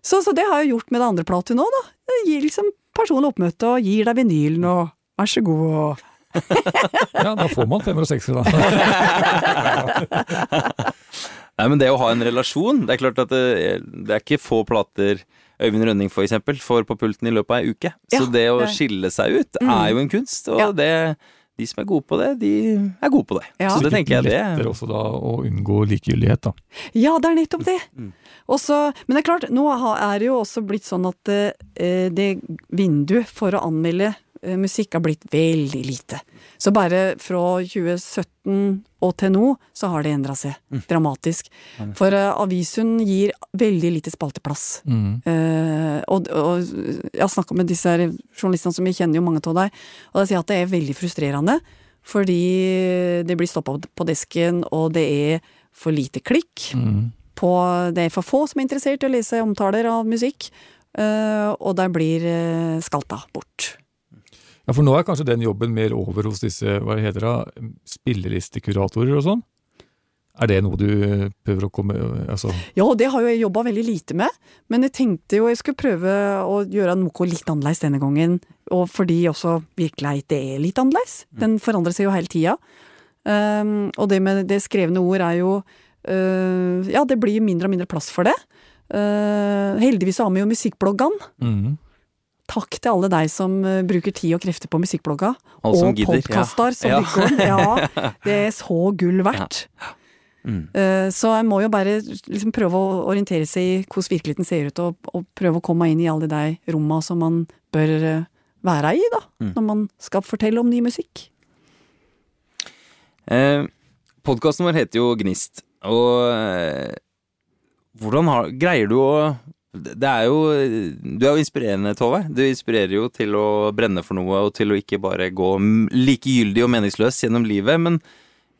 Så, så det har jeg gjort med det andre platet nå, da. Jeg gir liksom personlig oppmøte og gir deg vinylen og vær så god og Ja, da får man femmer og seksere, da. *laughs* Nei, men det å ha en relasjon Det er klart at det, det er ikke få plater Øyvind Rønning for eksempel får på pulten i løpet av ei uke. Så Ja, det å skille seg ut er jo en kunst, og Ja. det, de som er gode på det, de er gode på det. Ja. Så det tenker jeg det Lettere også da å unngå likegyldighet, da. Ja, det er nettopp det. Mm. Og men det er klart, nå er det jo også blitt sånn at eh, det vinduet for å anmelde eh, musikk har blitt veldig lite. Så bare fra 2017 og til nå, så har det endra seg Mm. dramatisk. For uh, Avishund gir veldig lite spalteplass. Mm. Uh, og, og jeg har snakka med disse journalistene som jeg kjenner jo mange av deg, og de sier at det er veldig frustrerende. Fordi det blir stoppa på desken, og det er for lite klikk. Mm. På, det er for få som er interessert i å lese omtaler av musikk, Uh, og de blir uh, skalta bort. Ja, For nå er kanskje den jobben mer over hos disse hva heter det, spillelistekuratorer og sånn? Er det noe du prøver å komme altså, Ja, det har jo jeg jobba veldig lite med, men jeg tenkte jo jeg skulle prøve å gjøre noe litt annerledes denne gangen. Og fordi også virkelig det er litt annerledes. Den forandrer seg jo hele tida. Um, og det med det skrevne ord er jo uh, Ja, det blir mindre og mindre plass for det. Uh, heldigvis har vi jo musikkbloggene. mhm. Takk til alle deg som uh, bruker tid og krefter på musikkblogga. Alle og podkaster som Ja. om. Ja, *laughs* det er så gull verdt. Mm. Eh, Så jeg må jo bare liksom prøve å orientere seg i hvordan virkeligheten ser ut, og, og prøve å komme inn i alle de romma som man bør eh, være i, da. Mm. Når man skal fortelle om ny musikk. Eh, Podkasten vår heter jo Gnist, og eh, hvordan har, greier du å det er jo Du er jo inspirerende, Tove. Du inspirerer jo til å brenne for noe, og til å ikke bare gå likegyldig og meningsløs gjennom livet. Men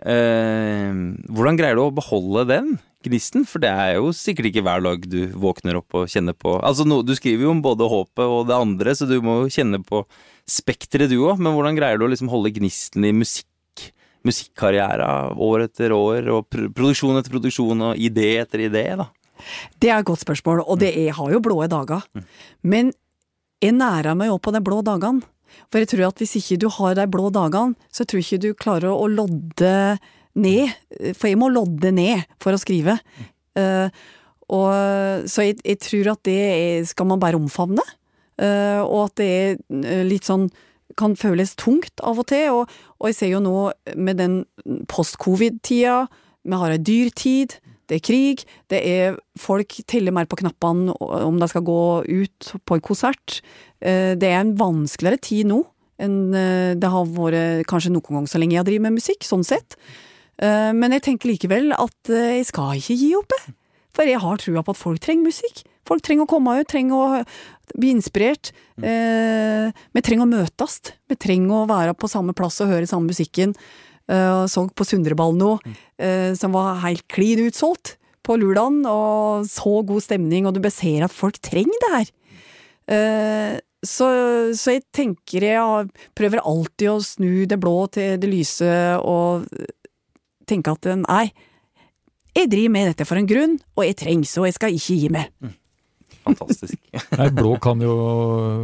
eh, hvordan greier du å beholde den gnisten? For det er jo sikkert ikke hver dag du våkner opp og kjenner på Altså, no, du skriver jo om både håpet og det andre, så du må jo kjenne på spekteret du òg. Men hvordan greier du å liksom holde gnisten i musikk? Musikkarriera år etter år, og pr produksjon etter produksjon, og idé etter idé, da. Det er et godt spørsmål, og det er, har jo blå dager. Men jeg nærer meg jo på de blå dagene. For jeg tror at hvis ikke du har de blå dagene, så tror jeg ikke du klarer å lodde ned. For jeg må lodde ned for å skrive. Uh, og, så jeg, jeg tror at det er, skal man bare omfavne. Uh, og at det er litt sånn kan føles tungt av og til. Og, og jeg ser jo nå med den post-covid-tida, vi har ei dyrtid, det er krig, det er folk teller mer på knappene om de skal gå ut på en konsert. Eh, Det er en vanskeligere tid nå enn eh, det har vært kanskje noen gang så lenge jeg har drevet med musikk, sånn sett. Eh, Men jeg tenker likevel at jeg skal ikke gi opp, jeg. For jeg har trua på at folk trenger musikk. Folk trenger å komme ut, trenger å bli inspirert. Eh, vi trenger å møtes. Vi trenger å være på samme plass og høre samme musikken. Uh, så på Sundreballen nå, eh, som var helt klin utsolgt på Lulan, og så god stemning, og du bare ser at folk trenger det her. Eh, så, så jeg tenker jeg prøver alltid å snu det blå til det lyse, og tenke at eh, nei, jeg driver med dette for en grunn, og jeg trengs, og jeg skal ikke gi meg. Fantastisk. *laughs* Nei, blå kan jo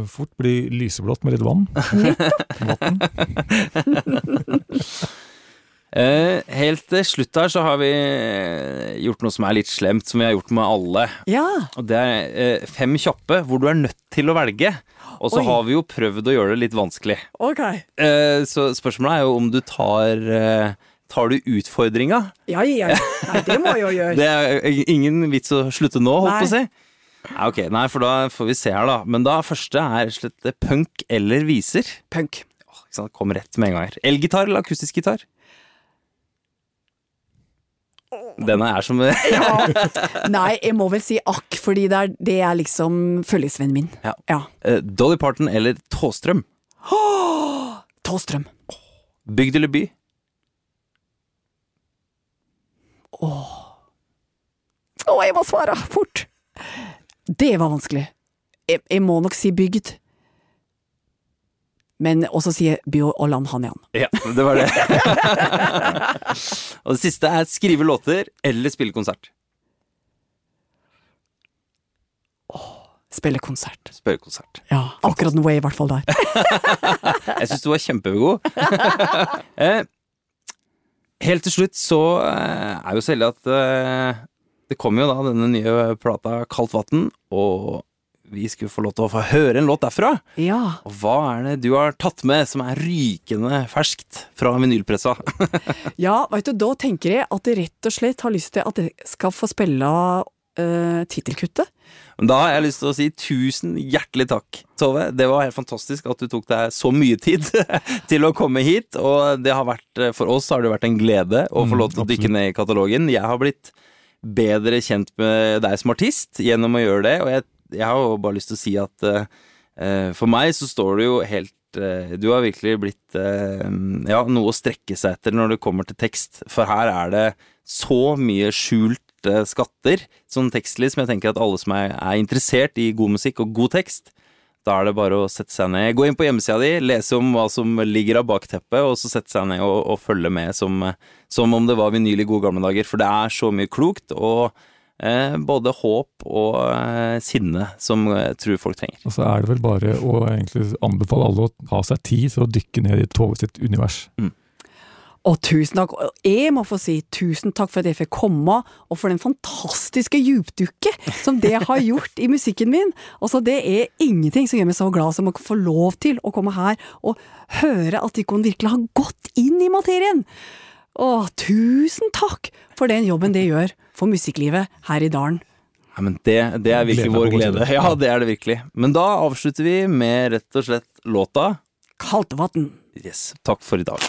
fort bli lyseblått med litt vann. Vann. *laughs* Eh, helt til slutt her så har vi eh, gjort noe som er litt slemt, som vi har gjort med alle. Ja, Og det er eh, fem kjappe hvor du er nødt til å velge. Og så Oi. har vi jo prøvd å gjøre det litt vanskelig. ok. Eh, så spørsmålet er jo om du tar Tar du utfordringa? Ja, ja. Nei, det må jeg jo *laughs* gjøre. Det er ingen vits å slutte nå, holdt på å si. Nei, ok, nei, for da får vi se her, da. Men da første er slett punk eller viser. Punk. Åh, ikke sant, Kom rett med en gang her. Elgitar eller akustisk gitar? Denne er som Ja. *laughs* Nei, jeg må vel si akk, fordi det er, det er liksom følgesvennen min. Ja. Ja. Uh, Dolly Parton eller Tåstrøm? *gasps* Tåstrøm. Bygd eller by? Åh Å, jeg må svare fort! Det var vanskelig. Jeg, jeg må nok si bygd. Men også sier jeg by og land han igjen. Ja, det var det. *laughs* og det siste er skrive låter eller spille konsert. Spille konsert. Spille konsert. Ja, akkurat er jeg i hvert fall der. *laughs* Jeg syns du var kjempegod. *laughs* eh, helt til slutt så eh, er jo så heldig at eh, det kommer jo da denne nye plata Kaldt vann, og vi skulle få lov til å få høre en låt derfra. Ja. Og hva er det du har tatt med som er rykende ferskt fra vinylpressa? *laughs* ja, vet du, da tenker jeg at jeg rett og slett har lyst til at jeg skal få spille uh, tittelkuttet. Da har jeg lyst til å si tusen hjertelig takk, Tove. Det var helt fantastisk at du tok deg så mye tid *laughs* til å komme hit. Og det har vært, for oss har det vært en glede å få Mm, lov til å dykke ned i katalogen. Jeg har blitt bedre kjent med deg som artist gjennom å gjøre det, og jeg, jeg har jo bare lyst til å si at uh, for meg så står du jo helt eh, Du har virkelig blitt eh, ja, noe å strekke seg etter når det kommer til tekst, for her er det så mye skjult skjulte skatter sånn tekstlig som jeg tenker at alle som er, er interessert i god musikk og god tekst, Da er det bare å sette seg ned. Gå inn på hjemmesida di, lese om hva som ligger av bakteppet, og så sette seg ned og, og følge med som, som, om det var vinyl i gode gamle dager. For det er så mye klokt, og både håp og eh, sinne som jeg tror folk trenger. Og så er det vel bare å egentlig anbefale alle å ta seg tid til å dykke ned i Tove sitt univers. Mm. Og tusen takk. Og jeg må få si tusen takk for at jeg fikk komme, og for den fantastiske djupdukket som det har gjort i musikken min. Altså, det er ingenting som gjør meg så glad som å få lov til å komme her og høre at Ikon virkelig har gått inn i materien. Å, tusen takk for den jobben det gjør for musikklivet her i dalen. Ja, men det, det er virkelig Glede vår glede. Ja, det er det virkelig. Men da avslutter vi med rett og slett låta. Kaltevatn. Yes. Takk for i dag.